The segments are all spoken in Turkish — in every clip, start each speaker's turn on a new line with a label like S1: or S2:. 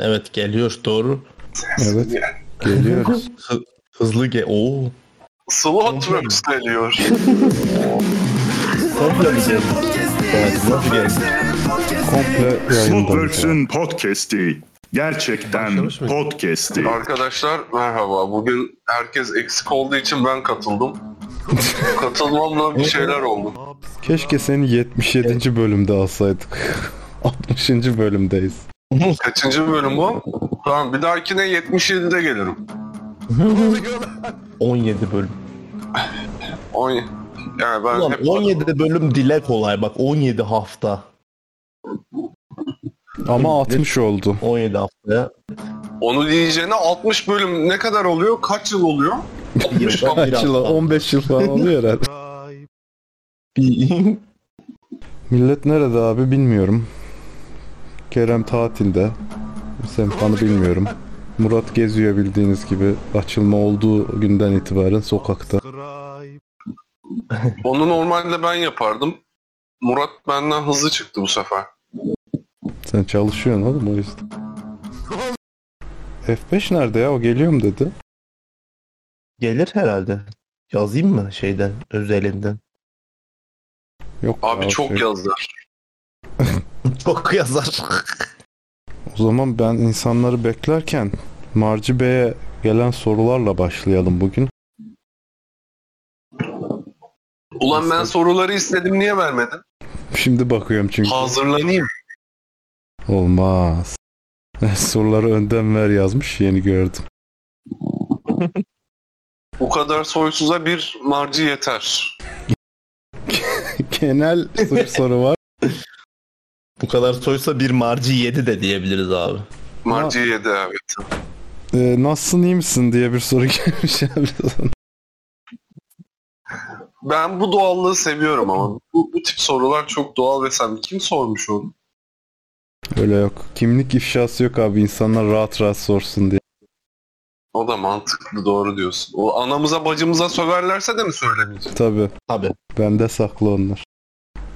S1: Evet geliyor doğru.
S2: Evet. Geliyoruz.
S1: Hı- hızlı ge Oo.
S3: Slowworks geliyor.
S1: Komple mi geldi? Evet nasıl geldi?
S2: Komple yayından.
S4: Slotworks'ün podcast'i. Gerçekten podcast'i.
S3: Arkadaşlar merhaba. Bugün herkes eksik olduğu için ben katıldım. Katılmamla bir şeyler oldu.
S2: Keşke seni 77. bölümde alsaydık. 60. bölümdeyiz.
S3: Kaçıncı bölüm bu? Tamam bir dahakine 77'de gelirim.
S1: 17 bölüm.
S3: 10 yani ben
S1: Ulan
S3: hep
S1: 17 bölüm dile kolay bak 17 hafta.
S2: Ama 60 oldu.
S1: 17 haftaya.
S3: onu diyeceğine 60 bölüm ne kadar oluyor? Kaç yıl oluyor? 60
S1: Yılda bir
S2: Kaç yıl?
S1: hafta.
S2: 15 yıl falan oluyor herhalde. Millet nerede abi bilmiyorum. Kerem tatilde. Semkan'ı bilmiyorum. Murat geziyor bildiğiniz gibi. Açılma olduğu günden itibaren sokakta.
S3: Onu normalde ben yapardım. Murat benden hızlı çıktı bu sefer.
S2: Sen çalışıyorsun oğlum o yüzden. F5 nerede ya? O geliyorum dedi.
S1: Gelir herhalde. Yazayım mı şeyden özelinden?
S2: Yok
S3: Abi
S2: ya,
S3: çok
S2: şey-
S3: yazdılar.
S1: Çok yazar.
S2: O zaman ben insanları beklerken Marci Bey'e gelen sorularla başlayalım bugün.
S3: Ulan ben soruları istedim niye vermedin?
S2: Şimdi bakıyorum çünkü.
S3: Hazırlanayım.
S2: Olmaz. Soruları önden ver yazmış yeni gördüm.
S3: Bu kadar soysuza bir marci yeter.
S2: Genel soru soru var.
S1: Bu kadar soysa bir marci 7 de diyebiliriz abi.
S3: Marci yedi evet.
S2: Ee, nasılsın iyi misin diye bir soru gelmiş abi.
S3: Ben bu doğallığı seviyorum ama bu, bu tip sorular çok doğal ve samimi. Kim sormuş onu?
S2: Öyle yok. Kimlik ifşası yok abi. İnsanlar rahat rahat sorsun diye.
S3: O da mantıklı doğru diyorsun. O anamıza bacımıza söverlerse de mi söylemeyeceğim?
S2: Tabi.
S1: Tabii.
S2: Bende saklı onlar.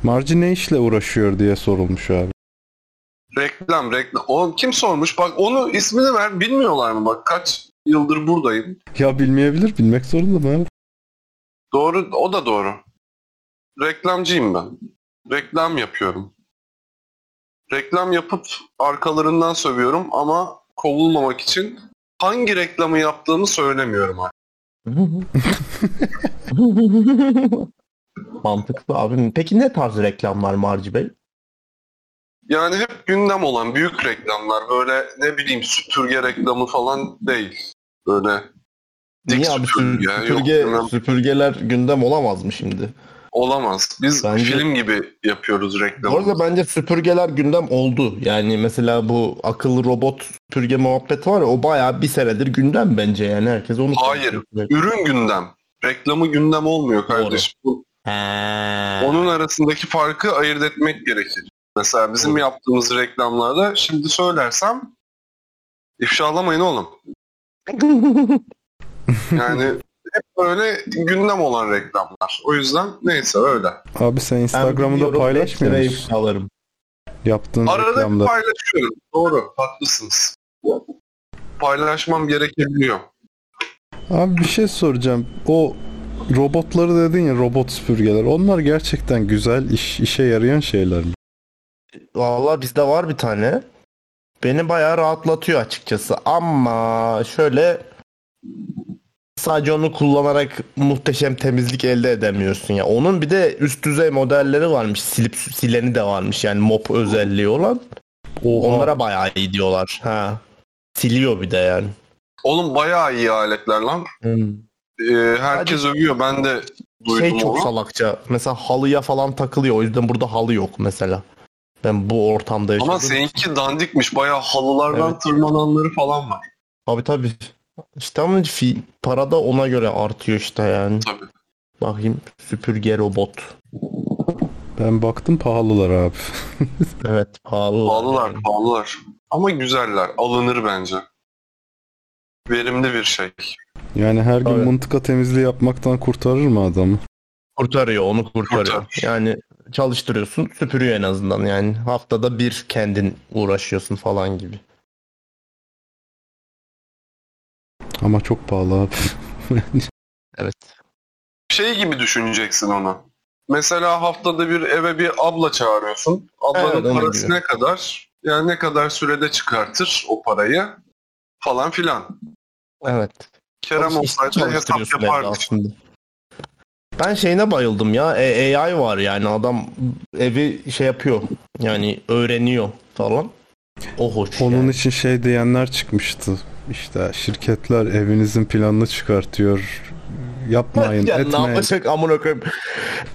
S2: Marci ne işle uğraşıyor diye sorulmuş abi.
S3: Reklam reklam. O kim sormuş? Bak onu ismini ver. Bilmiyorlar mı? Bak kaç yıldır buradayım.
S2: Ya bilmeyebilir. Bilmek zorunda mı abi?
S3: Doğru o da doğru. Reklamcıyım ben. Reklam yapıyorum. Reklam yapıp arkalarından sövüyorum ama kovulmamak için hangi reklamı yaptığımı söylemiyorum artık.
S1: Mantıklı abi. Peki ne tarz reklamlar Marci Bey?
S3: Yani hep gündem olan büyük reklamlar böyle ne bileyim süpürge reklamı falan değil. Böyle dik
S1: Niye abi
S3: süpürge,
S1: sü-
S3: yok
S1: süpürgeler gündem olamaz mı şimdi?
S3: olamaz. Biz
S1: Bence-
S3: film gibi yapıyoruz
S1: Bu
S3: reklamı.
S1: arada bence süpürgeler gündem oldu. Yani mesela bu akıllı robot süpürge muhabbeti var ya o bayağı bir senedir gündem bence yani herkes onu
S3: Hayır. Ürün gündem. Reklamı gündem olmuyor kardeşim. Bu-
S1: He.
S3: Onun arasındaki farkı ayırt etmek gerekir. Mesela bizim
S1: Doğru.
S3: yaptığımız reklamlarda şimdi söylersem ifşalamayın oğlum. Yani hep böyle gündem olan reklamlar. O yüzden neyse öyle.
S2: Abi sen Instagram'da
S1: biliyorum,
S2: paylaşmıyor musun?
S1: ifşalarım.
S2: Yaptığın
S3: Arada
S2: reklamda.
S3: paylaşıyorum. Doğru, haklısınız. Paylaşmam gerekebiliyor.
S2: Abi bir şey soracağım. O robotları dedin ya robot süpürgeler. Onlar gerçekten güzel iş, işe yarayan şeyler mi?
S1: Vallahi bizde var bir tane. Beni bayağı rahatlatıyor açıkçası ama şöyle sadece onu kullanarak muhteşem temizlik elde edemiyorsun ya. Onun bir de üst düzey modelleri varmış. Silip sileni de varmış yani mop özelliği olan.
S2: Oha.
S1: Onlara bayağı iyi diyorlar. Ha. Siliyor bir de yani.
S3: Oğlum bayağı iyi aletler lan. Ee, herkes övüyor. Ben de duydum
S1: Şey çok
S3: onu.
S1: salakça. Mesela halıya falan takılıyor. O yüzden burada halı yok mesela. Ben bu ortamda yaşadım.
S3: Ama seninki dandikmiş. Bayağı halılardan
S1: Evet.
S3: tırmananları falan var.
S1: Tabii tabii. İşte ama fi- para da ona göre artıyor işte yani.
S3: Tabii.
S1: Bakayım süpürge robot.
S2: Ben baktım pahalılar abi.
S1: Evet pahalı.
S3: Pahalılar, pahalılar. Ama güzeller. Alınır bence. Verimli bir şey.
S2: Yani her gün
S1: Evet.
S2: mıntıka temizliği yapmaktan kurtarır mı adamı?
S1: Kurtarıyor onu kurtarıyor.
S3: Kurtarır.
S1: Yani çalıştırıyorsun süpürüyor en azından yani. Haftada bir kendin uğraşıyorsun falan gibi.
S2: Ama çok pahalı abi.
S1: Evet.
S3: Şey gibi düşüneceksin onu. Mesela haftada bir eve bir abla çağırıyorsun. Ablanın
S1: Evet,
S3: parası
S1: gibi.
S3: ne kadar? Yani ne kadar sürede çıkartır o parayı falan filan.
S1: Evet.
S3: Kerem olsaydı hesap yapardı.
S1: aslında. Ben şeyine bayıldım ya. E- AI var yani adam evi şey yapıyor. Yani öğreniyor falan. O hoş.
S2: Onun
S1: yani.
S2: için şey diyenler çıkmıştı. İşte şirketler evinizin planını çıkartıyor. Yapmayın,
S1: ya ne
S2: etmeyin.
S1: yapacak amına koyayım.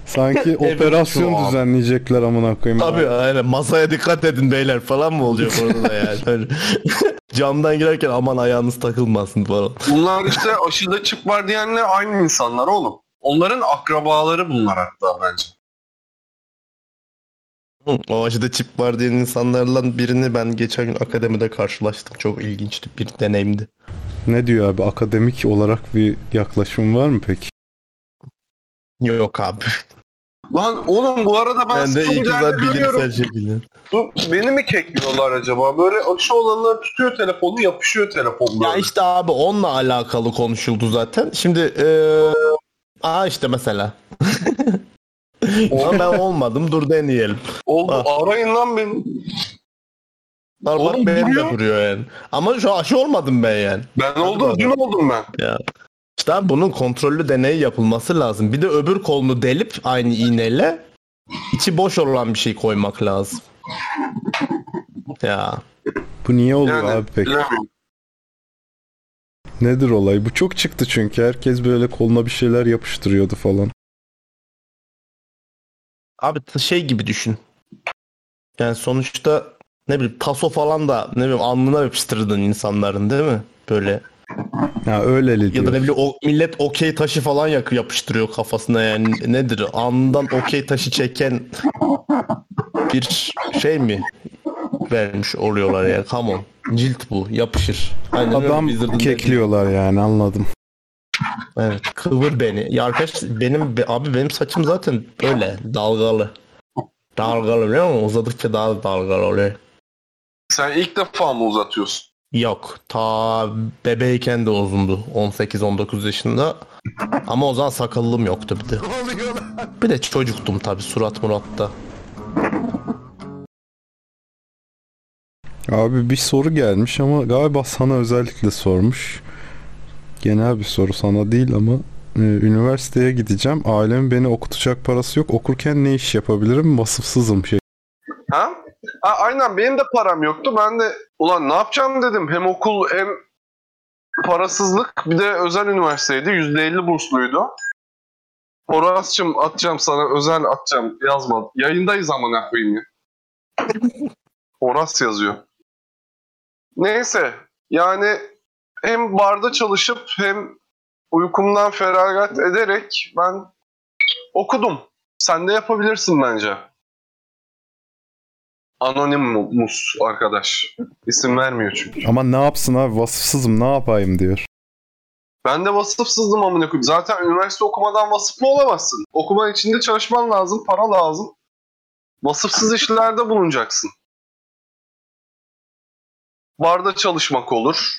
S2: Sanki operasyon düzenleyecekler amına koyayım.
S1: Tabii aynen masaya dikkat edin beyler falan mı olacak orada da yani. Öyle. Camdan girerken aman ayağınız takılmasın falan.
S3: Bunlar işte aşıda çip var diyenler aynı insanlar oğlum. Onların akrabaları bunlar hatta bence.
S1: O aşıda çip var diyen insanlarla birini ben geçen gün akademide karşılaştım. Çok ilginçti bir deneyimdi.
S2: Ne diyor abi? Akademik olarak bir yaklaşım var mı peki?
S1: Yok abi.
S3: Lan oğlum bu arada ben,
S1: Ben de
S3: görüyorum.
S1: bilimsel şekilde.
S3: Bu, beni mi kekliyorlar acaba? Böyle aşı olanlar tutuyor telefonu yapışıyor telefon böyle.
S1: Ya işte abi onunla alakalı konuşuldu zaten. Şimdi eee aa işte mesela. Ama ben olmadım dur deneyelim.
S3: Oldu
S1: Ah.
S3: arayın lan beni.
S1: Bak
S3: Oğlum
S1: benim
S3: duruyor.
S1: de duruyor yani. Ama şu aşı olmadım ben yani.
S3: Ben oldum dün oldum ben.
S1: İşte abi bunun kontrollü deneyi yapılması lazım. Bir de öbür kolunu delip aynı iğneyle içi boş olan bir şey koymak lazım. Ya
S2: Bu niye oluyor
S3: Yani
S2: abi peki?
S3: bilemiyorum.
S2: Nedir olay? Bu çok çıktı çünkü. Herkes böyle koluna bir şeyler yapıştırıyordu falan.
S1: abi şey gibi düşün. Yani sonuçta ne bileyim taso falan da ne bileyim alnına yapıştırdın insanların değil mi? Böyle
S2: Ha öyleli
S1: ya da ne bileyim o, millet okey taşı falan yak yapıştırıyor kafasına yani nedir? Alnından okey taşı çeken bir şey mi vermiş oluyorlar ya? Come on. Cilt bu. Yapışır. Aynen öyle
S2: Adam kekliyorlar yani anladım.
S1: Evet. Kıvır beni. Ya arkadaş benim be- abi benim saçım zaten böyle dalgalı. Dalgalı biliyor musun? Uzadıkça daha da dalgalı oluyor.
S3: Sen ilk defa mı uzatıyorsun?
S1: Yok. Ta bebeyken de uzundu. 18-19 yaşında. Ama o zaman sakallım yoktu bir de. Bir de çocuktum tabi surat muratta.
S2: Abi bir soru gelmiş ama galiba sana özellikle sormuş. Genel bir soru sana değil ama e, üniversiteye gideceğim. Ailemin beni okutacak parası yok. Okurken ne iş yapabilirim? Vasıfsızım şey.
S3: Ha? Ha? Aynen benim de param yoktu. Ben de ulan ne yapacağım dedim. Hem okul hem parasızlık bir de özel üniversiteydi. %50 bursluydu. Horas'cığım atacağım sana özel atacağım yazma. Yayındayız ama ne koyayım ya. Horas yazıyor. Neyse yani hem barda çalışıp hem uykumdan feragat ederek ben okudum. Sen de yapabilirsin bence. Anonymous arkadaş. İsim vermiyor çünkü.
S2: Ama ne yapsın abi? Vasıfsızım ne yapayım diyor.
S3: Ben de vasıfsızdım amına koyayım. Zaten üniversite okumadan vasıflı olamazsın. Okuman için de çalışman lazım, para lazım. Vasıfsız işlerde bulunacaksın. Barda çalışmak olur.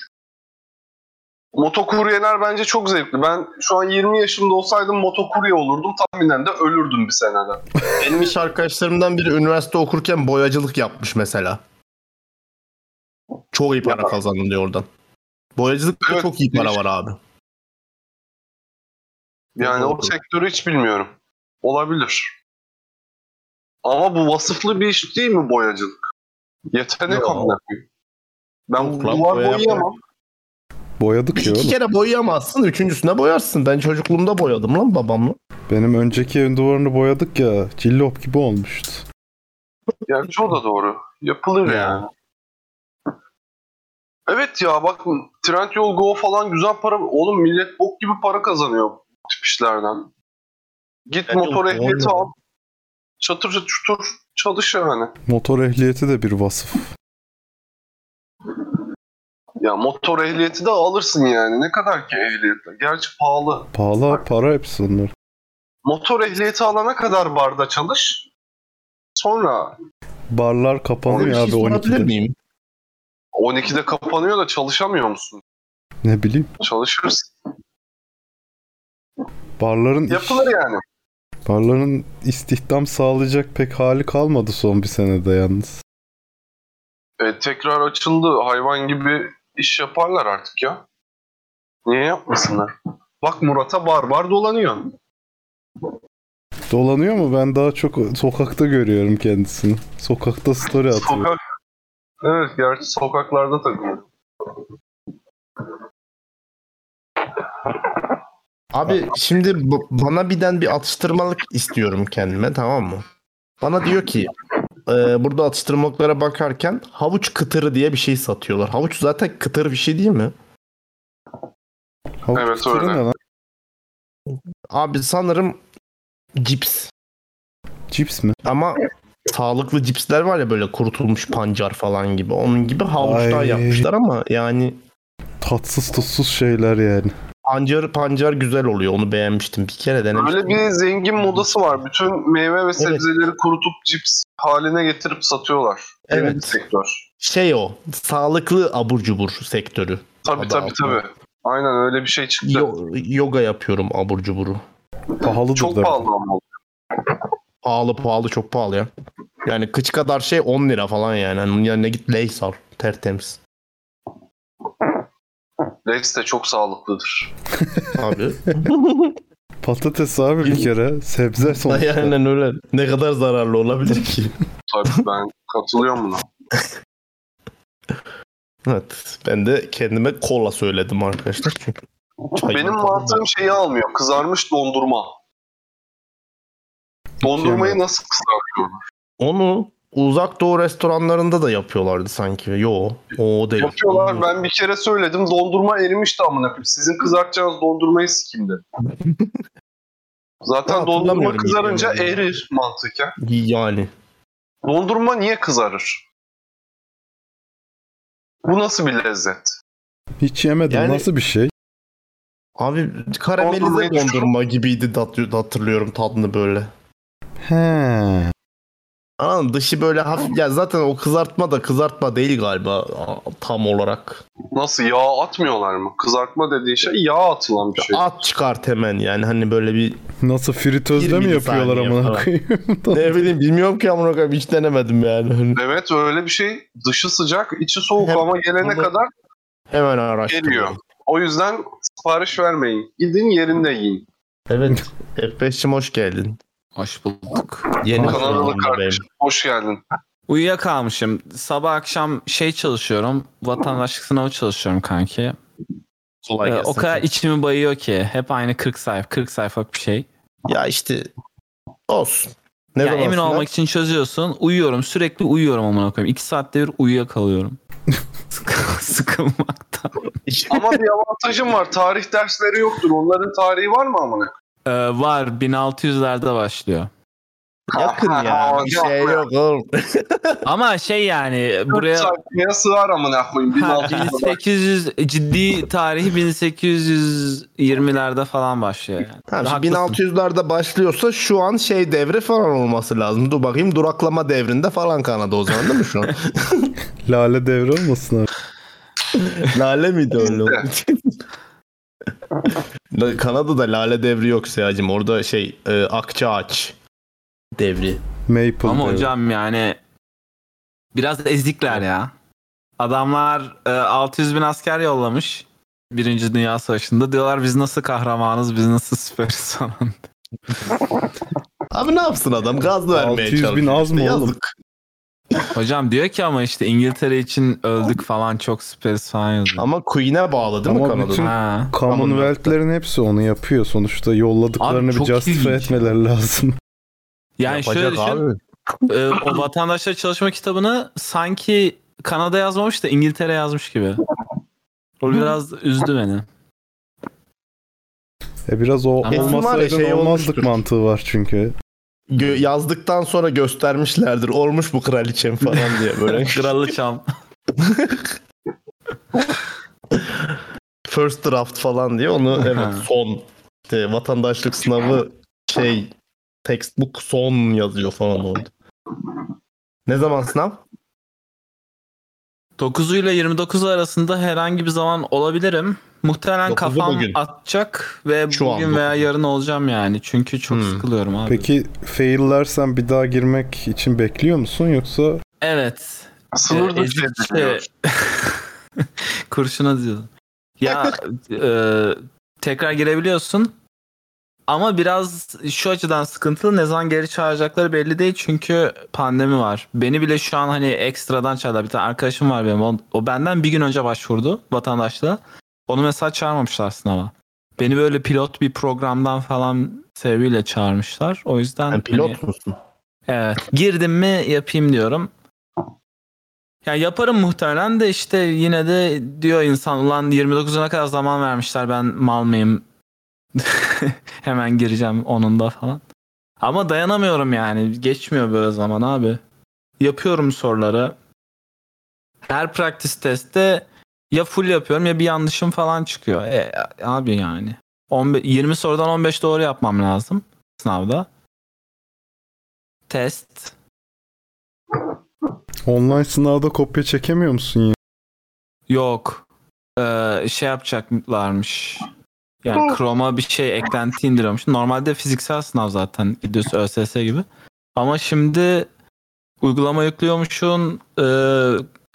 S3: Motokuryeler bence çok zevkli. Ben şu an 20 yaşımda olsaydım motokurye olurdum. Tahminen de ölürdüm bir senede.
S1: Benim iş arkadaşlarımdan biri üniversite okurken boyacılık yapmış mesela. Çok iyi para
S3: Ya.
S1: kazandım diyor oradan. Boyacılıkta
S3: Evet,
S1: çok iyi para var abi.
S3: Yani o sektörü hiç bilmiyorum. Olabilir. Ama bu vasıflı bir iş değil mi boyacılık? Yetenek koyayım. Ben
S1: Yok
S3: duvar
S1: boya
S3: boyayamam.
S2: Boyadık ya
S1: İki
S2: oğlum.
S1: kere boyayamazsın, üçüncüsüne boyarsın. Ben çocukluğumda boyadım lan babamla.
S2: Benim önceki evin duvarını boyadık ya. Cillop gibi olmuştu.
S3: Gerçi o da doğru. Yapılır
S1: Ya.
S3: yani. Evet ya bak Trendyol Go falan güzel para. Oğlum millet bok gibi para kazanıyor bu tip işlerden. Git
S1: Trendyol
S3: motor ehliyeti al. Çatır çutur çalış yani.
S2: Motor ehliyeti de bir vasıf.
S3: Ya motor ehliyeti de alırsın yani. Ne kadar ki ehliyet? Gerçi pahalı.
S2: Pahalı para hepsi onlar.
S3: Motor ehliyeti alana kadar barda çalış. Sonra
S2: Barlar kapanıyor
S1: şey
S2: abi
S1: sorabilir
S2: 12'de.
S1: miyim?
S3: 12'de kapanıyor da çalışamıyor musun?
S2: Ne bileyim.
S3: Çalışırız.
S2: Barların iş-
S3: Yapılır yani.
S2: barların istihdam sağlayacak pek hali kalmadı son bir senede yalnız.
S3: E, tekrar açıldı. Hayvan gibi iş yaparlar artık ya. Niye yapmasınlar? Bak Murat'a barbar dolanıyor.
S2: Dolanıyor mu? Ben daha çok sokakta görüyorum kendisini. Sokakta story atıyor.
S3: Sokak. Evet gerçi sokaklarda takılıyor.
S1: Abi şimdi bana birden bir atıştırmalık istiyorum kendime tamam mı? Bana diyor ki e, burada atıştırmalıklara bakarken havuç kıtırı diye bir şey satıyorlar. Havuç zaten kıtır bir şey değil mi?
S2: Havuç
S3: Evet,
S2: kıtırı
S3: öyle.
S2: ne lan?
S1: Abi sanırım cips.
S2: Cips mi?
S1: Ama sağlıklı cipsler var ya böyle kurutulmuş pancar falan gibi. Onun gibi havuçtan
S2: Ay.
S1: yapmışlar ama yani
S2: Tatsız tuzsuz şeyler yani.
S1: Pancar pancar güzel oluyor. Onu beğenmiştim. Bir kere denemiştim.
S3: Böyle bir zengin modası var. Bütün meyve ve sebzeleri kurutup cips haline getirip satıyorlar.
S1: Evet.
S3: sektör.
S1: Şey o. Sağlıklı abur cubur sektörü.
S3: Tabii tabii
S1: altında.
S3: tabii. Aynen öyle bir şey çıktı.
S1: Yo- yoga yapıyorum abur cuburu.
S2: Pahalıdır
S3: Çok
S2: da.
S3: pahalı ama.
S1: Pahalı pahalı çok pahalı ya. Yani kıç kadar şey 10 lira falan yani. Bunun yerine git Lay's al. Tertemiz.
S3: Lays de çok sağlıklıdır.
S1: Abi.
S2: Patates abi bir kere. Sebze sonuçta.
S1: Aynen öyle. Ne kadar zararlı olabilir ki?
S3: Tabii ben katılıyorum buna.
S1: evet. Ben de kendime kola söyledim arkadaşlar. Çünkü
S3: Benim mantığım şeyi almıyor. Kızarmış dondurma. Dondurmayı nasıl kızartıyorlar?
S1: Onu uzak doğu restoranlarında da yapıyorlardı sanki. Yo. O değil.
S3: Yapıyorlar. Ben bir kere söyledim. Dondurma erimişti amına koyayım. Sizin kızartacağınız dondurmayı sikeyim dedim. Zaten
S1: Ben
S3: dondurma kızarınca erir mantıken.
S1: Yani.
S3: Dondurma niye kızarır? Bu nasıl bir lezzet?
S2: Hiç yemedim.
S1: Yani-
S2: Nasıl bir şey?
S1: Abi karamelize
S3: Dondurmayı düşün.
S1: dondurma gibiydi hatırlıyorum tadını böyle.
S2: He.
S1: Anladın mı? dışı böyle hafif ya zaten o kızartma da kızartma değil galiba tam olarak.
S3: Nasıl yağ atmıyorlar mı? Kızartma dediğin şey yağ atılan bir şey.
S1: At çıkart hemen yani hani böyle bir
S2: Nasıl fritözde mi yapıyorlar amına koyayım?
S1: ne bileyim bilmiyorum ki amına koyayım hiç denemedim yani.
S3: Evet öyle bir şey. Dışı sıcak, içi soğuk
S1: Hem-
S3: ama gelene
S1: Bunu-
S3: kadar
S1: Hemen araştırıyorum.
S3: geliyor. O yüzden sipariş vermeyin. Gidin yerinde yiyin.
S1: Evet. F5'cim hoş geldin.
S5: Hoş bulduk.
S1: Yeni da
S3: kardeşim. Hoş geldin.
S5: Uyuyakalmışım. Sabah akşam şey çalışıyorum. Vatandaşlık sınavı çalışıyorum kanki.
S1: Kolay
S5: Ee,
S1: gelsin.
S5: o kadar içimi bayıyor ki. Hep aynı 40 sayfa, 40 sayfa bir şey.
S1: Ya işte olsun. Ne
S5: ya
S1: zaman
S5: emin olmak için çözüyorsun. Uyuyorum. Sürekli uyuyorum amına koyayım. 2 saatte bir uyuyakalıyorum. Sıkı- Sıkılmaktan.
S3: Ama bir avantajım var. Tarih dersleri yoktur. Onların tarihi var mı amına?
S5: Ee, var 1600'lerde başlıyor.
S1: Yakın ya. Bir şey yok oğlum.
S5: Ama şey yani buraya
S3: Sayfaya sığar amına koyayım.
S5: Ha,
S3: 1600'da.
S5: 1800 ciddi tarihi 1820'lerde falan başlıyor yani.
S1: Tamam,
S5: Haklısın.
S1: şimdi 1600'lerde başlıyorsa şu an şey devri falan olması lazım. Dur bakayım duraklama devrinde falan Kanada o zaman değil mi şu an?
S2: Lale devri olmasın abi.
S1: lale miydi öyle? Kanada'da lale devri yok Seyacım. Orada şey e, akça ağaç devri.
S2: Maple
S5: Ama
S2: devri.
S5: hocam yani biraz ezikler ya. Adamlar e, 600 bin asker yollamış. Birinci Dünya Savaşı'nda diyorlar biz nasıl kahramanız biz nasıl süperiz falan.
S1: Abi ne yapsın adam? Gaz vermeye
S2: 600 bin
S1: çalışıyor.
S2: az mı
S1: işte,
S2: oğlum?
S1: yazık.
S5: Hocam diyor ki ama işte İngiltere için öldük falan çok süperiz falan yazıyor.
S1: Ama Queen'e bağlı değil mi
S2: Ama
S1: Kanada?
S2: bütün-
S5: Ha.
S2: Commonwealth'lerin hepsi onu yapıyor sonuçta. Yolladıklarını
S5: Abi
S2: bir
S5: çok
S2: justify
S5: ilginç.
S2: etmeleri lazım.
S5: Yani şöyle
S1: Yapacak
S5: düşün.
S1: abi.
S5: e, o vatandaşlar çalışma kitabını sanki Kanada yazmamış da İngiltere yazmış gibi. O biraz üzdü beni.
S2: E biraz o
S5: Ama-
S2: olmasaydın
S1: Var ya, şey
S2: olmazdık
S1: olmuştur.
S2: mantığı var çünkü.
S1: Gö- yazdıktan sonra göstermişlerdir. Olmuş bu kraliçem falan diye böyle.
S5: Kraliçam.
S1: First draft falan diye onu evet son işte vatandaşlık sınavı şey textbook son yazıyor falan orada. Ne zaman sınav?
S5: 9 ile 29 arasında herhangi bir zaman olabilirim. Muhtemelen kafam
S1: bugün.
S5: atacak ve
S1: Şu an
S5: bugün veya
S1: dokuzu.
S5: yarın olacağım yani. Çünkü çok
S1: Hmm.
S5: sıkılıyorum abi.
S2: Peki faillersen bir daha girmek için bekliyor musun yoksa
S5: Evet.
S3: Sınır
S5: Ee, şey- Kurşuna diyor. Ya e, tekrar girebiliyorsun. Ama biraz şu açıdan sıkıntılı. Ne zaman geri çağıracakları belli değil çünkü pandemi var. Beni bile şu an hani ekstradan çağırdılar. Bir tane arkadaşım var benim. O, o benden bir gün önce başvurdu vatandaşlığa. Onu mesela çağırmamışlar sınava. Beni böyle pilot bir programdan falan sebebiyle çağırmışlar. O yüzden
S1: Sen pilot
S5: hani-
S1: musun?
S5: Evet. Girdim mi yapayım diyorum. Ya yaparım muhtemelen de işte yine de diyor insan ulan 29'una kadar zaman vermişler ben mal mıyım? Hemen gireceğim onunda falan. Ama dayanamıyorum yani. Geçmiyor böyle zaman abi. Yapıyorum soruları. Her practice testte ya full yapıyorum ya bir yanlışım falan çıkıyor. E, abi yani. 15, 20 sorudan 15 doğru yapmam lazım sınavda. Test.
S2: online sınavda kopya çekemiyor musun ya?
S5: Yok. Ee, şey yapacaklarmış. Yani Chrome'a bir şey eklenti indiriyormuş. Normalde fiziksel sınav zaten gidiyorsun ÖSS gibi. Ama şimdi uygulama yüklüyormuşsun. e,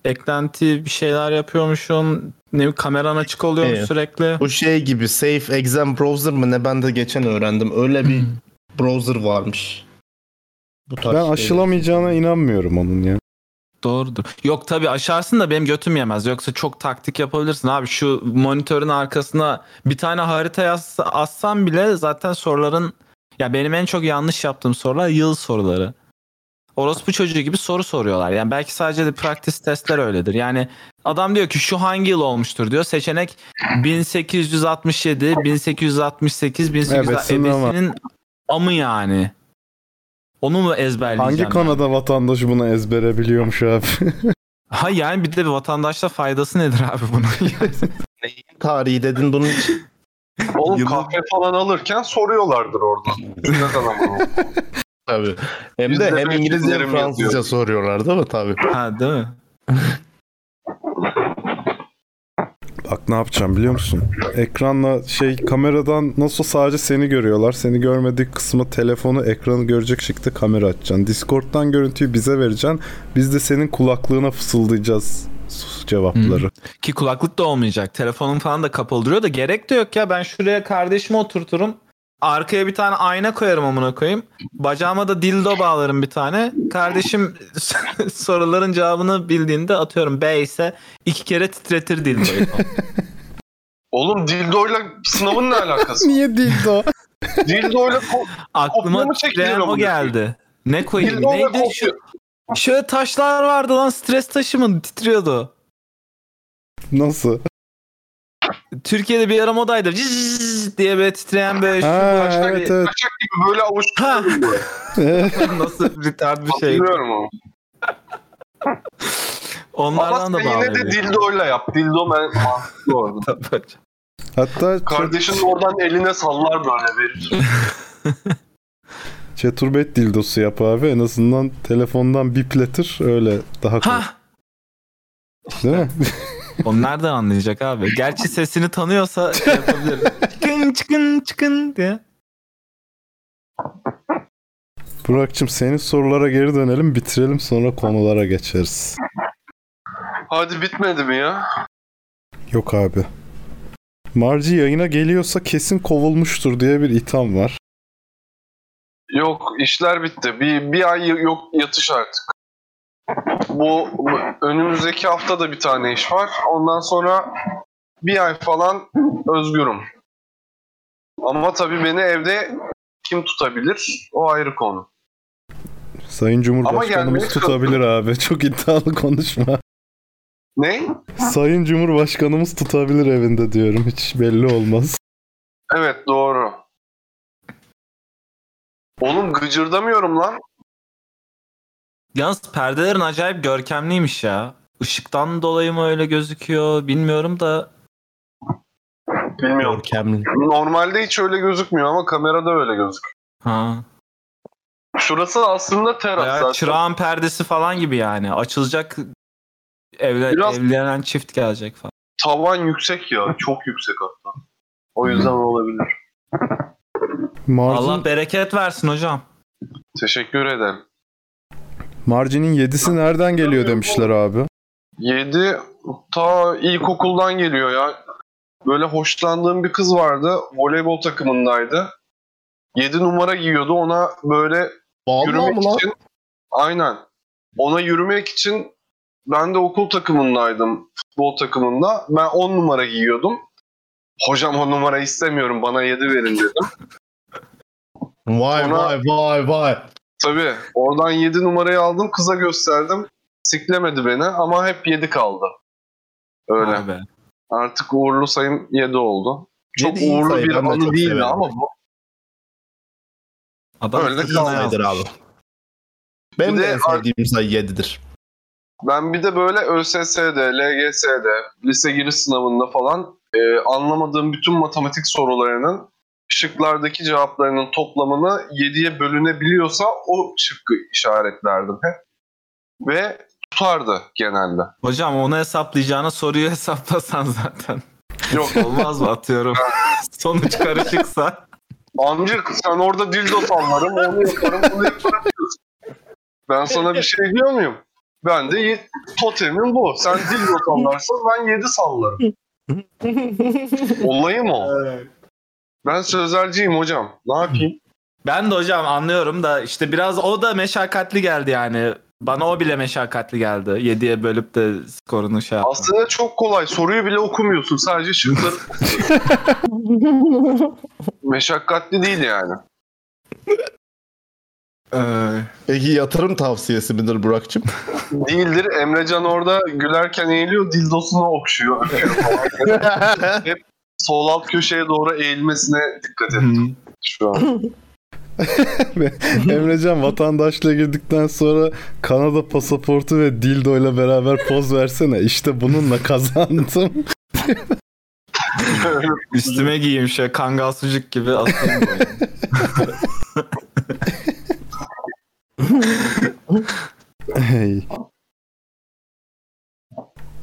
S5: eklenti bir şeyler yapıyormuşsun. Ne kameran açık oluyormuş
S1: Evet.
S5: sürekli.
S1: Bu şey gibi Safe Exam Browser mı ne ben de geçen öğrendim. Öyle bir browser varmış. Bu tarz
S2: Ben
S1: şeyler.
S2: aşılamayacağına inanmıyorum onun ya.
S5: Doğrudur. Yok tabii aşarsın da benim götüm yemez. Yoksa çok taktik yapabilirsin abi. Şu monitörün arkasına bir tane harita yaz, assam bile zaten soruların ya benim en çok yanlış yaptığım sorular yıl soruları. Orospu çocuğu gibi soru soruyorlar. Yani belki sadece de practice testler öyledir. Yani adam diyor ki şu hangi yıl olmuştur diyor. Seçenek 1867, 1868, 1800
S2: Evet, sınava.
S5: ebesinin amı yani. Onu mu ezberleyeceğim?
S2: Hangi
S5: yani?
S2: Kanada vatandaşı bunu ezbere biliyormuş abi?
S5: Ha yani bir de bir vatandaşla faydası nedir abi bunun?
S1: Neyin tarihi dedin bunun için?
S3: Oğlum
S5: Yılı-
S3: kahve falan alırken soruyorlardır orada. Neden ama?
S1: Tabii. Hem de hem İngilizce hem Fransızca
S3: yazıyor.
S1: soruyorlar değil mi? Tabii.
S5: ha değil mi?
S2: Bak ne yapacağım biliyor musun? Ekranla şey kameradan nasıl sadece seni görüyorlar. Seni görmedik kısmı telefonu ekranı görecek şekilde kamera açacaksın. Discord'dan görüntüyü bize vereceksin. Biz de senin kulaklığına fısıldayacağız sus cevapları.
S5: Ki kulaklık da olmayacak. Telefonun falan da kapalı duruyor da gerek de yok ya. Ben şuraya kardeşimi oturturum. Arkaya bir tane ayna koyarım amına koyayım. Bacağıma da dildo bağlarım bir tane. Kardeşim soruların cevabını bildiğinde atıyorum B ise iki kere titretir dildoyu.
S3: Oğlum dildoyla sınavın ne alakası?
S2: Niye değil o?
S3: dildoyla ko-
S5: Aklıma titreyen o geldi. Ne koyayım?
S3: dildoyla
S5: Neydi? Şu, şöyle taşlar vardı lan stres taşı mı titriyordu.
S2: Nasıl?
S5: Türkiye'de bir ara modaydı. Diye böyle titreyen böyle şu
S2: Ha, evet evet.
S3: Kaçak gibi böyle avuç
S5: Ha. Nasıl retard bir şey.
S3: Hatırlıyorum ama.
S5: Onlardan
S3: Ama
S5: da
S3: sen yine de dildoyla yap. Dildo ben mantıklı orada.
S2: Hatta
S3: Kardeşin oradan eline sallar böyle verir.
S2: Çeturbet dildosu yap abi. En azından telefondan bipletir. Öyle daha kolay.
S5: Ha!
S2: Değil mi?
S5: Onu nereden anlayacak abi? Gerçi sesini tanıyorsa şey yapabilir. çıkın çıkın çıkın diye.
S2: Burak'cığım senin sorulara geri dönelim. Bitirelim sonra konulara geçeriz.
S3: Hadi bitmedi mi ya?
S2: Yok abi. Marci yayına geliyorsa kesin kovulmuştur diye bir itham var.
S3: Yok işler bitti. Bir, bir ay yok yatış artık. Bu, önümüzdeki hafta da bir tane iş var. Ondan sonra bir ay falan özgürüm. Ama tabii beni evde kim tutabilir? O ayrı konu.
S2: Sayın Cumhurbaşkanımız tutabilir abi. Çok iddialı konuşma.
S3: Ne?
S2: Sayın Cumhurbaşkanımız tutabilir evinde diyorum. Hiç belli olmaz.
S3: Evet doğru. Oğlum gıcırdamıyorum lan.
S5: Yalnız perdelerin acayip görkemliymiş ya. Işıktan dolayı mı öyle gözüküyor bilmiyorum da.
S3: Bilmiyorum.
S1: Görkemli.
S3: Normalde hiç öyle gözükmüyor ama kamerada öyle gözüküyor.
S5: Ha.
S3: Şurası aslında teras
S5: Bayağı
S3: zaten.
S5: çırağın perdesi falan gibi yani. Açılacak evle,
S3: Biraz-
S5: evlenen çift gelecek falan.
S3: tavan yüksek ya. Çok yüksek hatta. O yüzden olabilir.
S2: Margin,
S5: Allah bereket versin hocam.
S3: Teşekkür ederim.
S2: Marginin 7'si nereden geliyor demişler abi.
S3: 7 ta ilkokuldan geliyor ya. Böyle hoşlandığım bir kız vardı. Voleybol takımındaydı. 7 numara giyiyordu. Ona böyle
S1: Vallahi
S3: yürümek
S1: mı lan?
S3: için aynen. Ona yürümek için ben de okul takımındaydım. Futbol takımında. Ben 10 numara giyiyordum. Hocam o numara istemiyorum bana 7 verin dedim.
S1: Vay
S3: Sonra-
S1: vay vay vay.
S3: Tabii oradan 7 numarayı aldım kıza gösterdim. Siklemedi beni ama hep 7 kaldı. Öyle.
S5: Be.
S3: Artık uğurlu sayım 7 oldu. Çok
S1: Yedi
S3: uğurlu bir
S1: ben
S3: anı değildi ama bu.
S5: Adam
S3: Öyle
S5: yazmış.
S1: abi. Benim
S3: Bir
S1: de
S3: de
S1: en sevdiğim sayı 7'dir.
S3: Ben bir de böyle ÖSS'de, LGS'de, lise giriş sınavında falan e, anlamadığım bütün matematik sorularının şıklardaki cevaplarının toplamını 7'ye bölünebiliyorsa o şıkkı işaretlerdim hep. Ve tutardı genelde.
S5: Hocam onu hesaplayacağına soruyu hesaplasan zaten.
S3: Yok
S5: Olmaz mı atıyorum. Sonuç karışıksa.
S3: amcık sen orada dildo sallarım, onu yaparım, bunu yaparım diyorsun. Ben sana bir şey diyor muyum? Ben de totemim bu. Sen dildo sallarsın, ben 7 sallarım. Olayım o. Ben sözelciyim hocam. Ne yapayım?
S5: Ben de hocam anlıyorum da işte biraz o da meşakkatli geldi yani. Bana o bile meşakkatli geldi. 7'ye bölüp de skorunu şey yapmak.
S3: Aslında çok kolay. Soruyu bile okumuyorsun. Sadece şıkları Meşakkatli değil yani.
S5: Ee,
S1: Peki yatırım tavsiyesi midir Burak'cığım?
S3: Değildir. Emrecan orada gülerken eğiliyor, dildosunu okşuyor. falan. Sol alt köşeye doğru eğilmesine dikkat et şu an.
S2: Emrecan vatandaşlığa girdikten sonra Kanada pasaportu ve dildoyla beraber poz versene. İşte bununla kazandım.
S5: üstüme giyeyim şey kangal sucuk gibi böyle.
S2: Hey.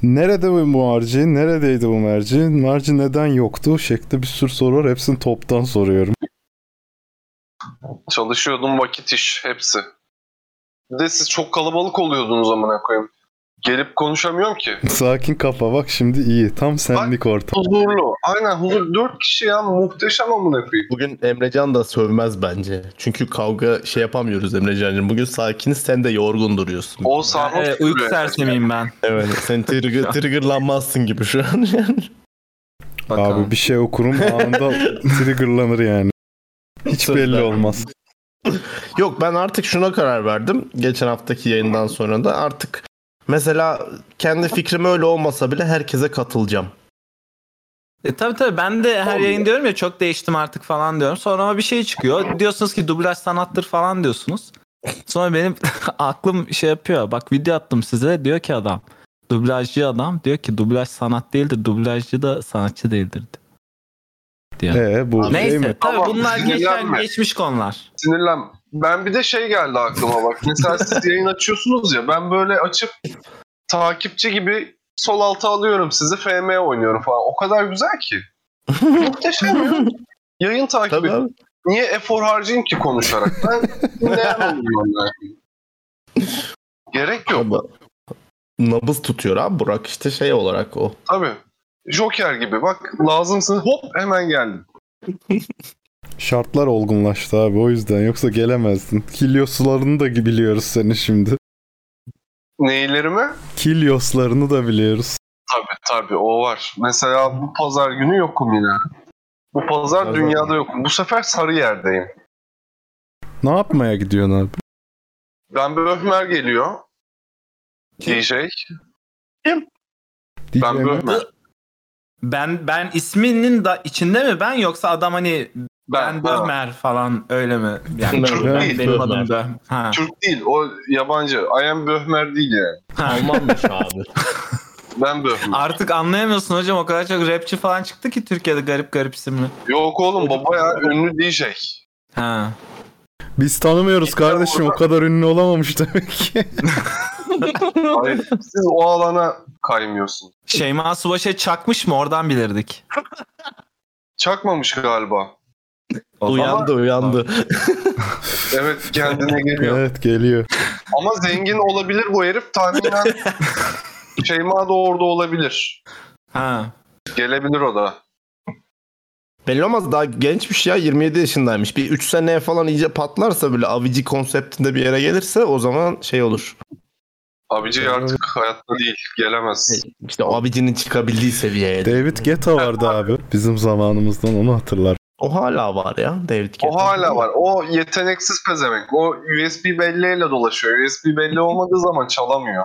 S2: Nerede bu merci? Neredeydi bu merci? Merci neden yoktu? Şekli bir sürü soru var. Hepsini toptan soruyorum.
S3: Çalışıyordum vakit iş hepsi. Bir de siz çok kalabalık oluyordunuz amına koyayım. Gelip konuşamıyorum ki.
S2: Sakin kafa bak şimdi iyi. Tam senlik ortam.
S3: Huzurlu. Aynen huzur. Dört kişi ya muhteşem amına koyayım.
S1: Bugün Emrecan da sövmez bence. Çünkü kavga şey yapamıyoruz Emrecan'cığım. Bugün sakiniz sen de yorgun duruyorsun.
S3: O sarhoş.
S5: Evet, uyku sersemiyim ben.
S1: Evet sen trigger, triggerlanmazsın gibi şu an yani.
S5: Bakalım.
S2: Abi bir şey okurum anında triggerlanır yani. Hiç belli olmaz.
S1: Yok ben artık şuna karar verdim. Geçen haftaki yayından sonra da artık mesela kendi fikrim öyle olmasa bile herkese katılacağım.
S5: E, tabii tabii ben de her yayın diyorum ya çok değiştim artık falan diyorum. Sonra ama bir şey çıkıyor. Diyorsunuz ki dublaj sanattır falan diyorsunuz. Sonra benim aklım şey yapıyor. Bak video attım size diyor ki adam. Dublajcı adam diyor ki dublaj sanat değildir. Dublajcı da sanatçı değildir. Diyor.
S2: Ee bu
S5: Neyse
S2: şey mi?
S5: tabii
S3: Ama
S5: bunlar geçen geçmiş konular.
S3: Sinirlen. Ben bir de şey geldi aklıma bak. Mesela siz yayın açıyorsunuz ya ben böyle açıp takipçi gibi sol alta alıyorum sizi FM oynuyorum falan. O kadar güzel ki. Muhteşem ya. Yayın takip
S1: Tabii.
S3: Niye efor harcayayım ki konuşarak? Ben dinleyen oluyorum yani. Gerek yok.
S1: Ama nabız tutuyor abi Burak işte şey olarak o.
S3: Tabii. Joker gibi bak lazımsın hop hemen geldim.
S2: Şartlar olgunlaştı abi o yüzden yoksa gelemezdin. Kilyoslarını da biliyoruz seni şimdi.
S3: Neylerimi?
S2: Kilyoslarını da biliyoruz.
S3: Tabii tabii o var. Mesela bu pazar günü yokum yine. Bu pazar
S1: Pazar
S3: dünyada yokum. Bu sefer Sarıyer'deyim.
S2: Ne yapmaya gidiyorsun abi?
S3: Ben Böhmer geliyor. DJ. Ben
S2: Diyeceğim-
S3: Böhmer.
S5: Ben ben isminin da içinde mi ben yoksa adam hani
S3: Ben,
S5: ben, Böhmer falan öyle mi? Yani
S1: Türk
S5: ben-
S1: değil,
S5: benim
S1: Böhmer.
S5: adım Böhmer. Ha.
S3: Türk değil o yabancı. I am Böhmer değil yani.
S1: Almanmış abi.
S3: Ben Böhmer.
S5: Artık anlayamıyorsun hocam o kadar çok rapçi falan çıktı ki Türkiye'de garip garip isimli.
S3: Yok oğlum baba ya ünlü DJ.
S5: Ha.
S2: Biz tanımıyoruz kardeşim o kadar ünlü olamamış demek ki.
S3: Hayır, siz o alana kaymıyorsunuz.
S5: Şeyma Subaş'a çakmış mı oradan bilirdik.
S3: Çakmamış galiba.
S1: Uyandı uyandı.
S3: Evet kendine geliyor.
S2: Evet geliyor.
S3: Ama zengin olabilir bu herif. Tahminen Şeyma da orada olabilir.
S5: Ha.
S3: Gelebilir o da.
S1: Belli olmaz daha gençmiş ya 27 yaşındaymış. Bir 3 seneye falan iyice patlarsa böyle avici konseptinde bir yere gelirse o zaman şey olur.
S3: Abici artık hayatta değil. Gelemez.
S1: İşte o abicinin çıkabildiği seviyeye.
S2: David Guetta vardı abi. Bizim zamanımızdan onu hatırlar.
S1: O hala var ya David Guetta.
S3: O hala var. O yeteneksiz pezevenk. O USB belleğiyle dolaşıyor. USB belleği olmadığı zaman çalamıyor.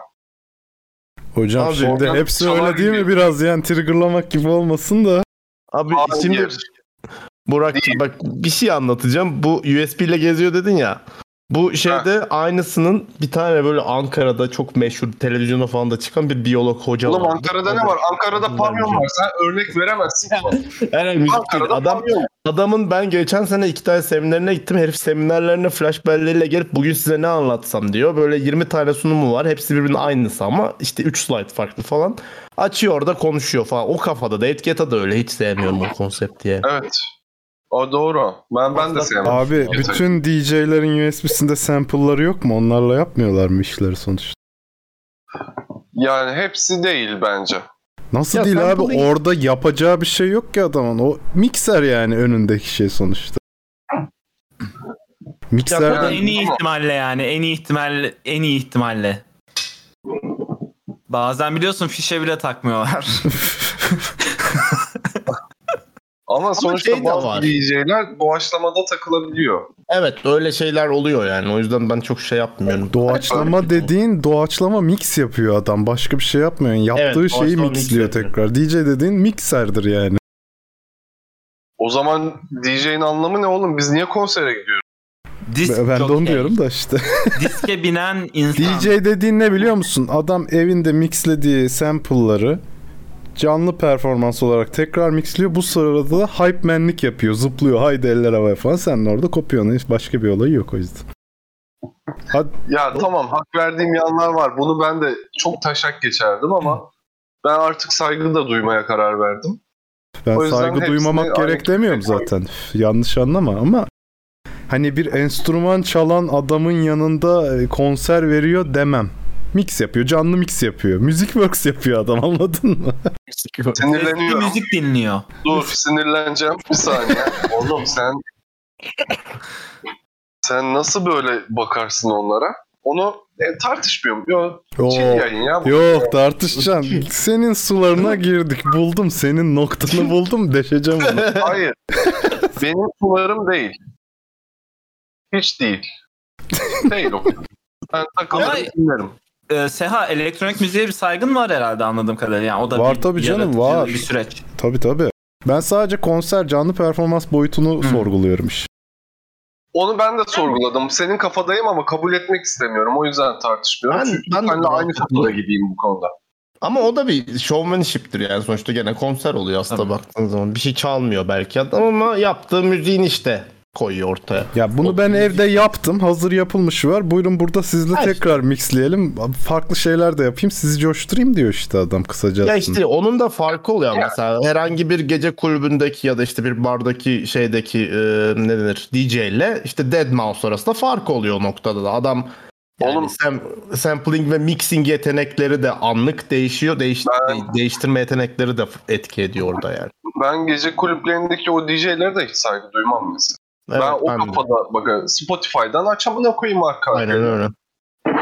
S2: Hocam
S1: Abi,
S2: şimdi hepsi öyle değil mi
S3: gibi.
S2: biraz yani triggerlamak gibi olmasın da.
S1: Abi
S3: Hayır.
S1: şimdi Burak bak bir şey anlatacağım. Bu USB ile geziyor dedin ya. Bu şeyde aynısının bir tane böyle Ankara'da çok meşhur televizyona falan da çıkan bir biyolog hoca
S3: Oğlum
S1: vardı.
S3: Ankara'da ne var? Ankara'da pavyon var. Sen örnek veremezsin.
S1: Herhalde müzik değil.
S3: Ankara'da
S1: Adam,
S3: pavyon.
S1: adamın ben geçen sene iki tane seminerine gittim. Herif seminerlerine flash belleriyle gelip bugün size ne anlatsam diyor. Böyle 20 tane sunumu var. Hepsi birbirinin aynısı ama işte 3 slide farklı falan. Açıyor orada konuşuyor falan. O kafada. David Guetta da öyle. Hiç sevmiyorum o konsept diye.
S3: Evet. O doğru. Ben ben de sevmem.
S2: Abi bütün DJ'lerin USB'sinde sample'ları yok mu? Onlarla yapmıyorlar mı işleri sonuçta?
S3: Yani hepsi değil bence.
S2: Nasıl
S1: Ya
S2: değil abi?
S1: sample'ı-
S2: Orada yapacağı bir şey yok ki adamın. O mikser yani önündeki şey sonuçta. Mikser
S1: Ya
S5: O da en iyi ihtimalle yani. En iyi ihtimal en iyi ihtimalle. Bazen biliyorsun fişe bile takmıyorlar.
S3: Ama sonuçta
S1: şey
S3: bazı
S1: var.
S3: DJ'ler doğaçlamada takılabiliyor.
S1: Evet öyle şeyler oluyor yani. O yüzden ben çok şey yapmıyorum.
S2: Doğaçlama dediğin doğaçlama mix yapıyor adam. Başka bir şey yapmıyor. Yaptığı
S1: Evet,
S2: şeyi mixliyor
S1: mix yapıyor.
S2: tekrar. DJ dediğin mikserdir yani.
S3: O zaman DJ'nin anlamı ne oğlum? Biz niye konsere gidiyoruz?
S5: Disk
S2: Ben de onu diyorum da işte.
S5: Diske binen insan.
S2: DJ dediğin ne biliyor musun? Adam evinde mixlediği sample'ları canlı performans olarak tekrar mixliyor. Bu sırada da hype manlik yapıyor. Zıplıyor. Haydi eller havaya falan. Sen de orada kopuyorsun. Hiç başka bir olayı yok o yüzden. Hadi,
S3: Ya tamam hak verdiğim yanlar var. Bunu ben de çok taşak geçerdim ama ben artık saygı da duymaya karar verdim.
S2: ben saygı duymamak gerek demiyorum
S3: kefeye
S2: zaten. Üf, Yanlış anlama ama hani bir enstrüman çalan adamın yanında e, konser veriyor demem. Mix yapıyor. Canlı mix yapıyor. Music Works yapıyor adam anladın mı?
S3: Sinirleniyorum.
S5: müzik dinliyor.
S3: Dur sinirleneceğim. Bir saniye. Oğlum sen sen nasıl böyle bakarsın onlara? Onu e, tartışmıyorum. Yok
S2: Oo.
S3: chill yayın ya.
S2: Yok tartışacaksın. Senin sularına girdik. Buldum. Senin noktanı buldum. Deşeceğim onu.
S3: Hayır. Benim sularım değil. Hiç değil. Değil o. Ben takılırım dinlerim.
S5: Ee, Seha elektronik müziğe bir saygın var herhalde anladığım kadarıyla. Yani o da
S2: Var
S5: bir
S2: tabii canım, var.
S5: Bir süreç.
S2: tabii tabii. Ben sadece konser canlı performans boyutunu sorguluyorum iş.
S3: Onu ben de sorguladım. Senin kafadayım ama kabul etmek istemiyorum. O yüzden tartışmıyorum.
S1: Ben-
S3: Çünkü
S1: ben de
S3: aynı kafada gibiyim bu konuda.
S1: Ama o da bir showmanship'tir yani sonuçta gene konser oluyor aslında
S5: Tabii.
S1: baktığın zaman. Bir şey çalmıyor belki adam ama yaptığı müziğin işte koyuyor ortaya.
S2: Ya bunu ben evde yaptım. Hazır yapılmışı var. Buyurun burada sizle
S1: Ha,
S2: tekrar mixleyelim. Farklı şeyler de yapayım. Sizi coşturayım diyor işte adam kısaca.
S1: Ya işte onun da farkı oluyor mesela herhangi bir gece kulübündeki ya da işte bir bardaki şeydeki e, ne denir DJ ile işte Dead Mouse arasında fark oluyor o noktada da adam yani
S3: Oğlum-
S1: sam- sampling ve mixing yetenekleri de anlık değişiyor. Değiş,
S3: Ben-
S1: de- değiştirme yetenekleri de etki ediyor orada yani.
S3: Ben gece kulüplerindeki o DJ'lere de hiç saygı duymam mesela.
S1: Evet,
S3: ben o
S1: ben
S3: kafada bakın Spotify'dan açamına koyayım arka
S1: Aynen öyle.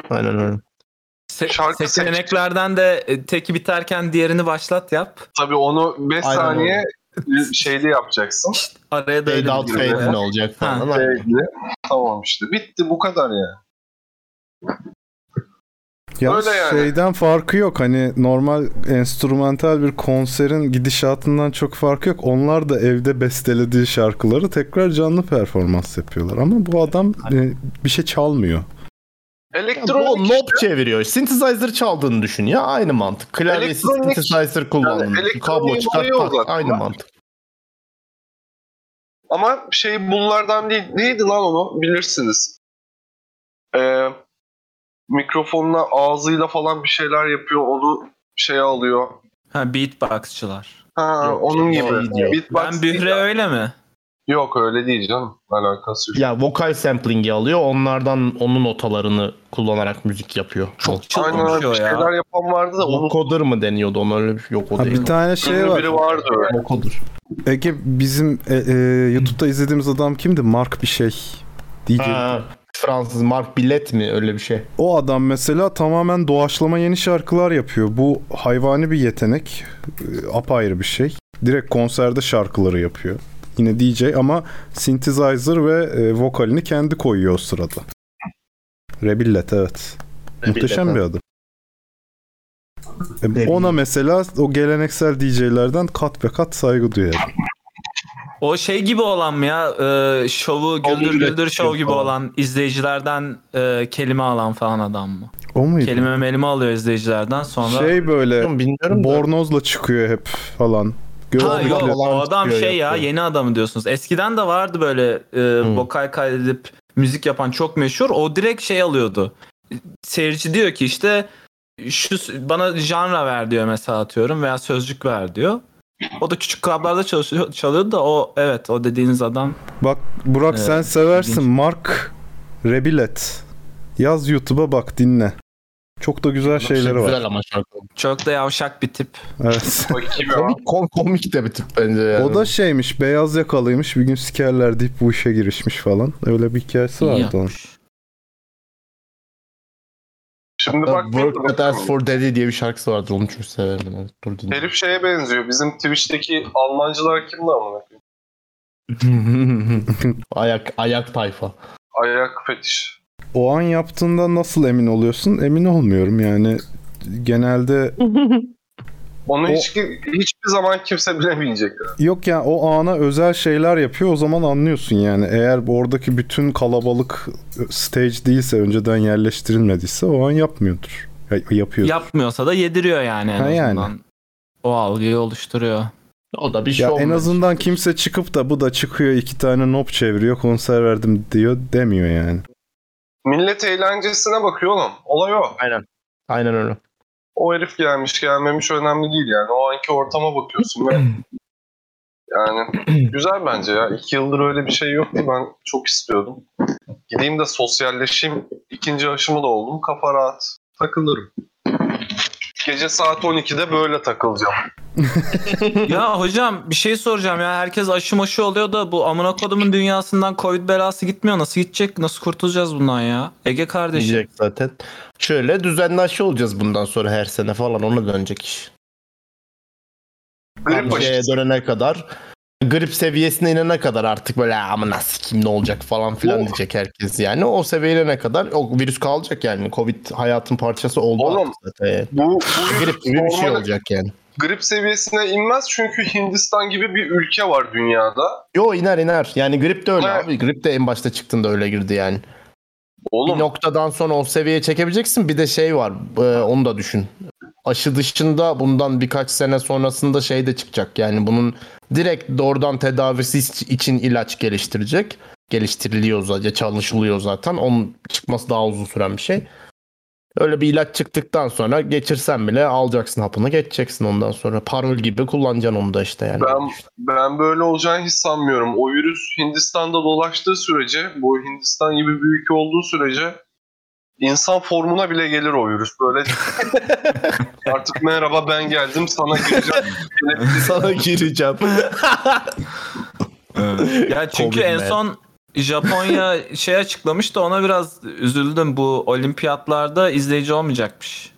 S1: Aynen öyle.
S5: Se-
S3: Şarkı
S5: seçeneklerden de e, teki biterken diğerini başlat yap.
S3: Tabii onu 5
S1: Aynen
S3: saniye şeyli yapacaksın.
S5: Araya da
S1: Fade out fade in olacak falan.
S3: Şeyli. Tamam işte. Bitti bu kadar ya.
S2: Yalnız
S3: öyle yani.
S2: şeyden farkı yok. Hani normal enstrümantal bir konserin gidişatından çok farkı yok. Onlar da evde bestelediği şarkıları tekrar canlı performans yapıyorlar. Ama bu adam e, bir şey çalmıyor.
S1: Ya
S3: Elektronik
S1: Bu knob çeviriyor. Synthesizer çaldığını düşün ya. Aynı mantık. Klavyesi
S3: Elektronik-
S1: synthesizer kullandın.
S3: Yani
S1: Kablo çıkart
S3: o
S1: tak. Aynı mantık.
S3: Ama şey bunlardan değil. Neydi lan onu? Bilirsiniz. Ee, mikrofonla ağzıyla falan bir şeyler yapıyor. Onu şey alıyor.
S5: Ha beatboxçılar.
S3: Ha
S1: Yok,
S3: onun
S1: o
S3: gibi.
S1: video.
S3: Beatbox
S5: Ben
S3: değil
S5: Bühre
S3: de-
S5: öyle mi?
S3: Yok öyle değil canım. Alakası yok.
S1: Ya vokal sampling'i alıyor. Onlardan onun notalarını kullanarak müzik yapıyor.
S5: Çok
S3: bir
S5: şey o
S3: şeyler
S5: ya.
S3: yapan vardı da onu
S1: Vocoder mı deniyordu ona öyle bir şey yok o
S2: Ha,
S1: değil.
S2: bir tane şey
S3: ünlü
S2: var.
S3: biri vardı öyle.
S1: Vocoder.
S2: Ege bizim e, e, YouTube'da izlediğimiz adam kimdi? Mark bir şey. DJ.
S1: Ha, Fransız Mark Billet mi öyle bir şey.
S2: O adam mesela tamamen doğaçlama yeni şarkılar yapıyor. Bu hayvani bir yetenek. E, Apayrı bir şey. Direkt konserde şarkıları yapıyor. Yine DJ ama synthesizer ve e, vokalini kendi koyuyor o sırada. Rebillet evet. Muhteşem bir adam. E,
S1: Rebillet.
S2: ona mesela o geleneksel DJ'lerden kat ve kat saygı duyuyorum.
S5: O şey gibi olan mı ya? E, şovu güldür
S1: Güldür
S5: güldür şov gibi
S1: falan.
S5: olan izleyicilerden e, kelime alan falan adam mı?
S2: O muydu?
S5: Kelime melime alıyor izleyicilerden sonra.
S2: Şey böyle
S1: Bilmiyorum da.
S2: bornozla çıkıyor hep falan.
S5: Ha yok o adam şey ya
S1: yapıyor.
S5: yeni adamı diyorsunuz. Eskiden de vardı böyle e, vokal kaydedip müzik yapan çok meşhur. O direkt şey alıyordu. Seyirci diyor ki işte şu bana janra ver diyor mesela atıyorum veya sözcük ver diyor. O da küçük klaplarda çalışıyor, çalıyordu da o evet o dediğiniz adam
S2: Bak Burak
S5: Evet,
S2: sen seversin.
S5: ilginç.
S2: Mark Rebillet. Yaz YouTube'a bak dinle. Çok da güzel şeyleri var.
S1: Güzel ama şarkı.
S5: çok da yavşak bir tip.
S2: Evet.
S1: Komik, kom- komik de bir tip bence yani.
S2: o da şeymiş beyaz yakalıymış bir gün sikerler deyip bu işe girişmiş falan. Öyle bir hikayesi
S5: İyi
S2: vardı onun.
S3: Şimdi bak
S1: Work That Ass For Daddy diye bir şarkısı vardır. Onu çok severim. ben. Dur dinle.
S3: Herif şeye benziyor. Bizim Twitch'teki Almancılar kimdi amına koyayım?
S1: ayak ayak tayfa.
S3: Ayak fetiş.
S2: O an yaptığında nasıl emin oluyorsun? Emin olmuyorum yani. Genelde
S3: Onu
S2: O-
S3: hiç, hiçbir zaman kimse bilemeyecek.
S2: yok ya o ana özel şeyler yapıyor o zaman anlıyorsun yani. Eğer oradaki bütün kalabalık stage değilse önceden yerleştirilmediyse o an yapmıyordur. Ya, yapıyor.
S5: Yapmıyorsa da yediriyor yani en
S2: Ha, yani.
S5: O algıyı oluşturuyor.
S1: O da bir
S2: Ya
S1: şey
S2: en azından kimse çıkıp da bu da çıkıyor iki tane nop çeviriyor konser verdim diyor demiyor yani.
S3: Millet eğlencesine bakıyor oğlum. Olay o.
S1: Aynen. Aynen öyle.
S3: O herif gelmiş gelmemiş önemli değil yani. O anki ortama bakıyorsun ve yani güzel bence ya. İki yıldır öyle bir şey yoktu. Ben çok istiyordum. Gideyim de sosyalleşeyim. İkinci aşımı da oldum. Kafa rahat. Takılırım. Gece saat 12'de böyle takılacağım.
S5: ya hocam bir şey soracağım ya. Herkes aşı maşı oluyor da bu amına kodumun dünyasından Covid belası gitmiyor. Nasıl gidecek? Nasıl kurtulacağız bundan ya? Ege kardeşim.
S1: Diyecek zaten. Şöyle düzenli aşı olacağız bundan sonra her sene falan ona dönecek iş.
S3: Grip aşısı.
S1: dönene kadar grip seviyesine inene kadar artık böyle ama nasıl kim ne olacak falan filan
S3: Oh.
S1: diyecek herkes yani. O seviyeye inene kadar o virüs kalacak yani. Covid hayatın parçası oldu
S3: Oğlum,
S1: artık zaten.
S3: Bu, bu
S1: Grip gibi bir şey olacak yani.
S3: grip seviyesine inmez çünkü Hindistan gibi bir ülke var dünyada.
S1: Yo iner iner. Yani grip de öyle
S3: Evet.
S1: abi. Grip de en başta çıktığında öyle girdi yani.
S3: Oğlum
S1: Bir noktadan sonra o seviyeye çekebileceksin. Bir de şey var. e, onu da düşün. Aşı dışında bundan birkaç sene sonrasında şey de çıkacak. Yani bunun direkt doğrudan tedavisi için ilaç geliştirecek. Geliştiriliyor zaten, çalışılıyor zaten. Onun çıkması daha uzun süren bir şey. Öyle bir ilaç çıktıktan sonra geçirsen bile alacaksın hapını geçeceksin ondan sonra. Parol gibi kullanacaksın onu da işte yani.
S3: Ben ben böyle olacağını hiç sanmıyorum. O virüs Hindistan'da dolaştığı sürece, bu Hindistan gibi bir ülke olduğu sürece insan formuna bile gelir o virüs. Böyle artık merhaba ben geldim sana gireceğim.
S1: Sana gireceğim.
S5: Ya çünkü
S1: Covid
S5: en
S1: man.
S5: son Japonya şey açıklamış da ona biraz üzüldüm. Bu olimpiyatlarda izleyici olmayacakmış.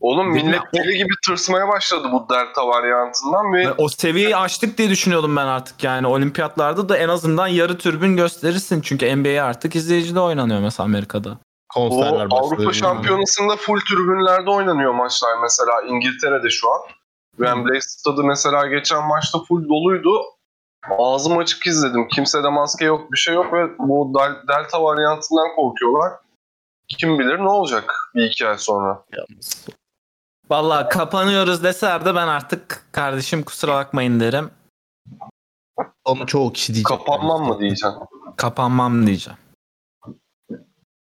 S3: Oğlum
S5: Değil
S3: millet deli gibi tırsmaya başladı bu delta varyantından ve
S5: Ben o seviyeyi aştık diye düşünüyordum ben artık yani. Olimpiyatlarda da en azından yarı türbün gösterirsin. Çünkü NBA artık izleyicide oynanıyor mesela Amerika'da.
S3: O
S1: Konserler başlıyor.
S3: Avrupa Şampiyonası'nda full tribünlerde oynanıyor maçlar mesela İngiltere'de şu an. Wembley stadı mesela geçen maçta full doluydu. Ağzım açık izledim. Kimsede maske yok, bir şey yok ve bu del- delta varyantından korkuyorlar. Kim bilir ne olacak bir iki ay sonra.
S1: Yalnız.
S5: Vallahi kapanıyoruz deseler de ben artık kardeşim kusura bakmayın derim.
S1: Onu çoğu kişi diyecek.
S3: Kapanmam mı diyeceğim.
S5: Kapanmam diyeceğim.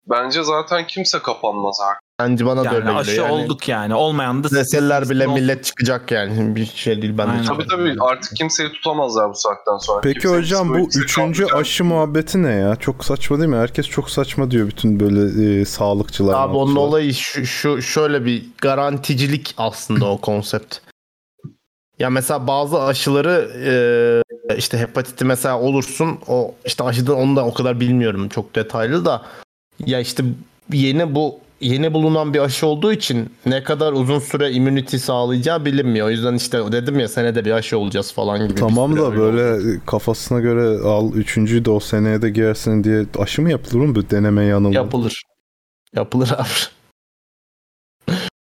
S3: Bence zaten kimse kapanmaz artık.
S1: Bence bana da
S5: Yani
S1: öyle
S5: aşı.
S1: Yani
S5: olduk yani. Olmayan da
S1: Deseler bile millet çıkacak yani. Bir şey değil ben de
S5: Aynen.
S3: Tabii tabii artık kimseyi tutamazlar bu saatten sonra.
S2: Peki
S3: Kimsenin
S2: hocam bu üçüncü
S3: kalmayacak.
S2: aşı muhabbeti ne ya? Çok saçma değil mi? Herkes çok saçma diyor bütün böyle e, sağlıkçılar.
S1: Abi onun olayı şu, şu şöyle bir garanticilik aslında o konsept. Ya mesela bazı aşıları e, işte hepatiti mesela olursun o işte aşıdan onu da o kadar bilmiyorum çok detaylı da ya işte yeni bu yeni bulunan bir aşı olduğu için ne kadar uzun süre immunity sağlayacağı bilinmiyor. O yüzden işte dedim ya senede bir aşı olacağız falan gibi.
S2: Tamam da
S1: öyle
S2: böyle
S1: oldu.
S2: kafasına göre al üçüncüyü de o seneye de giyersin diye aşı mı yapılır mı? Bu deneme yanılma.
S1: yapılır. Yapılır abi.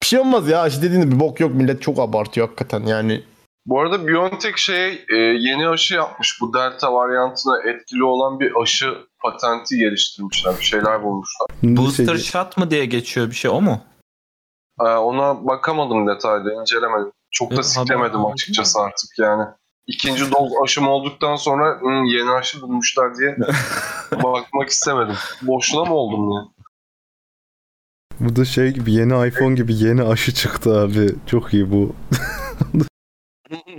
S1: bir şey olmaz ya aşı dediğinde bir bok yok millet çok abartıyor hakikaten yani
S3: Bu arada BioNTech şey e, yeni aşı yapmış. Bu delta varyantına etkili olan bir aşı patenti geliştirmişler. Bir şeyler bulmuşlar.
S5: Booster shot mı diye geçiyor bir şey o mu?
S3: E, ona bakamadım detaylı, incelemedim. Çok da
S5: Evet,
S3: siklemedim açıkçası artık yani. İkinci doz aşım olduktan sonra "Hı, yeni aşı bulmuşlar diye bakmak istemedim. Boşuna mı oldum ya?
S2: Bu da şey gibi yeni iPhone gibi yeni aşı çıktı abi. Çok iyi bu.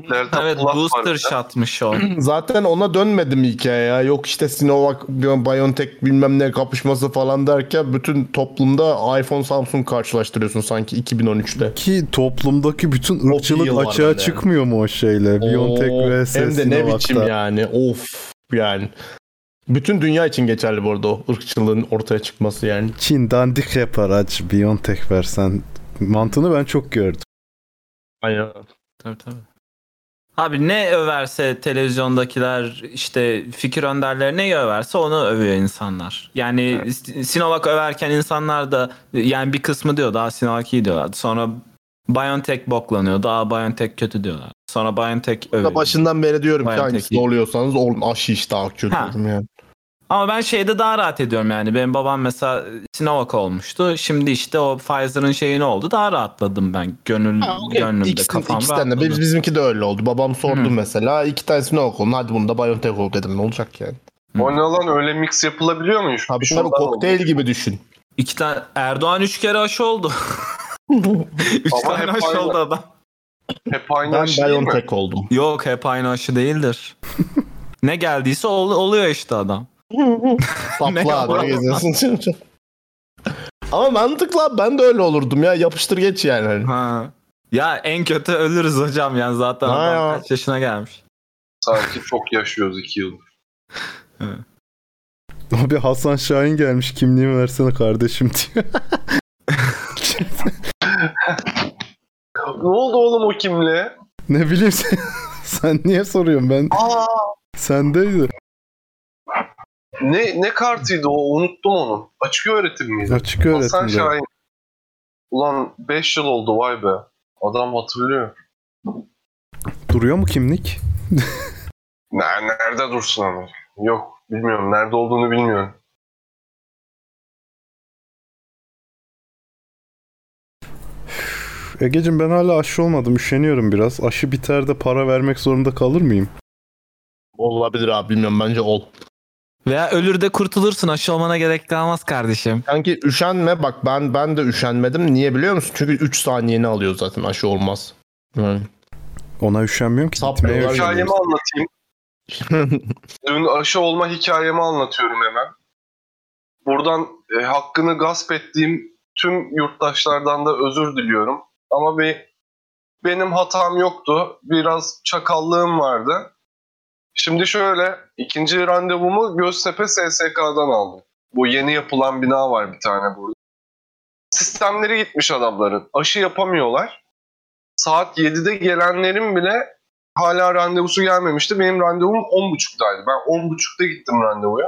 S3: Delta
S5: Evet booster shot'mış o.
S1: Zaten ona dönmedim hikaye ya. Yok işte Sinovac, BioNTech bilmem ne kapışması falan derken bütün toplumda iPhone Samsung karşılaştırıyorsun sanki 2013'te.
S2: Ki toplumdaki bütün ırkçılık açığa
S1: böyle.
S2: çıkmıyor mu o şeyle? BioNTech
S1: Oo,
S2: vs
S1: Hem de ne
S2: Sinovac'ta.
S1: biçim yani. Of yani. Bütün dünya için geçerli bu arada o ırkçılığın ortaya çıkması yani.
S2: Çin dandik yapar aç BioNTech versen. Mantığını ben çok gördüm.
S1: Aynen.
S5: Tabii tabii. Abi ne överse televizyondakiler işte fikir önderleri ne överse onu övüyor insanlar. Yani Sinovac överken insanlar da yani bir kısmı diyor daha Sinovac iyi diyorlardı. Sonra BioNTech boklanıyor. Daha BioNTech kötü diyorlar. Sonra BioNTech övüyor.
S1: Da başından beri diyorum ki
S5: BioNTech
S1: hangisini
S5: iyi.
S1: oluyorsanız olun aşı işte akçı
S5: Ha.
S1: diyorum yani.
S5: Ama ben şeyde daha rahat ediyorum yani. Benim babam mesela Sinovac olmuştu. Şimdi işte o Pfizer'ın şeyi ne oldu? Daha rahatladım ben. Gönül,
S1: Ha, okey.
S5: gönlümde
S1: İkisinden-
S5: kafam
S1: ikisinden de.
S5: rahatladı.
S1: Biz, bizimki de öyle oldu. Babam sordu
S5: Hı.
S1: mesela. iki tanesini okudun. Hadi bunu da BioNTech ol dedim. Ne olacak yani?
S3: O ne lan öyle mix yapılabiliyor mu? Şu-
S1: Tabii
S3: şundan
S1: tabii kokteyl
S3: oldu.
S1: gibi düşün.
S5: İki tane Erdoğan üç kere aşı oldu. üç
S3: Ama
S5: tane aşı
S3: aynı.
S5: oldu adam.
S3: Hep aynı
S1: Ben
S3: aşı değil mi?
S1: BioNTech oldum.
S5: Yok hep aynı aşı değildir. ne geldiyse ol- oluyor işte adam.
S1: Sapla abi geziyorsun? Ama mantıklı abi ben de öyle olurdum ya yapıştır geç yani. Hani.
S5: Ha. Ya en kötü ölürüz hocam yani zaten
S1: Ha
S5: adam
S1: ya.
S5: kaç yaşına gelmiş.
S3: Sanki çok yaşıyoruz iki yıl.
S2: Abi Hasan Şahin gelmiş kimliğimi versene kardeşim diyor.
S3: Ne oldu oğlum o kimliğe?
S2: ne bileyim sen, sen niye soruyorsun ben?
S3: Aa,
S2: Sendeydi.
S3: Ne ne kartıydı o? Unuttum onu. Açık öğretim miydi?
S2: Açık
S3: Hasan
S2: öğretimde.
S3: Şahin. Ulan 5 yıl oldu vay be. Adam hatırlıyor.
S2: Duruyor mu kimlik?
S3: Ne, nerede dursun ama? Yok bilmiyorum. Nerede olduğunu bilmiyorum.
S2: Egeciğim ben hala aşı olmadım. Üşeniyorum biraz. Aşı biter de para vermek zorunda kalır mıyım?
S1: Olabilir abi bilmiyorum bence ol.
S5: Veya ölür de kurtulursun aşı olmana gerek kalmaz kardeşim.
S1: Sanki üşenme bak ben ben de üşenmedim. Niye biliyor musun? Çünkü 3 saniyeni alıyor zaten aşı olmaz. Yani.
S2: Ona üşenmiyorum ki. Gitmeye
S1: ya.
S3: Hikayemi
S2: üşeniyorum.
S3: anlatayım. Dün aşı olma hikayemi anlatıyorum hemen. Buradan e, hakkını gasp ettiğim tüm yurttaşlardan da özür diliyorum. Ama bir benim hatam yoktu. Biraz çakallığım vardı. Şimdi şöyle, ikinci randevumu Göztepe SSK'dan aldım. Bu yeni yapılan bina var bir tane burada. Sistemleri gitmiş adamların. Aşı yapamıyorlar. Saat 7'de gelenlerin bile hala randevusu gelmemişti. Benim randevum 10.30'daydı. Ben 10.30'da gittim randevuya.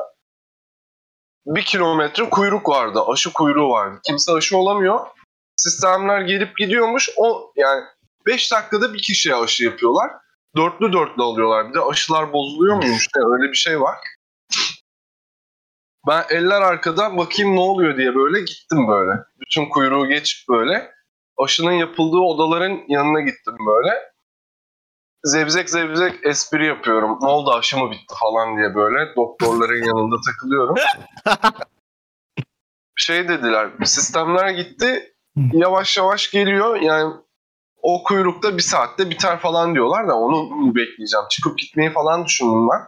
S3: Bir kilometre kuyruk vardı. Aşı kuyruğu vardı. Kimse aşı olamıyor. Sistemler gelip gidiyormuş. O yani 5 dakikada bir kişiye aşı yapıyorlar. Dörtlü dörtlü alıyorlar. Bir de aşılar bozuluyor muymuş? Ne, öyle bir şey var. Ben eller arkada bakayım ne oluyor diye böyle gittim böyle. Bütün kuyruğu geçip böyle. Aşının yapıldığı odaların yanına gittim böyle zevzek zevzek espri yapıyorum. Ne oldu aşı mı bitti falan diye böyle doktorların yanında takılıyorum. şey dediler. Sistemler gitti. Yavaş yavaş geliyor. Yani o kuyrukta bir saatte biter falan diyorlar da onu bekleyeceğim. Çıkıp gitmeyi falan düşündüm ben.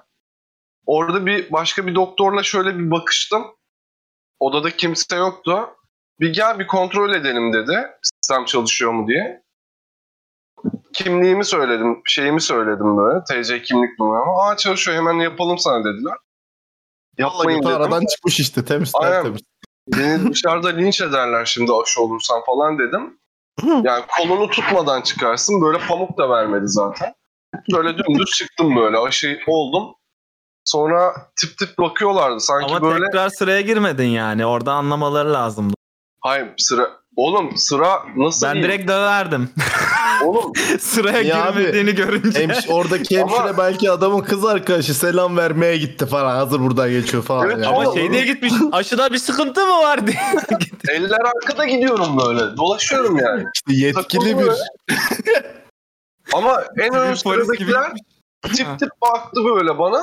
S3: Orada bir başka bir doktorla şöyle bir bakıştım. Odada kimse yoktu. Bir gel bir kontrol edelim dedi. Sistem çalışıyor mu diye. Kimliğimi söyledim, şeyimi söyledim böyle. TC kimlik numaramı. Aa çalışıyor hemen yapalım sana dediler. Yapmayın dedim.
S1: aradan çıkmış işte temiz
S3: Aynen.
S1: tertemiz.
S3: Beni dışarıda linç ederler şimdi aşı olursan falan dedim. Yani kolunu tutmadan çıkarsın. Böyle pamuk da vermedi zaten. Böyle dümdüz çıktım böyle. Aşı oldum. Sonra tip tip bakıyorlardı. Sanki
S5: Ama
S3: böyle...
S5: tekrar sıraya girmedin yani. Orada anlamaları lazımdı.
S3: Hayır sıra... Oğlum sıra nasıl
S5: Ben
S3: iyi?
S5: direkt döverdim.
S3: Oğlum
S5: Sıraya
S1: Ya abi,
S5: girmediğini görünce.
S1: Hemş, oradaki hemşire
S3: Ama-
S1: belki adamın kız arkadaşı selam vermeye gitti falan. Hazır buradan geçiyor falan.
S3: Evet,
S1: yani.
S5: Ama
S3: Oğlum.
S5: şey diye gitmiş. Aşıda bir sıkıntı mı var diye.
S3: eller arkada gidiyorum böyle. Dolaşıyorum yani.
S1: İşte yetkili bir.
S3: Ama en ön sıradakiler tip tip baktı böyle bana.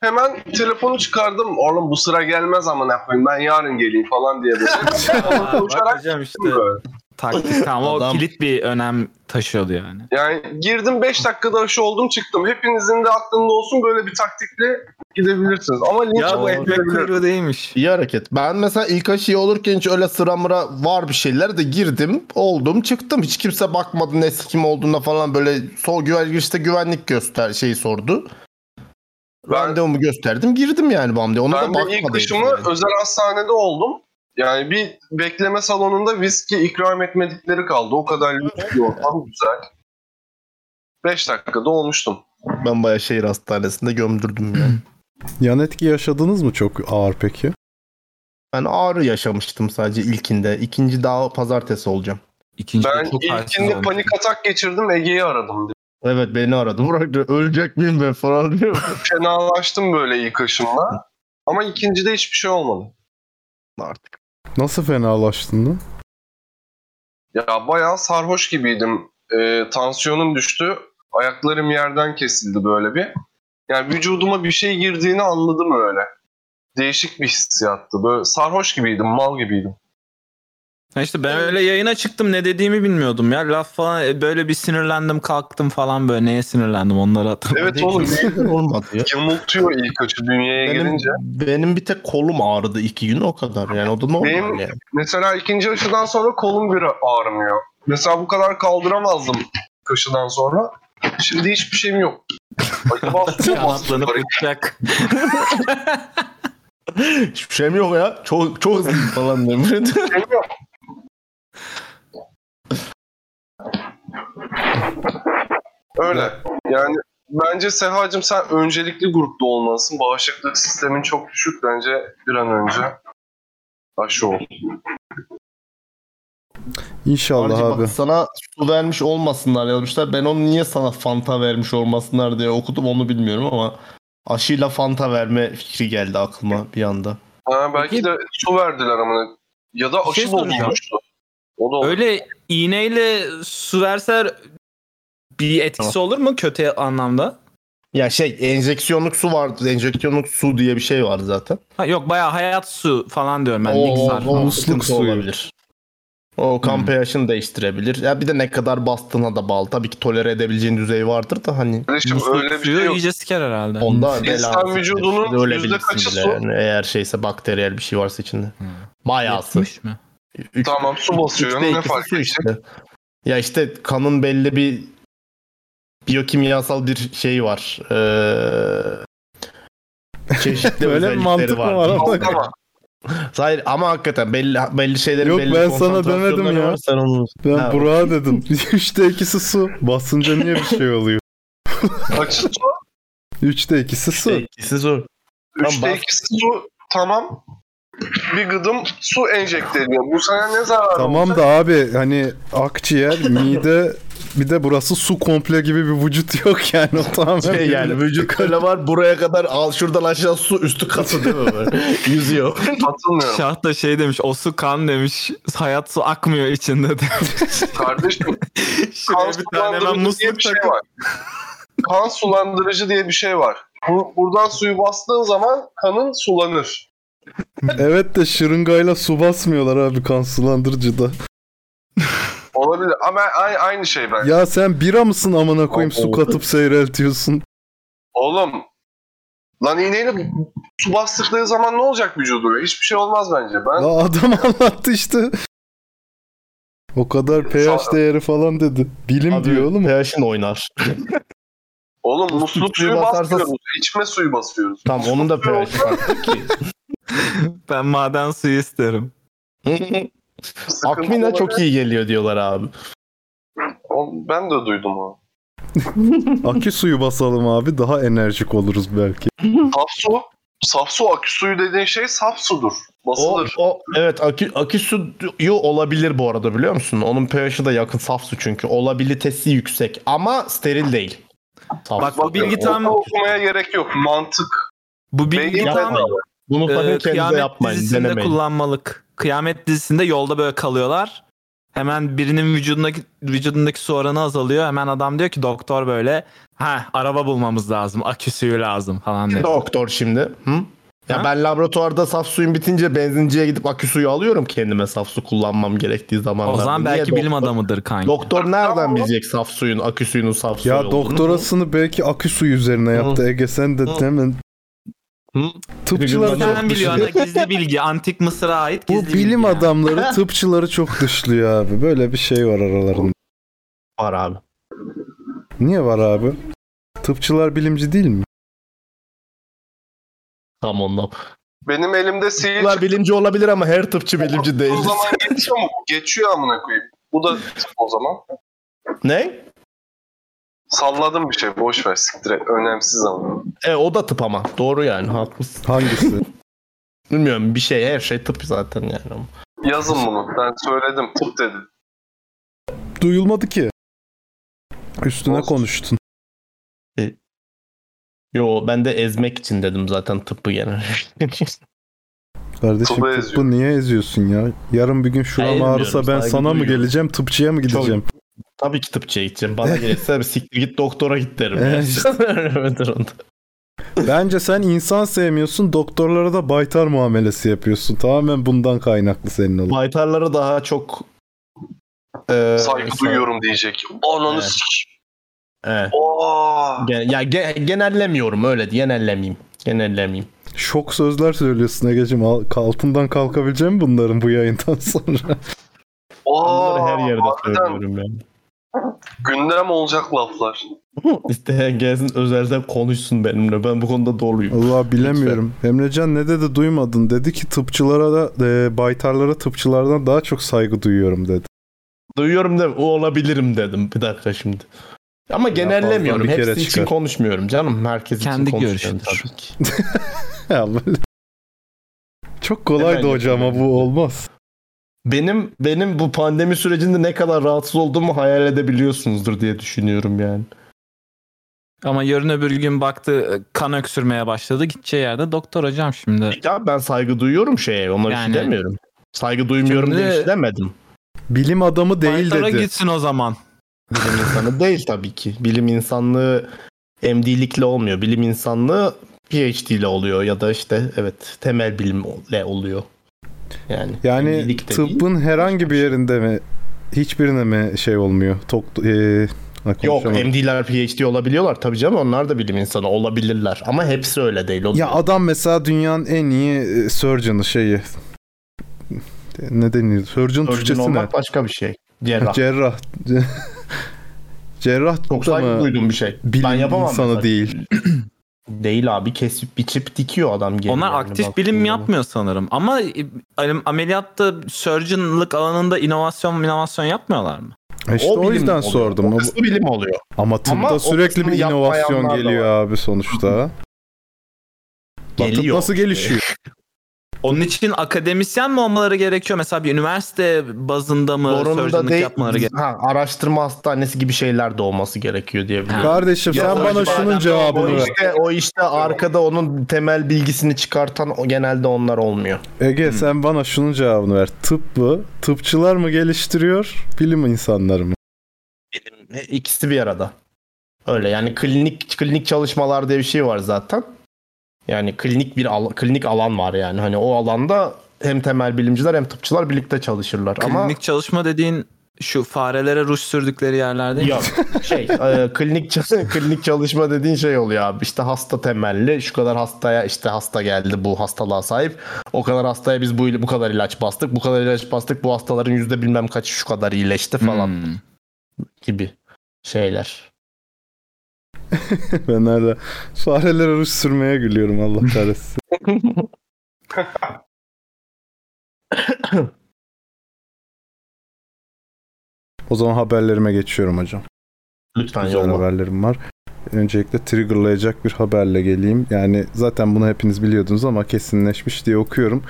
S3: Hemen telefonu çıkardım. Oğlum bu sıra gelmez ama ne yapayım ben yarın geleyim falan diye böyle. Konuşarak
S5: hocam işte
S3: böyle.
S5: taktik tamam o
S1: Adam-
S5: kilit bir önem taşıyordu yani.
S3: Yani girdim 5 dakikada aşı oldum çıktım. Hepinizin de aklında olsun böyle bir taktikle gidebilirsiniz. Ama linç
S5: Ya bu ekmek
S3: edilebilir.
S5: kuyruğu değilmiş.
S1: iyi hareket. Ben mesela ilk aşıyı olurken hiç öyle sıra mıra var bir şeyler de girdim, oldum, çıktım. Hiç kimse bakmadı ne kim olduğuna falan böyle sol güven girişte güvenlik göster şeyi sordu.
S3: Ben-
S1: Randevumu gösterdim, girdim yani bam diye. Ona da
S3: Ben de
S1: bakmadı.
S3: ilk
S1: hiç
S3: aşımı
S1: yani.
S3: özel hastanede oldum. Yani bir bekleme salonunda viski ikram etmedikleri kaldı. O kadar lüks bir ortam güzel. 5 dakikada olmuştum.
S1: Ben bayağı şehir hastanesinde gömdürdüm yani.
S2: Yan etki yaşadınız mı çok ağır peki?
S1: Ben ağrı yaşamıştım sadece ilkinde. İkinci daha pazartesi olacağım.
S5: İkinci
S3: Ben
S5: de
S3: ilkinde panik atak geçirdim Ege'yi aradım.
S1: Evet beni aradı. Burak diyor, ölecek miyim ben falan diyor.
S3: Fenalaştım böyle ilk aşımla. Ama ikincide hiçbir şey olmadı.
S1: Artık.
S2: Nasıl fenalaştın lan?
S3: Ya bayağı sarhoş gibiydim. Ee, tansiyonum düştü. Ayaklarım yerden kesildi böyle bir. Yani vücuduma bir şey girdiğini anladım öyle. Değişik bir hissiyattı. Böyle sarhoş gibiydim, mal gibiydim.
S5: Ha işte ben öyle yayına çıktım ne dediğimi bilmiyordum ya. Laf falan e, böyle bir sinirlendim kalktım falan böyle neye sinirlendim onları hatırlamıyorum.
S3: Evet oğlum
S1: olmadı ya.
S3: yamultuyor ilk aşı dünyaya
S1: Benim,
S3: gelince.
S1: benim bir tek kolum ağrıdı iki gün o kadar yani o da normal
S3: Benim-
S1: yani.
S3: Mesela ikinci aşıdan sonra kolum bir ağrımıyor. Mesela bu kadar kaldıramazdım ilk aşıdan sonra. Şimdi hiçbir şeyim yok. Acaba
S5: Kanatlanıp uçacak.
S1: Hiçbir şeyim yok ya. Çok çok hızlıyım falan diyorum.
S3: Şeyim yok. Öyle. Yani bence Sehacım sen öncelikli grupta olmalısın. Bağışıklık sistemin çok düşük. Bence bir an önce aşı ol.
S2: İnşallah
S1: Harcı
S2: abi.
S1: bak sana su vermiş olmasınlar yazmışlar. Ben onu niye sana Fanta vermiş olmasınlar diye okudum onu bilmiyorum ama aşıyla Fanta verme fikri geldi aklıma bir anda.
S3: Ha, belki de su verdiler ama. Ya da
S5: şey
S3: aşı
S5: soracağım.
S3: bozulmuştu. O da olur.
S5: Öyle iğneyle su verseler bir etkisi olur mu kötü anlamda?
S1: Ya şey enjeksiyonluk su vardı. Enjeksiyonluk su diye bir şey var zaten.
S5: Ha, yok bayağı hayat su falan diyorum ben.
S1: o,
S5: Niksar
S1: o,
S2: Musluk suyu.
S1: olabilir. O kan
S5: Hmm.
S1: pH'ini değiştirebilir. Ya bir de ne kadar bastığına da bağlı. Tabii ki tolere edebileceğin düzey vardır da hani
S3: Kardeşim öyle bir şey yok.
S5: iyice siker herhalde.
S1: onda
S3: İnsan vücudunun yüzde kaçı su?
S1: Yani eğer şeyse bakteriyel bir şey varsa içinde. Bayağısı.
S5: Yetmiş mi?
S1: Üç-
S3: Tamam su basıyor.
S1: Üçte
S3: Ne
S1: ikisi
S3: fark
S1: su
S3: edecek?
S1: işte. Ya işte kanın belli bir biyokimyasal bir şey var. Ee, çeşitli özellikleri
S2: mantık mı var ama?
S1: Hayır ama hakikaten belli belli şeylerin
S2: Yok,
S1: belli
S2: ben sana demedim ya.
S1: var, Sen onu...
S2: Ben
S1: Ha,
S2: Burak'a dedim. Üçte ikisi su. Basınca niye bir şey oluyor?
S3: Açı su.
S2: Üçte ikisi su.
S1: Şey, ikisi. Tamam,
S3: Üçte ikisi su. Tamam. Bir gıdım su enjekte ediyor. Bu sana ne zararı
S2: Tamam
S3: olacak?
S2: da abi hani akciğer, mide bir de burası su komple gibi bir vücut yok yani o tamamen.
S1: Şey yani vücut öyle var buraya kadar al şuradan aşağı su üstü katı değil mi böyle? Yüzüyor.
S3: Katılmıyorum.
S5: Şah da şey demiş o su kan demiş. Hayat su akmıyor içinde demiş.
S3: Kardeşim kan
S5: bir tane
S3: diye
S5: musluk
S3: bir şey var. Kan sulandırıcı diye bir şey var. Bu, buradan suyu bastığın zaman kanın sulanır.
S2: evet de şırıngayla su basmıyorlar abi kan sulandırıcıda.
S3: Olabilir ama aynı, aynı şey bence.
S2: Ya sen bira mısın amına koyayım su katıp seyreltiyorsun.
S3: Oğlum lan iğneyle su bastıkları zaman ne olacak vücudu? Hiçbir şey olmaz bence. Ben
S2: Ya adam anlattı işte. O kadar pH değeri falan dedi. Bilim
S1: Abi,
S2: diyor oğlum.
S1: pH'in oynar.
S3: oğlum musluk
S1: suyu basarsa-
S3: basmıyoruz. İçme suyu basıyoruz.
S1: Tam onun da pH'i farklı ki.
S5: Ben maden suyu isterim.
S1: Akmina
S3: olabilir.
S1: çok iyi geliyor diyorlar abi.
S3: O- Ben de duydum o.
S2: Akü suyu basalım abi daha enerjik oluruz belki.
S3: Saf su. Saf su akü suyu dediğin şey saf sudur.
S1: O,
S3: Basılır.
S1: o evet akü, akü suyu olabilir bu arada biliyor musun? Onun pH'i de yakın saf su çünkü. Olabilitesi yüksek ama steril değil. Saf
S5: Bak bu bilgi tam
S3: okumaya gerek yok. Mantık.
S5: bu bilgi tam
S1: Bunu sakın
S5: e,
S1: kendinize
S5: kıyamet
S1: yapmayın.
S5: dizisinde
S1: Denemeyin.
S5: kullanmalık. Kıyamet dizisinde yolda böyle kalıyorlar. Hemen birinin vücudundaki vücudundaki su oranı azalıyor. Hemen adam diyor ki doktor böyle ha araba bulmamız lazım. Akü suyu lazım falan diyor.
S1: Doktor şimdi. Hı? Ya
S5: Ha?
S1: ben laboratuvarda saf suyun bitince benzinciye gidip akü suyu alıyorum kendime saf su kullanmam gerektiği
S5: O
S1: zamanlarda.
S5: zaman
S1: Niye
S5: belki bilim
S1: doktor-
S5: adamıdır kanka.
S1: Doktor nereden bilecek saf suyun, akü suyunun saf suyu
S2: Ya
S1: olduğunu?
S2: doktorasını belki akü suyu üzerine yaptı. Ege sen de
S1: Hı.
S2: hemen
S1: Hı?
S2: tıpçılar
S1: Bilim
S2: çok
S5: Sen biliyorsun
S2: dışlıyor.
S5: gizli bilgi. Antik Mısır'a ait
S2: Bu
S5: gizli bilgi.
S2: bilim
S5: yani.
S2: adamları tıpçıları çok dışlıyor abi. Böyle bir şey var aralarında.
S1: Var abi.
S2: Niye var abi? Tıpçılar bilimci değil mi?
S1: Tam ondan.
S3: Benim elimde sihir
S1: Tıpçılar bilimci olabilir ama her tıpçı bilimci değil.
S3: O zaman geçiyor mu? Geçiyor amına koyayım. Bu da tıp o zaman.
S1: ne?
S3: Salladım bir şey. Boş ver siktir et. Önemsiz ama.
S1: E o da tıp ama. Doğru yani haklısın.
S2: Hangisi?
S1: Bilmiyorum bir şey her şey tıp zaten yani.
S3: Yazın bunu. Ben söyledim. Tıp dedi.
S2: Duyulmadı ki. Üstüne
S3: Olsun.
S2: konuştun.
S1: Yo ben de ezmek için dedim zaten tıbbı gene.
S2: Kardeşim
S3: Tıbbı
S2: tıbbı niye eziyorsun ya? Yarın bir gün şuram
S1: Hayır,
S2: ağrısa ben
S1: bilmiyorum,
S2: sana mı
S1: saygı duyuyorum.
S2: geleceğim? Tıpçıya mı gideceğim?
S1: Tabii ki tıpçıya gideceğim. Bana gelirse bir siktir git doktora git derim.
S2: Evet,
S1: yani.
S2: Bence sen insan sevmiyorsun. Doktorlara da baytar muamelesi yapıyorsun. Tamamen bundan kaynaklı senin olay.
S1: Baytarlara daha çok e,
S3: Saygı
S1: sa-
S3: duyuyorum diyecek. Ananı
S1: Evet.
S3: sik.
S1: Evet. Gen- ya ge- genellemiyorum öyle diye genellemeyeyim. Genellemeyeyim.
S2: Şok sözler söylüyorsun Ege'cim. Al- Altından kalkabilecek mi bunların bu yayından sonra?
S3: Oo.
S1: Bunları her yerde
S3: harbiden
S1: söylüyorum yani.
S3: Gündem olacak laflar.
S1: İsteyen gelsin özelden konuşsun benimle. Ben bu konuda doluyum.
S2: Allah bilemiyorum. Emrecan ne dedi duymadın. Dedi ki tıpçılara da e, baytarlara tıpçılardan daha çok saygı duyuyorum dedi.
S1: Duyuyorum da o olabilirim dedim. Bir dakika şimdi. Ama genellemiyorum.
S2: bir kere
S1: Hepsi için konuşmuyorum canım. Herkes
S5: Kendi
S1: için konuşuyorum tabii ki.
S2: Ya. Çok kolaydı
S1: Hemen
S2: hocam ama
S1: yapıyorum.
S2: bu olmaz.
S1: Benim benim bu pandemi sürecinde ne kadar rahatsız olduğumu hayal edebiliyorsunuzdur diye düşünüyorum yani.
S5: Ama yarın öbür gün baktı kan öksürmeye başladı. Gideceği yerde doktor hocam şimdi.
S1: Ya ben saygı duyuyorum şeye. Ona bir
S5: Yani-
S1: şey demiyorum. Saygı duymuyorum
S5: Şimdi-
S1: diye bir şey demedim.
S2: Bilim adamı değil
S5: Baytara
S2: dedi.
S5: gitsin o zaman.
S1: Bilim insanı değil tabii ki. Bilim insanlığı MD'likle olmuyor. Bilim insanlığı PhD ile oluyor ya da işte evet temel bilimle oluyor. Yani
S2: Yani
S1: de değil.
S2: tıbbın herhangi bir yerinde mi hiçbirine mi şey olmuyor? Tok, e,
S1: Yok. MD'ler PhD olabiliyorlar tabii canım onlar da bilim insanı olabilirler ama hepsi öyle değil. O
S2: Ya adam mesela dünyanın en iyi e, surgeon'ı şeyi. Ne deniyor? Surgeon
S1: Surgeon
S2: Türkçesi ne?
S1: olmak başka bir şey. Cerrah.
S2: Cerrah. Cerrah
S1: Çok saygı
S2: mı
S1: duyduğum bir şey.
S2: bilim
S1: ben yapamam
S2: insanı
S1: mesela.
S2: değil.
S1: Değil abi kesip biçip dikiyor adam. geliyor
S5: Onlar
S1: yani
S5: aktif bilim yapmıyor sanırım. Ama e, ameliyatta surgeonlık alanında inovasyon inovasyon yapmıyorlar mı?
S2: İşte o,
S1: bilim
S2: yüzden
S1: oluyor.
S2: sordum.
S1: O
S2: O-
S1: kısmı bilim oluyor.
S2: Ama tıpta
S1: Ama o
S2: sürekli bir inovasyon geliyor abi sonuçta. Tıp
S1: Geliyor.
S2: nasıl gelişiyor?
S5: Onun için akademisyen mi olmaları gerekiyor? Mesela bir üniversite bazında mı
S1: Zorunda
S5: surgeonlık
S1: değil.
S5: yapmaları gerekiyor?
S1: Ha, araştırma hastanesi gibi şeyler de olması gerekiyor diye biliyorum.
S2: Kardeşim
S1: Ya
S2: sen bana
S1: işte-
S2: şunun cevabını ver.
S1: işte, o işte arkada onun temel bilgisini çıkartan o genelde onlar olmuyor.
S2: Ege sen bana şunun cevabını ver. Tıp mı? Tıpçılar mı geliştiriyor? Bilim insanları mı?
S1: Bilim, ikisi bir arada. Öyle yani klinik klinik çalışmalar diye bir şey var zaten. Yani klinik bir al- klinik alan var yani. Hani o alanda hem temel bilimciler hem tıpçılar birlikte çalışırlar. Ama
S5: Klinik çalışma dediğin şu farelere ruj sürdükleri yerler değil mi?
S1: Yok şey e, klinik klinik çalışma dediğin şey oluyor abi işte hasta temelli şu kadar hastaya işte hasta geldi bu hastalığa sahip o kadar hastaya biz bu bu kadar ilaç bastık bu kadar ilaç bastık bu hastaların yüzde bilmem kaçı şu kadar iyileşti falan
S5: Hmm.
S1: gibi şeyler.
S2: Ben nerede farelere ruj sürmeye gülüyorum Allah kahretsin. o zaman haberlerime geçiyorum hocam.
S1: Lütfen
S2: Güzel
S1: yolla.
S2: haberlerim var. Öncelikle triggerlayacak bir haberle geleyim. Yani zaten bunu hepiniz biliyordunuz ama kesinleşmiş diye okuyorum.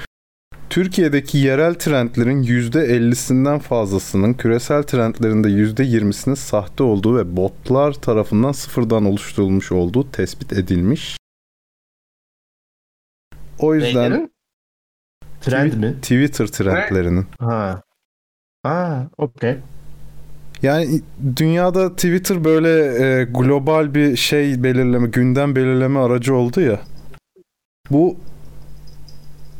S2: Türkiye'deki yerel trendlerin %50'sinden fazlasının küresel trendlerin de %20'sinin sahte olduğu ve botlar tarafından sıfırdan oluşturulmuş olduğu tespit edilmiş. O yüzden
S1: Neylerin? Trend mi?
S2: Twitter trendlerinin.
S1: Ha. Ha, okey.
S2: Yani dünyada Twitter böyle e, global bir şey belirleme, gündem belirleme aracı oldu ya. Bu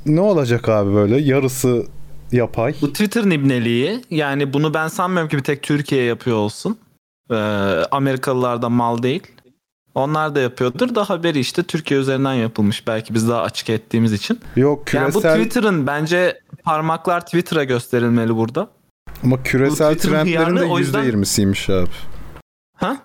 S2: ne olacak abi böyle? Yarısı yapay.
S5: Bu Twitter ibneliği yani bunu ben sanmıyorum ki bir tek Türkiye yapıyor olsun. Ee, Amerikalılar da mal değil. Onlar da yapıyordur da haberi işte Türkiye üzerinden yapılmış. Belki biz daha açık ettiğimiz için.
S2: Yok
S5: Yani bu
S2: küresel
S5: Twitter'ın bence parmaklar Twitter'a gösterilmeli burada.
S2: ama küresel
S5: Twitter'ın
S2: trendlerin de
S5: hıyarlı, o yüzden-
S2: %20'siymiş abi.
S5: Ha?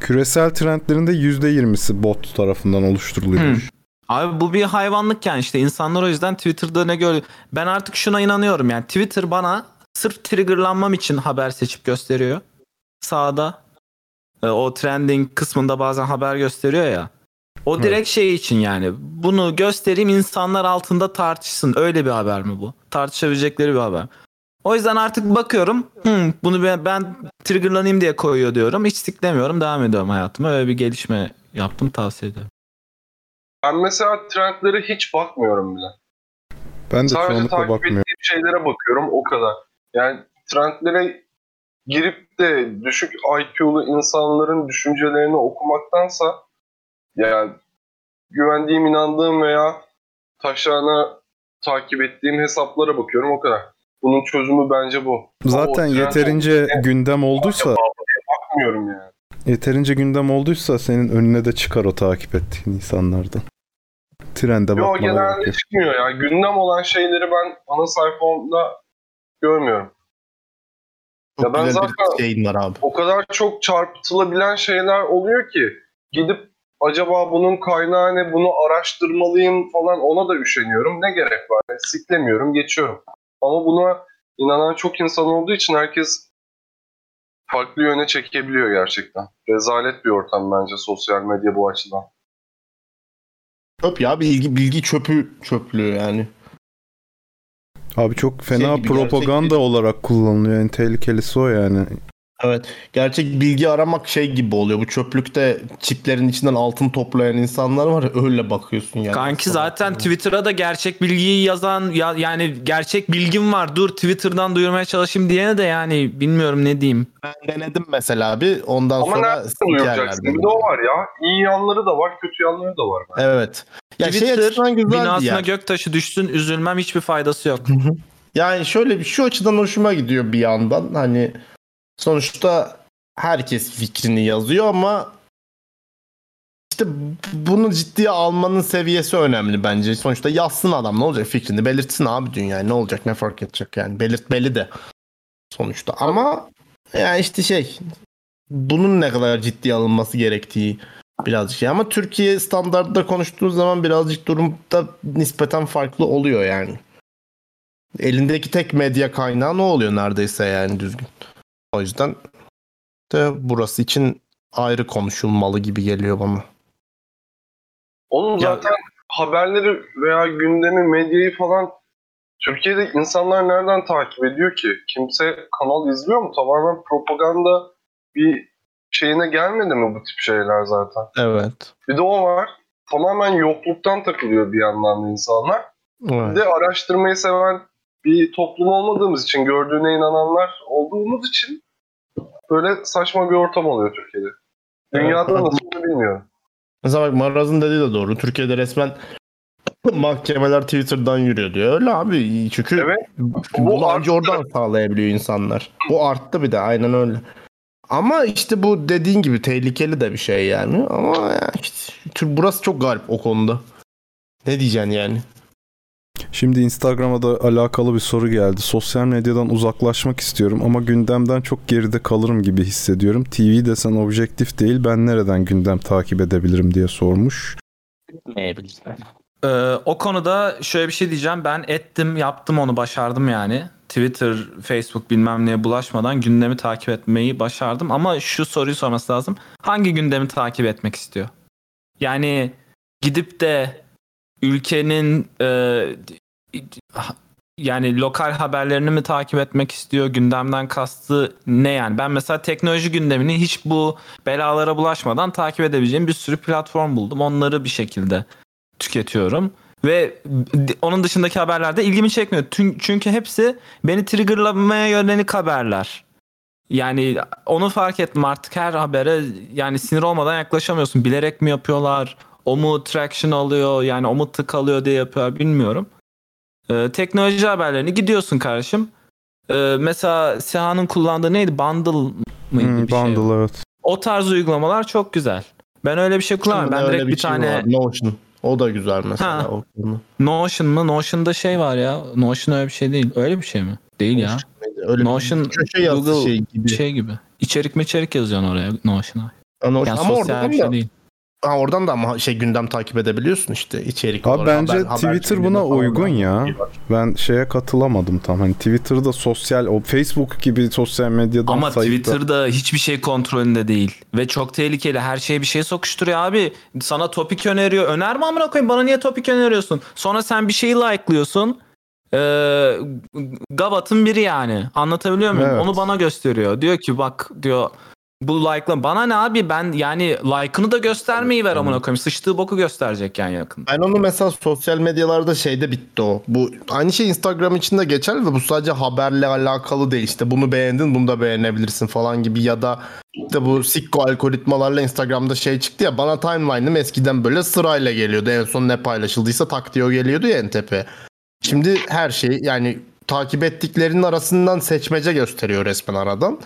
S2: Küresel trendlerin de %20'si bot tarafından oluşturuluyormuş.
S5: Abi bu bir hayvanlık yani işte insanlar o yüzden Twitter'da ne gör ben artık şuna inanıyorum yani Twitter bana sırf triggerlanmam için haber seçip gösteriyor. Sağda e, o trending kısmında bazen haber gösteriyor ya. O direkt şey için yani bunu göstereyim insanlar altında tartışsın. Öyle bir haber mi bu? Tartışabilecekleri bir haber. O yüzden artık bakıyorum "Hmm, bunu ben, ben triggerlanayım diye koyuyor diyorum. Hiç siklemiyorum devam ediyorum hayatıma. Öyle bir gelişme yaptım tavsiye ederim.
S3: Ben mesela trendlere hiç bakmıyorum bile.
S2: Ben de
S3: Sadece takip
S2: bakmıyorum.
S3: ettiğim şeylere bakıyorum o kadar. Yani trendlere girip de düşük IQ'lu insanların düşüncelerini okumaktansa yani güvendiğim, inandığım veya taşlarına takip ettiğim hesaplara bakıyorum o kadar. Bunun çözümü bence bu.
S2: Zaten yeterince gündem olduysa
S3: bakmıyorum yani.
S2: Yeterince gündem olduysa senin önüne de çıkar o takip ettiğin insanlardan. Trende
S3: Yo
S2: bakmana
S3: genelde
S2: gerek yok.
S3: çıkmıyor ya. Gündem olan şeyleri ben ana sayfamda görmüyorum.
S1: Çok
S3: Ya ben
S1: güzel
S3: zaten-
S1: bir şeyin var abi.
S3: o kadar çok çarpıtılabilen şeyler oluyor ki gidip acaba bunun kaynağı ne bunu araştırmalıyım falan ona da üşeniyorum. Ne gerek var? Siklemiyorum, geçiyorum. Ama buna inanan çok insan olduğu için herkes farklı yöne çekebiliyor gerçekten. Rezalet bir ortam bence sosyal medya bu açıdan.
S1: Çöp ya bilgi bilgi çöpü çöplüğü yani.
S2: Abi çok fena
S1: Şey gibi,
S2: propaganda
S1: gerçek
S2: olarak kullanılıyor. En tehlikelisi o yani.
S1: Evet. Gerçek bilgi aramak şey gibi oluyor. Bu çöplükte çiplerin içinden altın toplayan insanlar var ya öyle bakıyorsun yani.
S5: Kanki zaten Twitter'a da gerçek bilgiyi yazan ya, yani gerçek bilgim var dur Twitter'dan duyurmaya çalışayım diyene de yani bilmiyorum ne diyeyim.
S1: Ben denedim mesela bir ondan
S3: Ama
S1: sonra sikerler
S3: Bir de o var ya. İyi yanları da var, kötü yanları da var.
S1: Evet. Ya şey
S5: Twitter
S1: güzeldi
S5: binasına
S1: yani.
S5: göktaşı düşsün üzülmem hiçbir faydası yok.
S1: Yani şöyle bir şu açıdan hoşuma gidiyor bir yandan. Hani sonuçta herkes fikrini yazıyor ama işte bunu ciddiye almanın seviyesi önemli bence. Sonuçta yazsın adam ne olacak? Fikrini belirtsin abi dünyaya ne olacak ne fark edecek yani? Belirtmeli de sonuçta. Ama yani işte şey bunun ne kadar ciddiye alınması gerektiği birazcık şey ama Türkiye standartında konuştuğu zaman birazcık durumda nispeten farklı oluyor yani. Elindeki tek medya kaynağı ne oluyor neredeyse yani düzgün. O yüzden de burası için ayrı konuşulmalı gibi geliyor bana.
S3: Onun zaten haberleri veya gündemi, medyayı falan Türkiye'de insanlar nereden takip ediyor ki? Kimse kanal izliyor mu? Tamamen propaganda bir şeyine gelmedi mi bu tip şeyler zaten?
S1: Evet.
S3: Bir de o var. Tamamen yokluktan takılıyor bir yandan da insanlar. Bir
S1: evet.
S3: de araştırmayı seven bir toplum olmadığımız için, gördüğüne inananlar olduğumuz için böyle saçma bir ortam oluyor Türkiye'de. Dünyada
S1: Evet.
S3: nasıl bilmiyorum.
S1: Mesela bak Maraz'ın dediği de doğru. Türkiye'de resmen mahkemeler Twitter'dan yürüyor diyor. Öyle abi. Çünkü
S3: Evet.
S1: bunu anca oradan sağlayabiliyor insanlar. Bu arttı bir de aynen öyle. Ama işte bu dediğin gibi tehlikeli de bir şey yani. Ama işte, burası çok garip o konuda. Ne diyeceksin yani?
S2: Şimdi Instagram'a da alakalı bir soru geldi. Sosyal medyadan uzaklaşmak istiyorum ama gündemden çok geride kalırım gibi hissediyorum. TV desen objektif değil ben nereden gündem takip edebilirim diye sormuş.
S5: Ee, o konuda şöyle bir şey diyeceğim. Ben ettim, yaptım onu, başardım yani. Twitter, Facebook bilmem neye bulaşmadan gündemi takip etmeyi başardım. Ama şu soruyu sorması lazım. Hangi gündemi takip etmek istiyor? Yani gidip de ülkenin e, yani lokal haberlerini mi takip etmek istiyor? Gündemden kastı ne yani? Ben mesela teknoloji gündemini hiç bu belalara bulaşmadan takip edebileceğim bir sürü platform buldum. Onları bir şekilde tüketiyorum. Ve onun dışındaki haberlerde ilgimi çekmiyor. Çünkü hepsi beni triggerlamaya yönelik haberler. Yani onu fark ettim artık her habere yani sinir olmadan yaklaşamıyorsun. Bilerek mi yapıyorlar? O mu traction alıyor? Yani o mu tık alıyor diye yapıyor bilmiyorum. Ee, teknoloji haberlerini gidiyorsun kardeşim. Ee, mesela Seha'nın kullandığı neydi? Bundle mıydı?
S2: Hmm,
S5: bir şey.
S2: bundle evet.
S5: O tarz uygulamalar çok güzel. Ben öyle bir şey kullanmıyorum. Ben direkt bir,
S1: şey
S5: tane
S1: var, Notion. O da güzel mesela.
S5: Ha.
S1: o konu.
S5: Notion mı? Notion'da şey var ya. Notion öyle bir şey değil. Öyle bir şey mi? Değil ya.
S1: Öyle
S5: Notion,
S1: bir
S5: Google
S1: şey gibi.
S5: Şey gibi. İçerik mi içerik yazıyorsun oraya Notion'a.
S1: Notion.
S5: Yani
S1: ama
S5: bir şey
S1: da,
S5: değil.
S1: Ha, oradan da ama şey gündem takip edebiliyorsun işte içerik
S2: Abi
S1: olarak.
S2: bence
S1: haber-
S2: Twitter buna uygun ya. Ben şeye katılamadım tam. Hani Twitter'da sosyal, o Facebook gibi sosyal medyadan
S5: Ama
S2: sayıp da-
S5: Twitter'da hiçbir şey kontrolünde değil. Ve çok tehlikeli. Her şeye bir şey sokuşturuyor abi. Sana topik öneriyor. Önerme amına koyayım. Bana niye topik öneriyorsun? Sonra sen bir şeyi like'lıyorsun. Ee, Gavat'ın biri yani. Anlatabiliyor muyum?
S2: Evet.
S5: Onu bana gösteriyor. Diyor ki bak diyor bu like'la bana ne abi ben yani like'ını da göstermeyi ver amına koyayım. Sıçtığı boku gösterecek yani yakın.
S1: Ben onu mesela sosyal medyalarda şeyde bitti o. Bu aynı şey Instagram için de geçerli ve bu sadece haberle alakalı değil. İşte bunu beğendin bunu da beğenebilirsin falan gibi ya da işte bu sikko algoritmalarla Instagram'da şey çıktı ya bana timeline'ım eskiden böyle sırayla geliyordu. En son ne paylaşıldıysa tak diye o geliyordu ya en tepe. Şimdi her şey yani takip ettiklerinin arasından seçmece gösteriyor resmen aradan.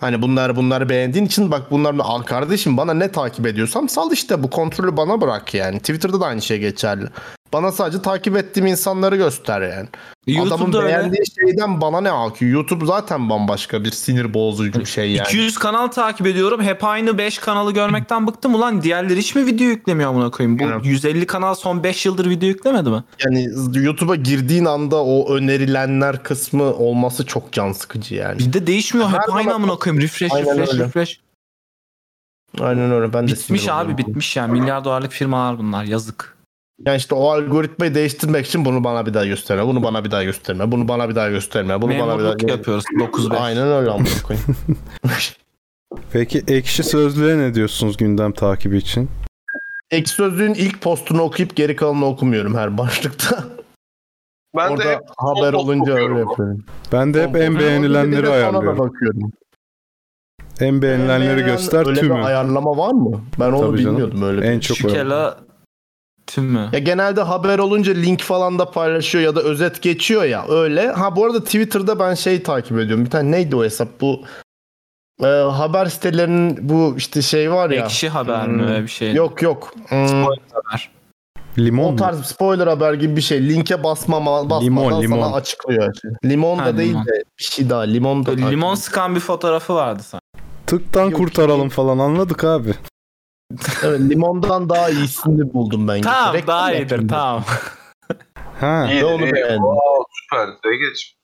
S1: Hani bunlar bunları beğendiğin için bak bunlar al kardeşim bana ne takip ediyorsam sal işte bu kontrolü bana bırak yani. Twitter'da da aynı şey geçerli. Bana sadece takip ettiğim insanları göster yani. Adamın
S5: YouTube'da öyle.
S1: beğendiği şeyden bana ne akıyor? YouTube zaten bambaşka bir sinir bozucu bir şey yani.
S5: 200 kanal takip ediyorum. Hep aynı 5 kanalı görmekten bıktım. Ulan diğerleri hiç mi video yüklemiyor amına koyayım? Bu
S1: Evet.
S5: 150 kanal son 5 yıldır video yüklemedi mi?
S1: Yani YouTube'a girdiğin anda o önerilenler kısmı olması çok can sıkıcı yani.
S5: Bir de değişmiyor. Hep
S1: Her
S5: aynı
S1: zaman-
S5: amına koyayım. Refresh,
S1: Aynen
S5: refresh,
S1: öyle.
S5: refresh.
S1: Aynen öyle ben de
S5: Bitmiş abi
S1: oluyorum.
S5: bitmiş yani. Milyar dolarlık firmalar bunlar. Yazık.
S1: Yani işte o algoritmayı değiştirmek için bunu bana bir daha gösterme, bunu bana bir daha gösterme, bunu bana bir daha gösterme, bunu bana bir daha
S5: Memurluk yapıyoruz. 9-5.
S1: Aynen öyle amına koyayım.
S2: Peki ekşi sözlüğe ne diyorsunuz gündem takibi için?
S1: Ek sözlüğün ilk postunu okuyup geri kalanını okumuyorum her başlıkta.
S3: Ben
S1: Orada
S3: de hep
S1: haber olunca öyle yapıyorum.
S2: Ben de hep en beğenilenleri ayarlıyorum.
S1: bakıyorum.
S2: En beğenilenleri
S1: Beğenilen-
S2: göster
S1: öyle
S2: tümü.
S1: bir ayarlama var mı? Ben onu
S2: Tabii canım.
S1: bilmiyordum öyle.
S2: En
S1: bir-
S2: çok
S5: Şükela tümü.
S1: Ya genelde haber olunca link falan da paylaşıyor ya da özet geçiyor ya öyle. Ha bu arada Twitter'da ben şey takip ediyorum. Bir tane neydi o hesap bu e, haber sitelerinin bu işte şey var ya.
S5: Ekşi haber
S1: Hmm.
S5: mi öyle bir şey?
S1: Yok yok. Hmm,
S5: haber.
S2: Limon
S1: o
S2: mu?
S1: tarz spoiler haber gibi bir şey. Linke basmama, basmadan
S2: Limon, limon.
S1: sana açıklıyor. Limon da
S5: Ha,
S1: değil
S5: limon.
S1: de bir şey daha. Limon da
S5: limon sıkan bir fotoğrafı vardı sanki.
S2: Tıktan
S1: Yok,
S2: kurtaralım
S1: yok.
S2: falan anladık abi.
S1: Evet, limondan daha iyisini buldum ben.
S5: Tamam
S1: Reklam
S5: daha iyidir tamam.
S2: Ha.
S3: iyi,
S1: onu beğendim.
S3: Wow, süper. De geç.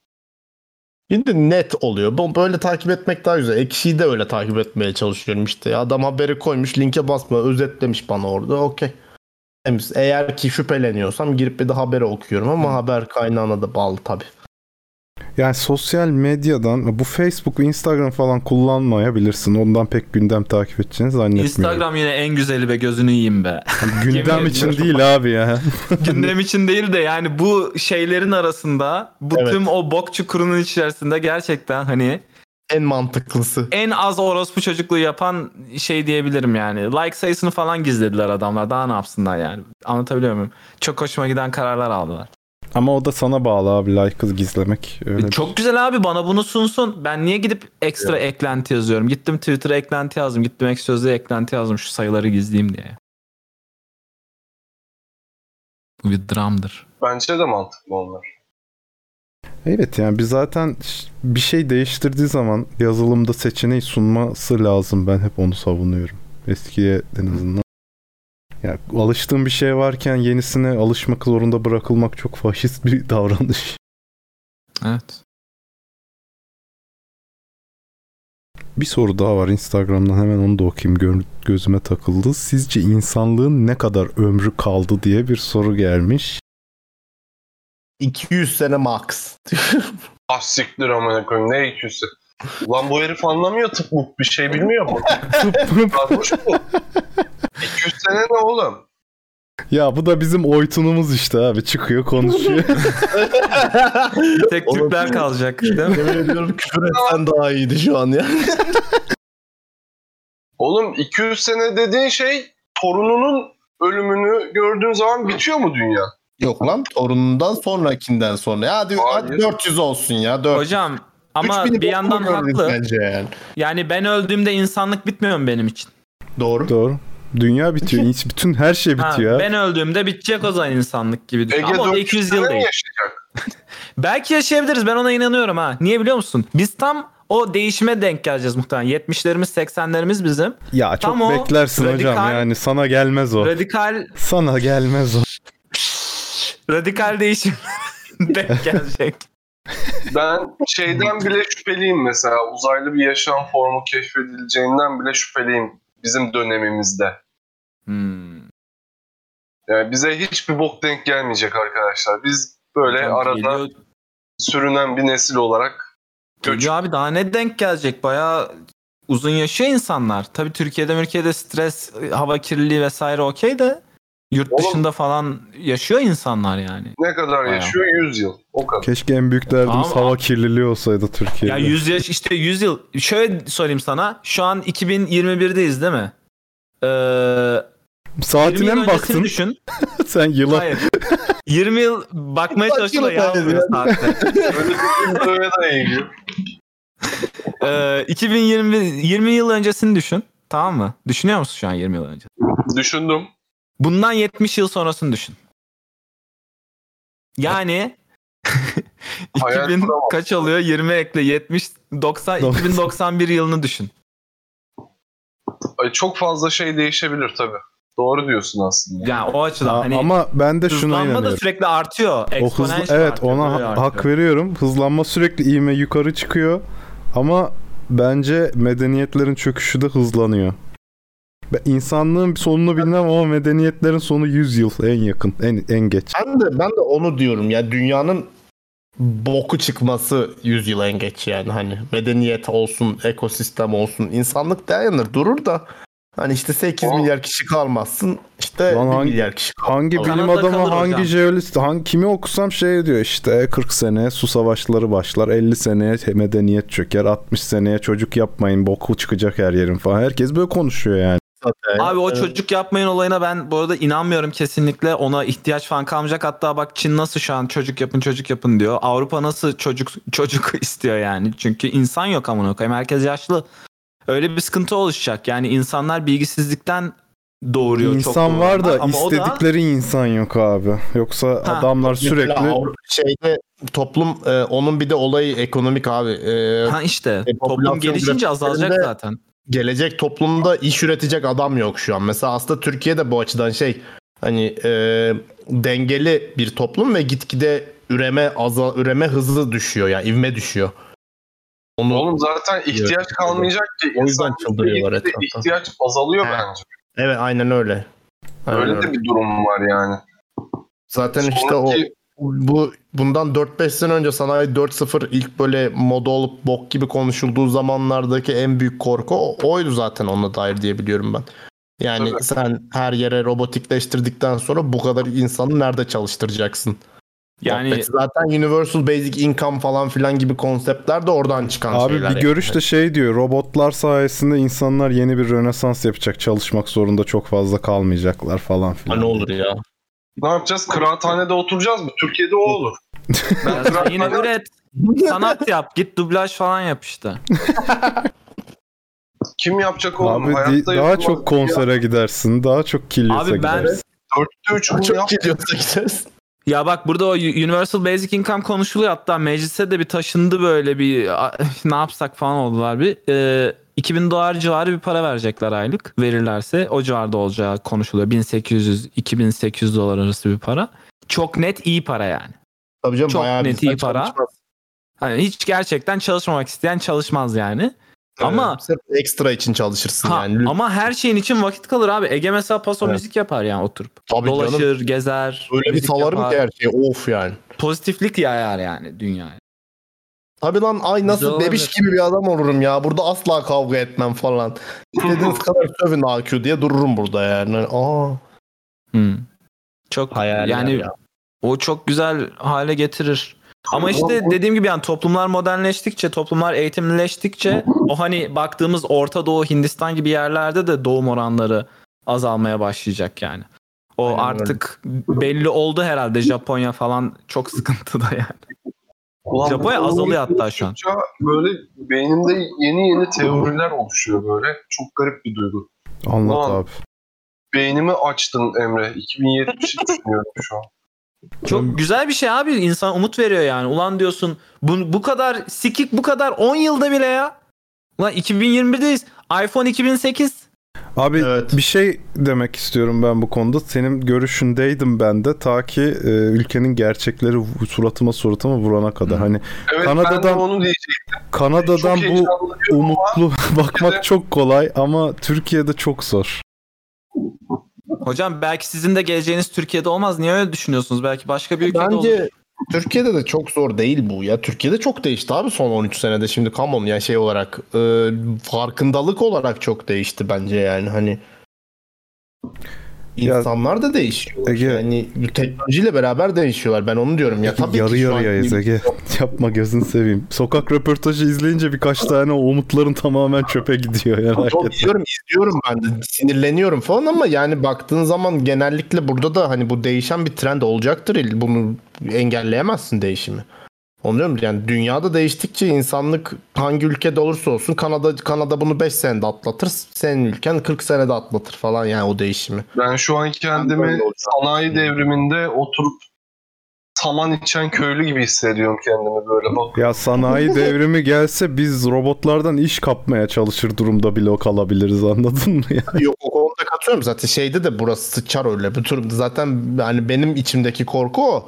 S1: Şimdi net oluyor. Bu böyle takip etmek daha güzel. Ekşiyi de öyle takip etmeye çalışıyorum işte. Adam haberi koymuş, linke basma, özetlemiş bana orada. Okey. Eğer ki şüpheleniyorsam girip bir de haberi okuyorum ama haber kaynağına da bağlı tabii.
S2: Yani sosyal medyadan bu Facebook, Instagram falan kullanmayabilirsin. Ondan pek gündem takip edeceğini zannetmiyorum.
S5: Instagram yine en güzeli be gözünü yiyeyim be.
S2: Gündem
S5: Yemin
S2: için değil abi ya.
S5: Gündem için değil de yani bu şeylerin arasında bu
S1: Evet.
S5: tüm o bok çukurunun içerisinde gerçekten hani
S1: En mantıklısı.
S5: en az orospu çocukluğu yapan şey diyebilirim yani. Like sayısını falan gizlediler adamlar. Daha ne yapsınlar yani? Anlatabiliyor muyum? Çok hoşuma giden kararlar aldılar.
S2: Ama o da sana bağlı abi like'ı gizlemek. Öyle bir-
S5: Çok güzel abi bana bunu sunsun. Ben niye gidip ekstra eklenti yazıyorum? Gittim Twitter'a eklenti yazdım. Gittim ek sözlüğe eklenti yazdım şu sayıları gizleyeyim diye. Bu bir dramdır.
S3: Bence de mantıklı onlar.
S2: Evet yani biz zaten bir şey değiştirdiği zaman yazılımda seçeneği sunması lazım. Ben hep onu savunuyorum. Eskiye en azından. Ya alıştığım bir şey varken yenisine alışmak zorunda bırakılmak çok faşist bir davranış.
S5: Evet.
S2: Bir soru daha var Instagram'dan hemen onu da okuyayım Gö- gözüme takıldı. Sizce insanlığın ne kadar ömrü kaldı diye bir soru gelmiş.
S1: 200 sene max.
S3: Ah siktir amına koyayım ne 200'ü. Ulan bu herif anlamıyor tıp mı bir şey bilmiyor mu? Sarhoş bu. 200 sene ne oğlum?
S2: ya bu da bizim oytunumuz işte abi çıkıyor konuşuyor.
S5: Bir tek Türkler kalacak değil mi?
S1: Yemin ediyorum küfür etsen daha iyiydi şu an ya.
S3: Oğlum 200 sene dediğin şey torununun ölümünü gördüğün zaman bitiyor mu dünya?
S1: Yok lan torunundan sonrakinden sonra. Ya hadi,
S3: Hayır.
S1: hadi 400 olsun ya. 400.
S5: Hocam ama
S1: 3000'i
S5: bir yandan haklı.
S1: Bence yani.
S5: Yani ben öldüğümde insanlık bitmiyor mu benim için?
S1: Doğru.
S2: Doğru. Dünya bitiyor. Hiç bütün her şey
S5: Ha,
S2: bitiyor.
S5: ben öldüğümde bitecek o zaman insanlık gibi düşün.
S3: Ege
S5: Ama o da
S3: 400
S5: 200
S3: sene
S5: yıl değil.
S3: yaşayacak?
S5: Belki yaşayabiliriz ben ona inanıyorum ha. Niye biliyor musun? Biz tam o değişime denk geleceğiz muhtemelen. 70'lerimiz 80'lerimiz bizim.
S2: Ya çok
S5: Tam o
S2: beklersin hocam
S5: radikal-
S2: yani sana gelmez o.
S5: Radikal
S2: Sana gelmez o.
S5: radikal değişim denk gelecek.
S3: Ben şeyden bile şüpheliyim mesela. Uzaylı bir yaşam formu keşfedileceğinden bile şüpheliyim bizim dönemimizde.
S5: Hmm.
S3: Yani bize hiçbir bok denk gelmeyecek arkadaşlar. Biz böyle
S5: Hocam
S3: arada
S5: geliyor-
S3: sürünen bir nesil olarak göç.
S5: Abi daha ne denk gelecek? Bayağı uzun yaşıyor insanlar. Tabii Türkiye'de Türkiye'de stres, hava kirliliği vesaire okey de yurt
S3: Oğlum-
S5: dışında falan yaşıyor insanlar yani.
S3: Ne kadar
S5: Bayağı.
S3: yaşıyor? 100 yıl. O kadar.
S2: Keşke en büyük derdimiz
S5: Ama-
S2: hava kirliliği olsaydı Türkiye'de.
S5: Ya 100 yaş işte 100 yıl. Şöyle sorayım sana. Şu an 2021'deyiz değil mi? Ee, 20
S2: Saatine mi baktın?
S5: düşün.
S2: Sen yıla.
S5: Hayır. 20 yıl bakmaya çalıştım da
S1: yıl oldu
S5: yazmıyor
S1: ya?
S5: saatte. Ee, 2020 20 yıl öncesini düşün. Tamam mı? Düşünüyor musun şu an 20 yıl önce?
S3: Düşündüm.
S5: Bundan 70 yıl sonrasını düşün. Yani
S3: Hayal
S5: 2000
S3: kuramam.
S5: kaç oluyor? 20 ekle 70 90
S2: Doksan.
S5: 2091 yılını düşün.
S3: Ay, çok fazla şey değişebilir tabii. Doğru diyorsun aslında.
S5: Yani o açıdan
S2: Aa,
S5: hani
S2: ama ben de şuna
S5: hızlanma da
S2: inanıyorum.
S5: sürekli artıyor.
S2: O hızlı, evet
S5: artıyor,
S2: ona ha-
S5: artıyor.
S2: hak veriyorum. Hızlanma sürekli ivme yukarı çıkıyor. Ama bence medeniyetlerin çöküşü de hızlanıyor. Ben insanlığın sonunu bilmem ama medeniyetlerin sonu 100 yıl en yakın, en en geç.
S1: Ben de ben de onu diyorum ya dünyanın boku çıkması 100 yıl en geç yani hani medeniyet olsun, ekosistem olsun, insanlık dayanır durur da hani işte 8
S3: O-
S1: milyar kişi kalmazsın işte
S2: Lan
S1: 1
S2: hangi-
S1: milyar kişi kalır.
S2: Hangi bilim adamı, hangi
S5: hocam.
S2: jeolist, hangi kimi okusam şey diyor işte 40 seneye su savaşları başlar, 50 seneye medeniyet çöker, 60 seneye çocuk yapmayın boku çıkacak her yerin falan. Herkes böyle konuşuyor yani.
S1: Zaten.
S5: Abi o
S1: Evet.
S5: çocuk yapmayın olayına ben bu arada inanmıyorum kesinlikle. Ona ihtiyaç falan kalmayacak. Hatta bak Çin nasıl şu an çocuk yapın çocuk yapın diyor. Avrupa nasıl çocuk çocuk istiyor yani. Çünkü insan yok amına koyayım. Herkes yaşlı. Öyle bir sıkıntı oluşacak. Yani insanlar bilgisizlikten doğuruyor. çok
S2: İnsan
S5: doğru
S2: var da
S5: ama o
S2: istedikleri insan yok abi. Yoksa
S5: Ha,
S2: adamlar sürekli
S1: şeyde toplum e, onun bir de olayı ekonomik abi. E,
S5: Ha işte
S1: E,
S5: toplum
S1: popülasyon
S5: gelişince azalacak zaten.
S1: Gelecek toplumda iş üretecek adam yok şu an. Mesela aslında Türkiye'de bu açıdan şey hani e, dengeli bir toplum ve gitgide üreme azal üreme hızı düşüyor yani ivme düşüyor. Onu
S3: Oğlum zaten ihtiyaç kalmayacak ki.
S1: O yüzden çıldırıyorlar etrafta.
S3: ihtiyaç azalıyor
S1: He.
S3: bence.
S1: evet aynen öyle. Aynen
S3: Öyle
S1: öyle.
S3: de bir durum var yani.
S1: Zaten işte o
S3: Sonraki-
S1: bu bundan 4-5 sene önce sanayi 4.0 ilk böyle moda olup bok gibi konuşulduğu zamanlardaki en büyük korku oydu zaten ona dair diye biliyorum ben. Yani
S3: Tabii.
S1: sen her yere robotikleştirdikten sonra bu kadar insanı nerede çalıştıracaksın?
S5: Yani
S1: Muhabbeti. zaten Universal Basic Income falan filan gibi konseptler de oradan çıkan
S2: Abi
S1: şeyler.
S2: bir
S1: yani.
S2: görüş de şey diyor. Robotlar sayesinde insanlar yeni bir rönesans yapacak. Çalışmak zorunda çok fazla kalmayacaklar falan
S1: Ha,
S2: filan.
S1: ne olur ya.
S3: Ne yapacağız? Kıraathanede oturacağız mı? Türkiye'de o olur.
S5: ya sen yine üret. Sanat yap. Git dublaj falan yap işte.
S3: Kim yapacak oğlum?
S2: Abi
S3: Hayatta
S2: daha çok konsere gidersin. Daha çok kilyese
S5: Abi ben
S2: gidersin.
S3: Dörtte üç bunu
S1: Çok gidiyorsa gideriz.
S5: Ya bak burada o Universal Basic Income konuşuluyor hatta meclise de bir taşındı böyle bir ne yapsak falan oldular bir. Ee, 2000 dolar civarı bir para verecekler aylık verirlerse o civarda olacağı konuşuluyor. 1800-2800 dolar arası bir para. Çok net iyi para yani.
S1: Tabii canım
S5: Çok
S1: bayağı
S5: net iyi para.
S1: çalışmaz.
S5: Hani hiç gerçekten çalışmamak isteyen çalışmaz yani. Ama
S1: Evet, sırf ekstra için çalışırsın
S5: ha,
S1: yani.
S5: ama her şeyin için vakit kalır abi. Ege mesela paso
S1: Evet.
S5: müzik yapar yani oturup.
S1: Tabii
S5: Dolaşır,
S1: canım.
S5: gezer.
S1: Öyle bir salarım
S5: yapar.
S1: ki her şey. Of yani.
S5: Pozitiflik yayar yani dünyaya.
S1: Tabii lan ay
S5: Güzel
S1: nasıl bebiş
S5: olabilir.
S1: gibi bir adam olurum ya. Burada asla kavga etmem falan. İstediğiniz kadar sövün AQ diye dururum burada yani. Aa.
S5: Hmm. Çok
S1: Hayaller
S5: yani
S1: ya.
S5: o çok güzel hale getirir. Ama işte dediğim gibi yani toplumlar modernleştikçe, toplumlar eğitimleştikçe o hani baktığımız Orta Doğu, Hindistan gibi yerlerde de doğum oranları azalmaya başlayacak yani. O
S1: Aynen öyle.
S5: artık belli oldu herhalde Japonya falan çok sıkıntıda yani.
S3: Ulan
S5: Japonya azalıyor hatta şu an.
S3: Böyle beynimde yeni yeni teoriler oluşuyor böyle. Çok garip bir duygu.
S2: Anlat
S3: Ulan.
S2: abi.
S3: Beynimi açtın Emre. 2070'i düşünüyorum şu an.
S5: Çok güzel bir şey abi. İnsan umut veriyor yani. Ulan diyorsun bu, bu kadar sikik bu kadar 10 yılda bile ya. Ulan 2021'deyiz. iPhone 2008.
S2: Abi
S1: Evet.
S2: bir şey demek istiyorum ben bu konuda. Senin görüşündeydim ben de ta ki e, ülkenin gerçekleri suratıma suratıma vurana kadar. Hani
S3: Evet ben de
S2: Kanada'dan-
S3: onu diyecektim.
S2: Kanada'dan
S3: Çok
S2: bu umutlu bakmak
S3: Türkiye'de-
S2: çok kolay ama Türkiye'de çok zor.
S5: Hocam belki sizin de geleceğiniz Türkiye'de olmaz. Niye öyle düşünüyorsunuz? Belki başka bir ülkede olur.
S1: Türkiye'de de çok zor değil bu ya. Türkiye'de çok değişti abi son 13 senede. Şimdi come on ya şey olarak e, farkındalık olarak çok değişti bence yani hani. İnsanlar da değişiyor.
S2: Ege-
S1: Yani teknolojiyle beraber değişiyorlar. Ben onu diyorum ya. Tabii
S2: Yarı yarıyayız Ege. Yapma gözünü seveyim. Sokak röportajı izleyince birkaç tane o umutların tamamen çöpe gidiyor etme.
S1: izliyorum, izliyorum ben de sinirleniyorum falan ama yani baktığın zaman genellikle burada da hani bu değişen bir trend olacaktır. Bunu engelleyemezsin değişimi. Onu diyorum yani dünyada değiştikçe insanlık hangi ülkede olursa olsun Kanada Kanada bunu 5 senede atlatır. Senin ülken 40 senede atlatır falan yani o değişimi.
S3: Ben şu an kendimi sanayi devriminde oturup saman içen köylü gibi hissediyorum kendimi böyle bak.
S2: Ya sanayi devrimi gelse biz robotlardan iş kapmaya çalışır durumda bile kalabiliriz anladın mı ya?
S1: Yok o konuda katılıyorum zaten şeyde de burası sıçar öyle bir durumda. Zaten hani benim içimdeki korku o.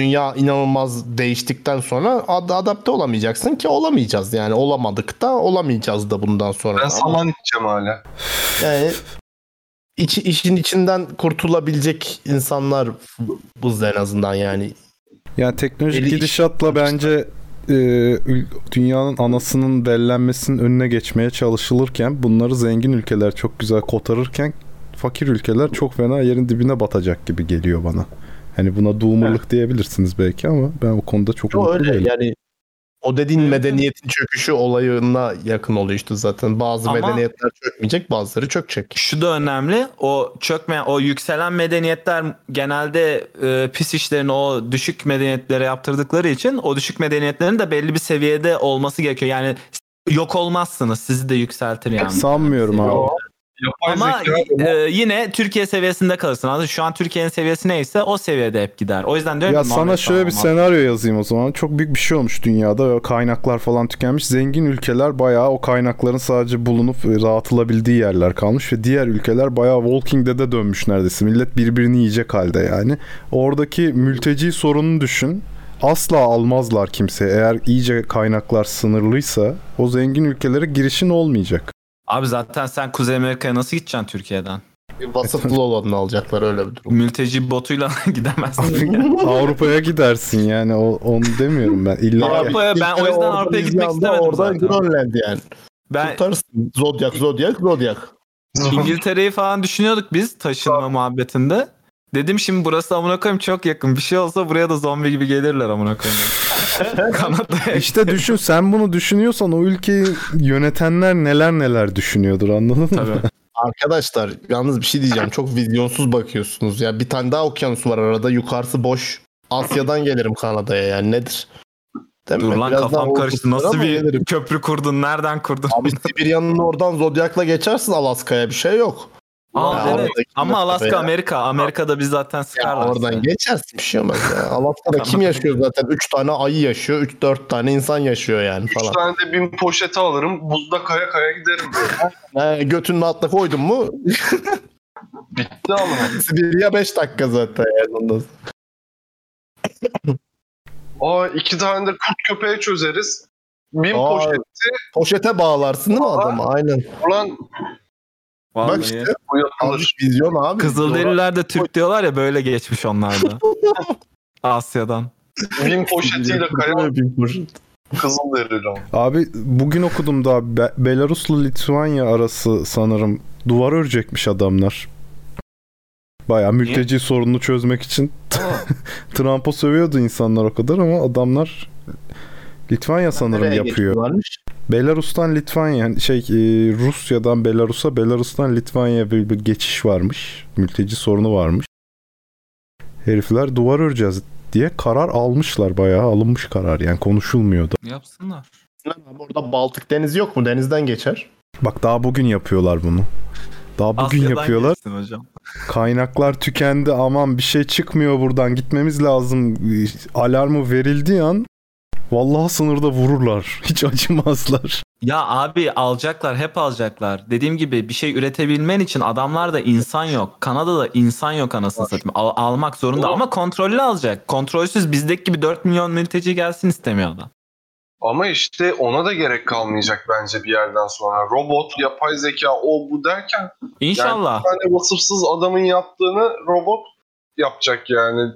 S1: Dünya inanılmaz değiştikten sonra ad- adapte olamayacaksın ki olamayacağız yani olamadık da olamayacağız da bundan sonra.
S3: Ben
S1: Ama
S3: saman içeceğim hala.
S1: yani içi, işin içinden kurtulabilecek insanlar buz en azından yani.
S2: Yani teknolojik
S1: Eli iş-
S2: gidişatla bence e, dünyanın anasının bellenmesinin önüne geçmeye çalışılırken bunları zengin ülkeler çok güzel kotarırken fakir ülkeler çok fena yerin dibine batacak gibi geliyor bana. Hani buna doomerlık diyebilirsiniz belki ama ben o konuda çok
S1: O
S2: umutlu
S1: öyle
S2: değilim.
S1: yani o dediğin medeniyetin çöküşü olayına yakın oluyor işte zaten. Bazı
S5: Ama-
S1: medeniyetler çökmeyecek bazıları çökecek.
S5: Şu da önemli. O çökme, o yükselen medeniyetler genelde e, pis işlerini o düşük medeniyetlere yaptırdıkları için o düşük medeniyetlerin de belli bir seviyede olması gerekiyor. Yani yok olmazsınız. Sizi de yükseltir yani.
S2: Sanmıyorum abi.
S3: Yapay
S5: Ama
S3: zeka
S5: e, yine Türkiye seviyesinde kalırsın. Mı? Şu an Türkiye'nin seviyesi neyse o seviyede hep gider. O yüzden diyorum
S2: Ya
S5: ki
S2: sana şöyle bir senaryo yazayım o zaman. Çok büyük bir şey olmuş dünyada. ve Kaynaklar falan tükenmiş. Zengin ülkeler bayağı o kaynakların sadece bulunup e, dağıtılabildiği yerler kalmış ve diğer ülkeler bayağı Walking Dead'e dönmüş neredeyse. Millet birbirini yiyecek halde yani. Oradaki mülteci sorununu düşün. Asla almazlar kimse. Eğer iyice kaynaklar sınırlıysa o zengin ülkelere girişin olmayacak.
S5: Abi zaten sen Kuzey Amerika'ya nasıl gideceksin Türkiye'den?
S1: Vasıflı olanını alacaklar öyle bir durum.
S5: Mülteci botuyla gidemezsin.
S2: Avrupa'ya gidersin yani o, onu demiyorum ben. İlla
S5: Avrupa'ya ben o yüzden Avrupa'ya gitmek istemedim
S1: Orada
S5: zaten.
S1: Grönland yani.
S5: Ben
S1: Tutarsın. Zodyak, Zodyak, Zodyak.
S5: İngiltere'yi falan düşünüyorduk biz taşınma muhabbetinde. Dedim şimdi burası amına koyayım çok yakın. Bir şey olsa buraya da zombi gibi gelirler amına koyayım. Kanada'ya
S2: İşte düşün sen bunu düşünüyorsan o ülkeyi yönetenler neler neler düşünüyordur anladın mı?
S5: Tabii.
S1: Arkadaşlar yalnız bir şey diyeceğim. Çok vizyonsuz bakıyorsunuz. Ya bir tane daha okyanus var arada. Yukarısı boş. Asya'dan gelirim Kanada'ya yani nedir? Değil
S5: Dur
S1: mi?
S5: lan
S1: Biraz
S5: kafam karıştı. Nasıl bir
S1: gelirim.
S5: köprü kurdun? Nereden kurdun?
S1: Abi Sibirya'nın oradan Zodyak'la geçersin Alaska'ya bir şey yok.
S5: Aa,
S1: Ya
S5: evet. Ama Alaska
S1: ya.
S5: Amerika. Amerika'da biz zaten sıkarlar.
S1: oradan geçersin bir şey olmaz ya. Alaska'da kim yaşıyor zaten? 3 tane ayı yaşıyor. 3-4 tane insan yaşıyor yani falan.
S3: tane de bin poşeti alırım. Buzda kaya kaya giderim.
S1: He, götünün altına koydun mu
S3: Bitti ama.
S1: Sibirya 5 dakika zaten yani ondan.
S3: Aa iki tane de kurt köpeği çözeriz. Bin
S1: Aa,
S3: poşeti.
S1: Poşete bağlarsın değil mi adamı? Aynen.
S3: Ulan
S5: Vallahi.
S1: Bak işte azıcık vizyon abi.
S5: Kızılderililer de Türk diyorlar ya böyle geçmiş onlar da. Asya'dan.
S3: Bin poşetiyle kaya
S1: Bin poşet.
S3: kızıl derili ama.
S2: Abi bugün okudum da Be- Belarus'la Litvanya arası sanırım duvar örecekmiş adamlar. Baya mülteci sorununu çözmek için Trump'ı sövüyordu insanlar o kadar ama adamlar Litvanya sanırım yapıyor.
S1: geçiyorlarmış?
S2: Belarus'tan Litvanya yani şey e, Rusya'dan Belarus'a Belarus'tan Litvanya'ya bir, bir geçiş varmış. Mülteci sorunu varmış. Herifler duvar öreceğiz diye karar almışlar bayağı alınmış karar yani konuşulmuyordu.
S5: Yapsınlar.
S1: Lan abi Orada Baltık denizi yok mu? Denizden geçer.
S2: Bak daha bugün yapıyorlar bunu. Daha bugün
S5: Asya'dan
S2: yapıyorlar.
S5: hocam.
S2: Kaynaklar tükendi aman bir şey çıkmıyor buradan gitmemiz lazım. Alarmı verildiği an vallahi sınırda vururlar. Hiç acımazlar.
S5: Ya abi alacaklar hep alacaklar. Dediğim gibi bir şey üretebilmen için adamlarda insan yok. Kanada'da insan yok anasını satayım. Al- almak zorunda ama kontrollü alacak. Kontrolsüz bizdeki gibi 4 milyon mülteci gelsin istemiyor adam.
S3: Ama işte ona da gerek kalmayacak bence bir yerden sonra. Robot, yapay zeka, o bu derken
S5: İnşallah.
S3: bir tane vasıfsız adamın yaptığını robot yapacak yani.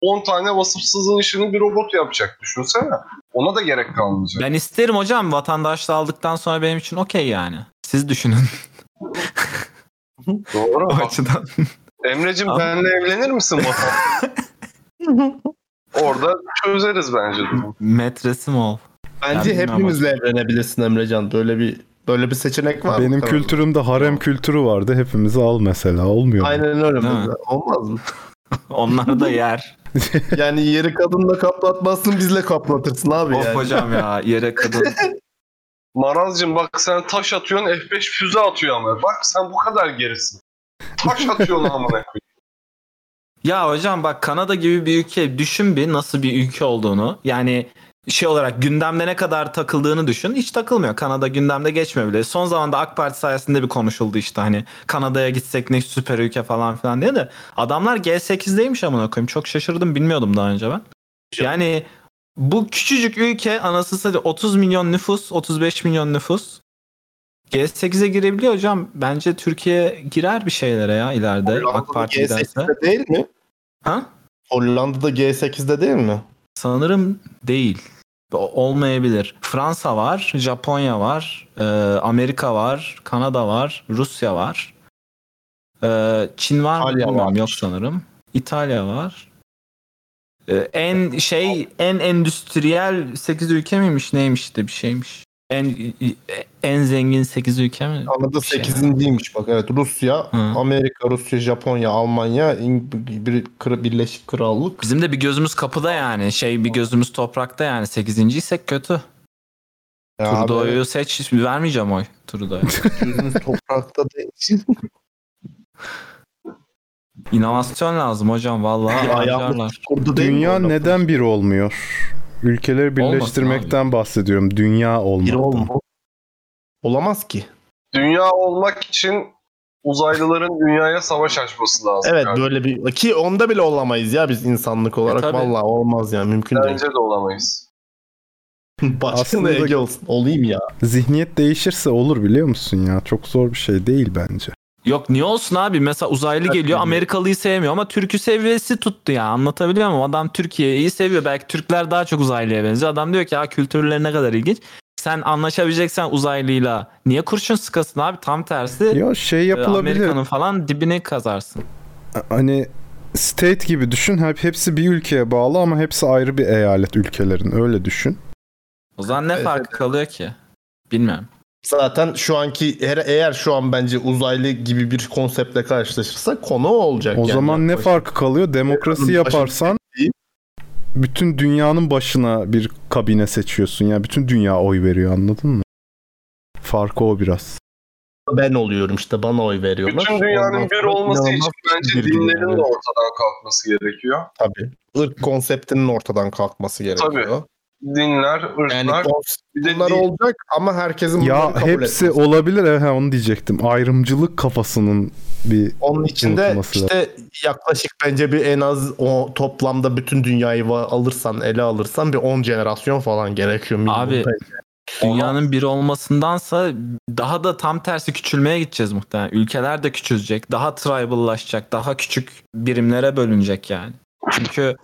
S3: 10 tane vasıfsızın işini bir robot yapacak düşünsene. Ona da gerek kalmayacak.
S5: Ben isterim hocam vatandaşlığı aldıktan sonra benim için okey yani. Siz düşünün
S3: Doğru.
S5: o açıdan.
S3: Emre'cim benimle evlenir misin vatan? Orada çözeriz bence.
S5: Metresim ol.
S1: Bence
S5: Ya bilmem
S1: hepimizle evlenebilirsin Emrecan. Böyle bir böyle bir seçenek var.
S2: Benim kültürümde harem kültürü vardı. Hepimizi al mesela. Olmuyor mu?
S1: Aynen öyle.
S5: Mi?
S1: mesela. Olmaz mı?
S5: Onlar da yer.
S1: Yani yeri kadınla kaplatmazsın bizle kaplatırsın abi
S5: of
S1: yani.
S5: hocam ya yere kadın.
S3: Marazcığım bak sen taş atıyorsun F5 füze atıyor ama. Bak sen bu kadar gerisin. Taş atıyorsun amına koyayım.
S5: Ya hocam bak Kanada gibi bir ülke düşün bir nasıl bir ülke olduğunu. Yani şey olarak gündemde ne kadar takıldığını düşün. Hiç takılmıyor. Kanada gündemde geçmiyor bile. Son zamanda AK Parti sayesinde bir konuşuldu işte hani Kanada'ya gitsek ne süper ülke falan filan diye de adamlar G8'deymiş amına koyayım. Çok şaşırdım bilmiyordum daha önce ben. Yani bu küçücük ülke anası satayım 30 milyon nüfus, 35 milyon nüfus. G8'e girebiliyor hocam. Bence Türkiye girer bir şeylere ya ileride AK
S1: Hollanda'da
S5: Parti giderse.
S1: G8'de değil mi?
S5: Ha?
S1: Hollanda'da G8'de değil mi?
S5: Sanırım değil. Olmayabilir. Fransa var, Japonya var, e, Amerika var, Kanada var, Rusya var. E, Çin var mı
S1: İtalya
S5: bilmiyorum
S1: var.
S5: yok sanırım. İtalya var. E, en şey en endüstriyel 8 ülke miymiş neymiş de bir şeymiş. En en zengin 8 ülke mi?
S1: Kanada
S5: Bir şey.
S1: 8'inciymiş bak evet. Rusya,
S5: Hı.
S1: Amerika, Rusya, Japonya, Almanya, İng- bir, Kır- Birleşik Krallık.
S5: Bizim de bir gözümüz kapıda yani. Şey bir gözümüz toprakta yani. 8. isek kötü.
S1: Ya abi,
S5: Trudeau'yu seç. Vermeyeceğim oy Trudeau'ya.
S1: gözümüz toprakta değil.
S5: İnovasyon lazım hocam vallahi
S1: Bir mi
S2: Dünya neden bir olmuyor? Ülkeleri birleştirmekten bahsediyorum. Dünya
S1: Bir
S2: olmaktan.
S1: olma. Olamaz ki.
S3: Dünya olmak için uzaylıların dünyaya savaş açması lazım.
S1: Evet
S3: yani.
S1: böyle bir ki onda bile olamayız ya biz insanlık olarak.
S5: tabii.
S1: Vallahi olmaz yani mümkün değil.
S3: Bence de olamayız.
S1: Başkanı
S2: Aslında-
S1: Ege olsun. Olayım ya.
S2: Zihniyet değişirse olur biliyor musun ya? Çok zor bir şey değil bence.
S5: Yok niye olsun abi mesela uzaylı
S1: Evet,
S5: geliyor. Amerikalıyı sevmiyor ama Türk'ü seviyesi tuttu ya anlatabiliyor muyum? Adam Türkiye'yi seviyor belki Türkler daha çok uzaylıya benziyor. Adam diyor ki ya kültürleri ne kadar ilginç. Sen anlaşabileceksen uzaylıyla niye kurşun sıkasın abi tam tersi.
S2: Ya şey
S5: e,
S2: yapılabilir.
S5: Amerika'nın falan dibine kazarsın.
S2: Hani state gibi düşün. Hep hepsi bir ülkeye bağlı ama hepsi ayrı bir eyalet ülkelerin. Öyle düşün.
S5: O zaman ne
S1: Evet,
S5: farkı kalıyor ki? Bilmiyorum.
S1: Zaten şu anki eğer, eğer şu an bence uzaylı gibi bir konseptle karşılaşırsak konu olacak.
S2: O
S1: yani.
S2: zaman ne farkı kalıyor? Demokrasi yaparsan bütün dünyanın başına bir kabine seçiyorsun. Yani bütün dünya oy veriyor anladın mı? Farkı o biraz.
S1: Ben oluyorum işte bana oy veriyorlar.
S3: Bütün dünyanın
S1: Ondan
S3: bir olması için bence
S1: bir
S3: dinlerin
S1: dünya.
S3: de ortadan kalkması gerekiyor.
S1: Tabii. Irk konseptinin ortadan kalkması gerekiyor.
S3: Dinler,
S1: Yani
S3: ırklar, bir de
S1: bunlar
S3: din.
S1: olacak ama herkesin bunları
S2: Ya
S1: kabul
S2: hepsi
S1: etmesi.
S2: olabilir. Evet onu diyecektim. Ayrımcılık kafasının bir
S1: Onun içinde işte yaklaşık bence bir en az o toplamda bütün dünyayı alırsan ele alırsan bir 10 jenerasyon falan gerekiyor. minimum
S5: Abi,
S1: bence.
S5: Dünyanın bir olmasındansa daha da tam tersi küçülmeye gideceğiz muhtemelen. Ülkeler de küçülecek, daha triballaşacak, daha küçük birimlere bölünecek yani. Çünkü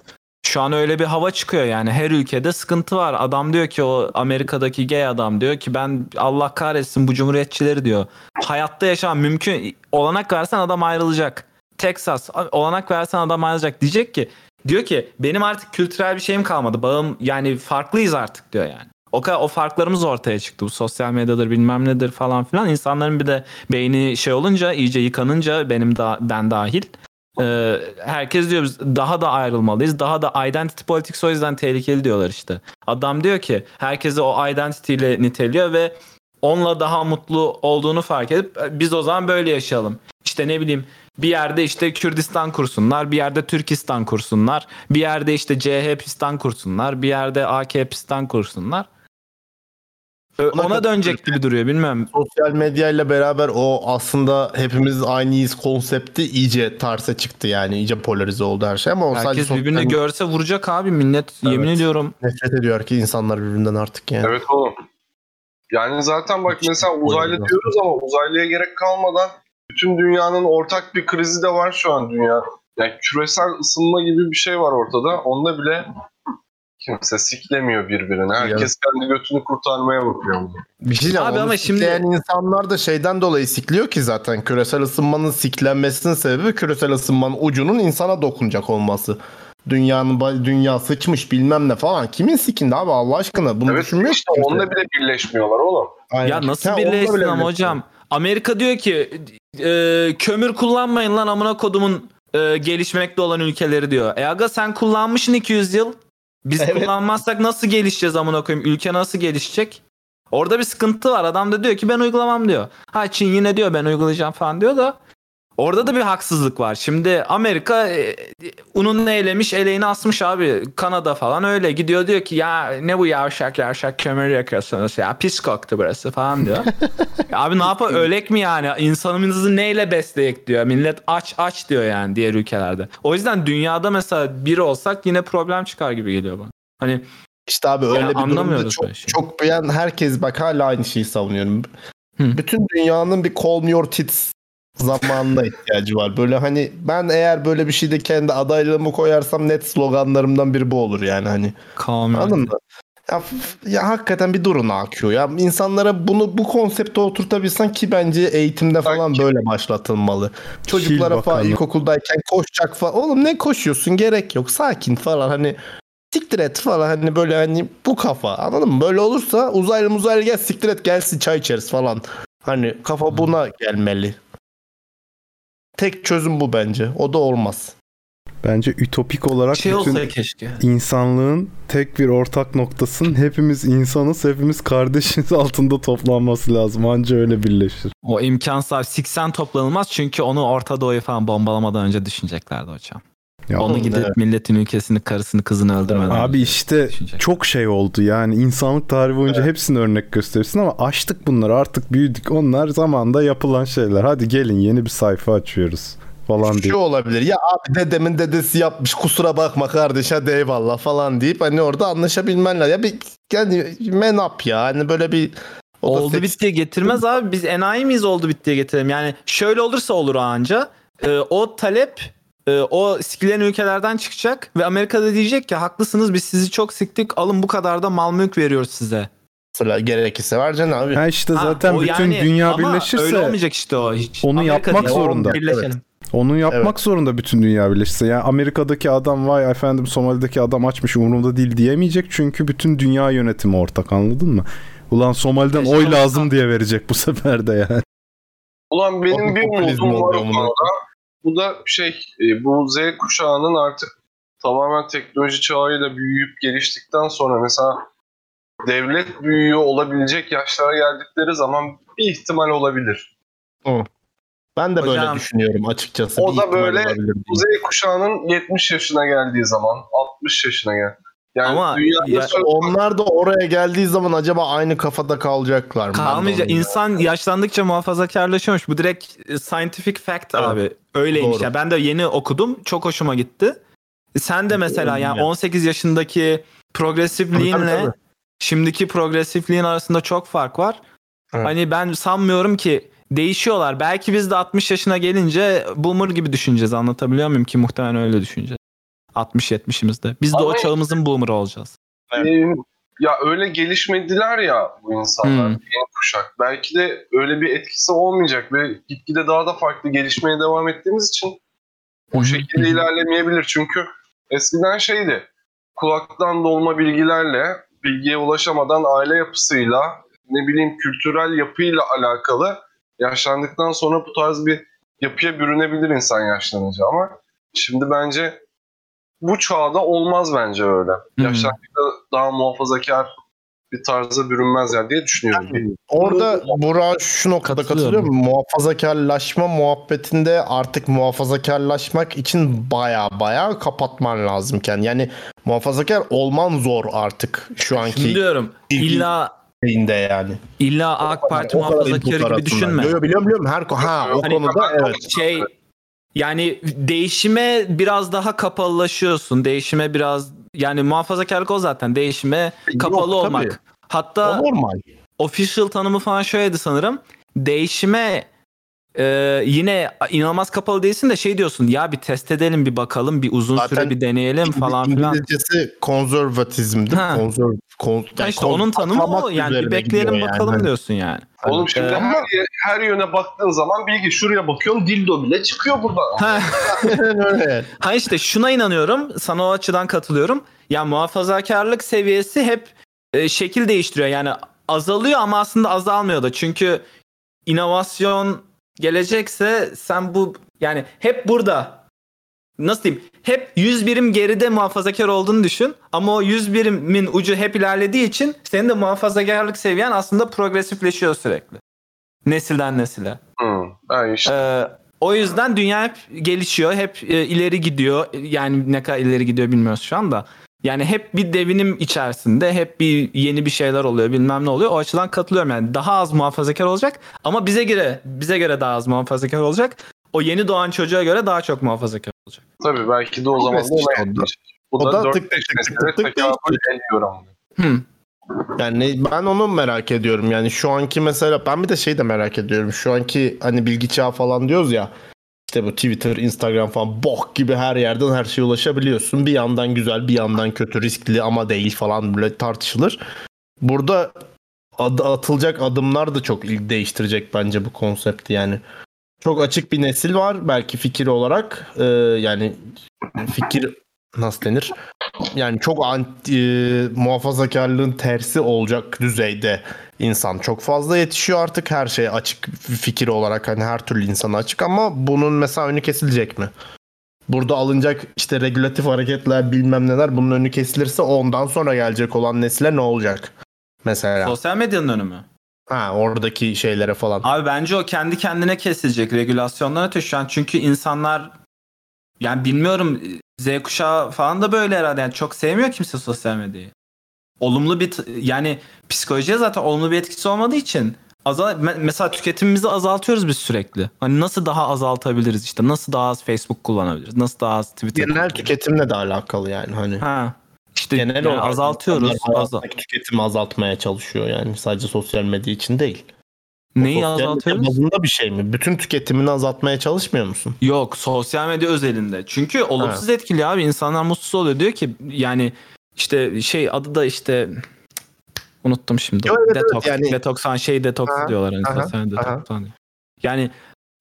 S5: şu an öyle bir hava çıkıyor yani her ülkede sıkıntı var. Adam diyor ki o Amerika'daki gay adam diyor ki ben Allah kahretsin bu cumhuriyetçileri diyor. Hayatta yaşam mümkün olanak versen adam ayrılacak. Texas olanak versen adam ayrılacak. Diyecek ki diyor ki benim artık kültürel bir şeyim kalmadı. Bağım yani farklıyız artık diyor yani. O o farklarımız ortaya çıktı. Bu sosyal medyadır bilmem nedir falan filan. İnsanların bir de beyni şey olunca iyice yıkanınca benim da ben dahil. E, herkes diyor biz daha da ayrılmalıyız. Daha da identity politics o yüzden tehlikeli diyorlar işte. Adam diyor ki herkesi o identity ile niteliyor ve onunla daha mutlu olduğunu fark edip "E, biz o zaman böyle yaşayalım. İşte ne bileyim bir yerde işte Kürdistan kursunlar, bir yerde Türkistan kursunlar, bir yerde işte CHPistan kursunlar, bir yerde AKPistan kursunlar.
S1: Ona
S5: Ona dönecek gibi duruyor bilmem.
S1: Sosyal medyayla beraber o aslında hepimiz aynıyız konsepti iyice terse çıktı yani. iyice polarize oldu her şey ama o sadece
S5: Herkes
S1: sosyal
S5: birbirini görse vuracak abi millet. Yemin
S1: Evet.
S5: ediyorum.
S1: nefret ediyor ki insanlar birbirinden artık yani.
S3: Evet oğlum. Yani zaten bak
S1: Hiç
S3: mesela uzaylı diyoruz ama uzaylıya gerek kalmadan bütün dünyanın ortak bir krizi de var şu an dünya. Yani küresel ısınma gibi bir şey var ortada. Onda bile kimse siklemiyor birbirini. Herkes kendi götünü kurtarmaya bakıyor.
S1: Bir şey diyeceğim,
S5: Abi ama şimdi-
S1: insanlar da şeyden dolayı sikliyor ki zaten küresel ısınmanın siklenmesinin sebebi küresel ısınmanın ucunun insana dokunacak olması. Dünyanın dünya sıçmış bilmem ne falan. Kimin sikindi abi Allah aşkına? Bunu
S3: Evet
S1: düşünmüyor
S3: işte
S1: ki kimse.
S3: onunla bile birleşmiyorlar oğlum.
S1: Aynen.
S5: Ya nasıl birleşsin ama hocam. Amerika diyor ki e, kömür kullanmayın lan amına kodumun e, gelişmekte olan ülkeleri diyor. E aga sen kullanmışsın 200 yıl. Biz
S1: Evet.
S5: kullanmazsak nasıl gelişeceğiz amına koyayım? Ülke nasıl gelişecek? Orada bir sıkıntı var. Adam da diyor ki ben uygulamam diyor. Ha Çin yine diyor ben uygulayacağım falan diyor da Orada da bir haksızlık var. Şimdi Amerika e, unun eylemiş eleğini asmış abi. Kanada falan öyle gidiyor diyor ki ya ne bu yavşak yavşak kömür yakıyorsunuz ya pis koktu burası falan diyor. Abi ne yapar ölek mi yani insanımızı neyle besleyek diyor. Millet aç aç diyor yani diğer ülkelerde. O yüzden dünyada mesela bir olsak yine problem çıkar gibi geliyor bana. Hani
S1: İşte abi öyle bir durumda çok
S5: şey.
S1: çok beğen herkes bak hala aynı şeyi savunuyorum.
S5: Hı.
S1: Bütün dünyanın bir call me your tits zamanına ihtiyacı var. Böyle hani ben eğer böyle bir şeyde kendi adaylığımı koyarsam net sloganlarımdan biri bu olur yani hani. Anladın mı? Ya, ya hakikaten bir durun AQ ya. İnsanlara bunu bu konsepte oturtabilsen ki bence eğitimde falan
S3: Sanki-
S1: böyle başlatılmalı. Çocuklara falan ilkokuldayken koşacak falan. Oğlum ne koşuyorsun gerek yok. Sakin falan hani siktir et falan hani böyle hani bu kafa anladın mı? Böyle olursa uzaylı uzaylı gel siktir et gelsin çay içeriz falan. Hani kafa buna gelmeli. Tek çözüm bu bence. O da olmaz.
S2: Bence ütopik olarak
S5: Şey
S2: bütün
S5: olsa keşke.
S2: insanlığın tek bir ortak noktasının hepimiz insanız, hepimiz kardeşiz altında toplanması lazım. Anca öyle birleşir.
S5: O imkansız. Siksen toplanılmaz çünkü onu Orta Doğu'yu falan bombalamadan önce düşüneceklerdi hocam.
S2: Ya
S5: Onu gidip
S1: evet.
S5: milletin ülkesini, karısını, kızını öldürmeden.
S2: Abi işte
S5: Düşünecek.
S2: çok şey oldu yani insanlık tarihi boyunca hepsini örnek gösterirsin ama açtık bunları artık büyüdük onlar zamanda yapılan şeyler hadi gelin yeni bir sayfa açıyoruz falan diye.
S1: Şu olabilir ya abi dedemin dedesi yapmış kusura bakma kardeş hadi eyvallah falan deyip hani orada anlaşabilmen lazım. Ya bir yani men up ya hani böyle bir
S5: oldu
S1: seks-
S5: bittiye getirmez abi. Biz enayi miyiz oldu bittiye getirelim. Yani şöyle olursa olur anca. Ee, o talep e, o sikilen ülkelerden çıkacak ve Amerika'da diyecek ki haklısınız biz sizi çok siktik alın bu kadar da mal mülk veriyoruz size.
S1: Mesela gerekirse vereceksin abi.
S2: Ha işte
S5: Ha,
S2: zaten
S5: o
S2: bütün
S5: yani-
S2: dünya
S5: ama öyle
S2: birleşirse
S5: olmayacak işte o hiç.
S2: onu
S5: Amerika
S2: yapmak
S5: diyor,
S2: zorunda.
S5: Birleşelim.
S2: Onun yapmak zorunda bütün dünya birleşse. Yani Amerika'daki adam vay efendim Somali'deki adam açmış umurumda değil diyemeyecek. Çünkü bütün dünya yönetimi ortak anladın mı? Ulan Somali'den
S5: Keşke
S2: oy lazım diye verecek bu sefer de yani.
S3: Ulan benim bir umudum var o konuda. Bu da şey, e, bu Z kuşağının artık tamamen teknoloji çağıyla büyüyüp geliştikten sonra mesela devlet büyüğü olabilecek yaşlara geldikleri zaman bir ihtimal olabilir.
S1: Ben de böyle
S5: Hocam,
S1: düşünüyorum açıkçası.
S3: o
S1: Bir
S3: da böyle Z kuşağının 70 yaşına geldiği zaman, 60 yaşına gel. Yani
S5: Ama ya-
S1: Onlar da oraya geldiği zaman acaba aynı kafada kalacaklar mı?
S5: Kalmayacak. İnsan yaşlandıkça muhafazakarlaşıyormuş. Bu direkt e, scientific fact
S1: Evet.
S5: abi. Öyleymiş.
S1: Doğru.
S5: Ya ben de yeni okudum. Çok hoşuma gitti. Sen de mesela yani
S1: Ya.
S5: 18 yaşındaki progresifliğinle şimdiki progresifliğin arasında çok fark var.
S1: Evet.
S5: Hani ben sanmıyorum ki değişiyorlar. Belki biz de 60 yaşına gelince boomer gibi düşüneceğiz. Anlatabiliyor muyum ki muhtemelen öyle düşüneceğiz. 60-70'imizde. Biz de o
S3: Ama-
S5: çağımızın boomer olacağız.
S3: Ee, ya öyle gelişmediler ya bu insanlar,
S5: Hmm.
S3: yeni kuşak. Belki de öyle bir etkisi olmayacak ve gitgide daha da farklı gelişmeye devam ettiğimiz için o şekilde ilerlemeyebilir. Çünkü eskiden şeydi, kulaktan dolma bilgilerle, bilgiye ulaşamadan aile yapısıyla, ne bileyim kültürel yapıyla alakalı yaşlandıktan sonra bu tarz bir yapıya bürünebilir insan yaşlanınca ama şimdi bence bu çağda olmaz bence öyle.
S5: hı.
S3: Yaşlandıkta daha muhafazakar bir tarza bürünmezler diye düşünüyorum.
S1: Orada Burak şu noktada
S5: Katılıyorum.
S1: katılıyorum. Muhafazakarlaşma muhabbetinde artık muhafazakarlaşmak için baya baya kapatman lazımken. Yani muhafazakar olman zor artık şu anki
S5: Şunu diyorum. İlla
S1: şeyinde yani.
S5: illa AK Parti
S1: kadar
S5: muhafazakarı gibi düşünme.
S1: Yo, yo, biliyorum biliyorum. Her ha o
S5: Hani-
S1: konuda evet.
S5: şey yani değişime biraz daha kapalılaşıyorsun. Değişime biraz yani muhafazakarlık o zaten. Değişime kapalı
S1: Yok,
S5: olmak.
S1: tabii.
S5: Hatta
S1: O normal.
S5: official tanımı falan şöyleydi sanırım. Değişime e, yine inanılmaz kapalı değilsin de şey diyorsun ya bir test edelim bir bakalım bir uzun
S1: Zaten
S5: süre bir deneyelim falan filan.
S1: İngilizcesi konservatizmdir. Konserv, kon,
S5: Ha işte onun tanımı o yani bir bekleyelim bakalım
S1: yani.
S5: diyorsun yani.
S3: Oğlum şimdi
S5: Ee,
S3: her, her yöne baktığın zaman bilgi şuraya bakıyorsun dildo bile çıkıyor buradan.
S5: Ha işte şuna inanıyorum. Sana o açıdan katılıyorum. Ya muhafazakarlık seviyesi hep e, şekil değiştiriyor. Yani azalıyor ama aslında azalmıyor da. Çünkü inovasyon gelecekse sen bu yani hep burada nasıl diyeyim? Hep 100 birim geride muhafazakar olduğunu düşün. Ama o 100 birimin ucu hep ilerlediği için senin de muhafazakarlık seviyen aslında progresifleşiyor sürekli. Nesilden nesile.
S3: Ben işte
S5: Ee, o yüzden dünya hep gelişiyor, hep e, ileri gidiyor. Yani ne kadar ileri gidiyor bilmiyoruz şu anda. Yani hep bir devinim içerisinde, hep bir yeni bir şeyler oluyor, bilmem ne oluyor. O açıdan katılıyorum yani. Daha az muhafazakar olacak ama bize göre bize göre daha az muhafazakar olacak. O yeni doğan çocuğa göre daha çok muhafazakar olacak.
S3: tabii belki de o zaman da
S1: işte
S3: ona
S1: o da-
S3: yetmiş. Bu
S1: o
S3: da
S1: da
S3: 4
S1: tık
S3: 5
S1: tık tık tık tık.
S5: Hı.
S1: Yani ben onu merak ediyorum. Yani şu anki mesela ben bir de şey de merak ediyorum. Şu anki hani bilgi çağı falan diyoruz ya. İşte bu Twitter, Instagram falan bok gibi her yerden her şeye ulaşabiliyorsun. Bir yandan güzel, bir yandan kötü, riskli ama değil falan böyle tartışılır. Burada ad- atılacak adımlar da çok değiştirecek bence bu konsepti yani. Çok açık bir nesil var belki fikir olarak. Ee, yani fikir nasıl denir? Yani çok anti, e, muhafazakarlığın tersi olacak düzeyde insan çok fazla yetişiyor artık her şeye açık fikir olarak hani her türlü insana açık ama bunun mesela önü kesilecek mi? Burada alınacak işte regülatif hareketler bilmem neler bunun önü kesilirse ondan sonra gelecek olan nesile ne olacak? Mesela.
S5: Sosyal medyanın önü mü?
S1: Ha oradaki şeylere falan.
S5: Abi bence o kendi kendine kesilecek regülasyonlar öte şu an. Çünkü insanlar yani bilmiyorum Z kuşağı falan da böyle herhalde. Yani çok sevmiyor kimse sosyal medyayı. Olumlu bir yani psikolojiye zaten olumlu bir etkisi olmadığı için azal me- mesela tüketimimizi azaltıyoruz biz sürekli. Hani nasıl daha azaltabiliriz işte? Nasıl daha az Facebook kullanabiliriz? Nasıl daha az Twitter
S1: Genel tüketimle de alakalı yani hani.
S5: Ha. İşte
S1: Genel
S5: yani
S1: olarak
S5: azaltıyoruz. Azal-
S1: tüketimi azaltmaya çalışıyor yani sadece sosyal medya için değil.
S5: Neyi azaltıyoruz?
S1: bazında bir şey mi? Bütün tüketimini azaltmaya çalışmıyor musun?
S5: Yok sosyal medya özelinde. Çünkü olumsuz etkili abi. İnsanlar mutsuz oluyor. Diyor ki yani işte şey adı da işte unuttum şimdi.
S1: Evet, evet,
S5: detoks,
S1: yani-
S5: detoks falan şey detoks
S1: Aha,
S5: diyorlar hani
S1: aha,
S5: sosyal
S1: aha.
S5: detoks falan diyor. Yani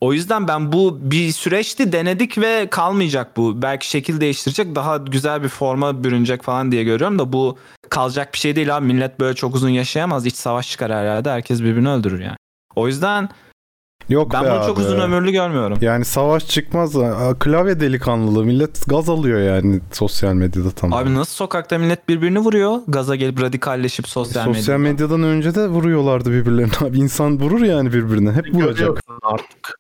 S5: O yüzden ben bu bir süreçti denedik ve kalmayacak bu. Belki şekil değiştirecek daha güzel bir forma bürünecek falan diye görüyorum da bu kalacak bir şey değil abi. Millet böyle çok uzun yaşayamaz. İç savaş çıkar her yerde. Herkes birbirini öldürür yani. O yüzden
S2: Yok
S5: ben
S2: be
S5: bunu çok
S2: abi.
S5: uzun ömürlü görmüyorum.
S2: Yani savaş çıkmaz. Klavye delikanlılığı. Millet gaz alıyor yani sosyal medyada tamam.
S5: Abi nasıl sokakta millet birbirini vuruyor? Gaza gelip radikalleşip sosyal,
S2: Sosyal
S5: medyada.
S2: medyadan önce de vuruyorlardı birbirlerine. Abi insan vurur yani birbirine. Hep vuracak.
S1: Artık.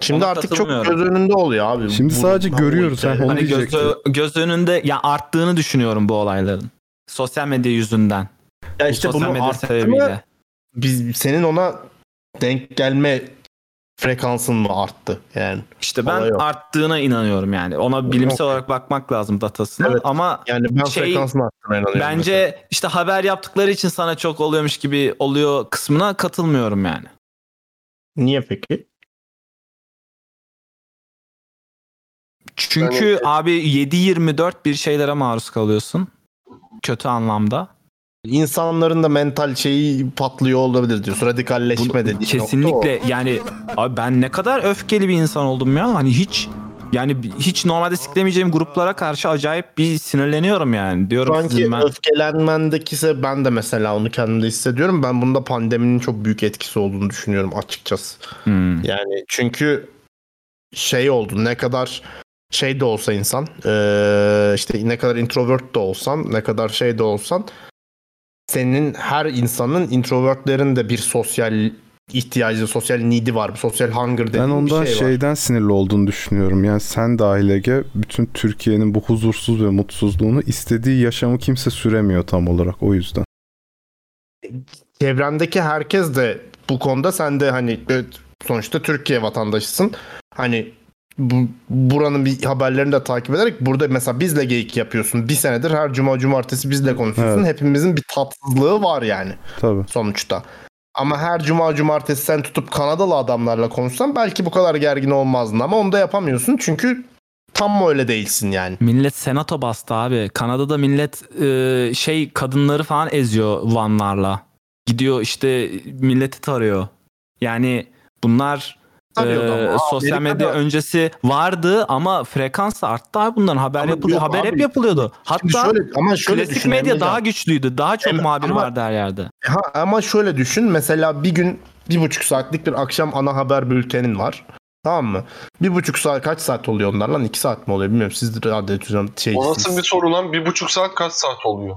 S1: Şimdi
S5: Ona
S1: artık çok göz önünde oluyor abi.
S2: Şimdi
S1: Bu-
S2: sadece
S1: bu
S2: görüyoruz, ha, onu
S5: Hani göz, göz önünde ya arttığını düşünüyorum bu olayların. Sosyal medya yüzünden.
S1: Ya
S5: Bu
S1: işte
S5: sosyal
S1: bunu
S5: medya
S1: arttı mı, biz senin ona denk gelme frekansın mı arttı yani?
S5: İşte ben
S1: o.
S5: arttığına inanıyorum yani. Ona bilimsel
S1: Okey.
S5: olarak bakmak lazım datasına
S1: Evet.
S5: ama
S1: Yani ben
S5: Şey,
S1: frekansın arttığına inanıyorum.
S5: bence
S1: mesela.
S5: işte haber yaptıkları için sana çok oluyormuş gibi oluyor kısmına katılmıyorum yani.
S1: Niye peki?
S5: Çünkü abi 7-24 bir şeylere maruz kalıyorsun. Kötü anlamda.
S1: İnsanların da mental şeyi patlıyor olabilir diyorsun. Radikalleşme dediğin
S5: kesinlikle yani abi ben ne kadar öfkeli bir insan oldum ya. Hani hiç yani hiç normalde siklemeyeceğim gruplara karşı acayip bir sinirleniyorum yani. Diyorum
S1: Sanki
S5: ben.
S1: öfkelenmendeki ise ben de mesela onu kendimde hissediyorum. Ben bunda pandeminin çok büyük etkisi olduğunu düşünüyorum açıkçası.
S5: Hmm.
S1: Yani çünkü şey oldu ne kadar şey de olsa insan işte ne kadar introvert de olsan ne kadar şey de olsan senin her insanın introvertlerin de bir sosyal ihtiyacı, sosyal need'i var. Sosyal hunger dediğin
S2: Ben ondan
S1: bir şey var.
S2: şeyden sinirli olduğunu düşünüyorum. Yani sen dahil Ege bütün Türkiye'nin bu huzursuz ve mutsuzluğunu istediği yaşamı kimse süremiyor tam olarak o yüzden.
S1: çevrendeki herkes de bu konuda sen de hani sonuçta Türkiye vatandaşısın. Hani bu, buranın bir haberlerini de takip ederek burada mesela bizle geyik yapıyorsun. Bir senedir her cuma cumartesi bizle konuşuyorsun.
S2: Evet.
S1: Hepimizin bir tatsızlığı var yani
S2: Tabii.
S1: sonuçta. Ama her cuma cumartesi sen tutup Kanadalı adamlarla konuşsan belki bu kadar gergin olmazdın ama onu da yapamıyorsun çünkü tam öyle değilsin yani.
S5: Millet senato bastı abi. Kanada'da millet e, şey kadınları falan eziyor vanlarla. Gidiyor işte milleti tarıyor. Yani bunlar e, sosyal medya öncesi vardı ama frekans arttı abi bunların haber
S1: Ama
S5: yapılıyor. Haber
S1: abi.
S5: hep yapılıyordu. Hatta
S1: şöyle, ama şöyle
S5: klasik
S1: düşün
S5: medya daha güçlüydü. Daha çok
S1: Em-
S5: muhabir
S1: ama-
S5: vardı her yerde.
S1: Ha, ama şöyle düşün mesela bir gün bir buçuk saatlik bir akşam ana haber bültenin var. Tamam mı? Bir buçuk saat kaç saat oluyor onlar lan? İki saat mi oluyor bilmiyorum. Siz de radyo televizyon
S3: O nasıl bir soru lan? Bir buçuk saat kaç saat oluyor?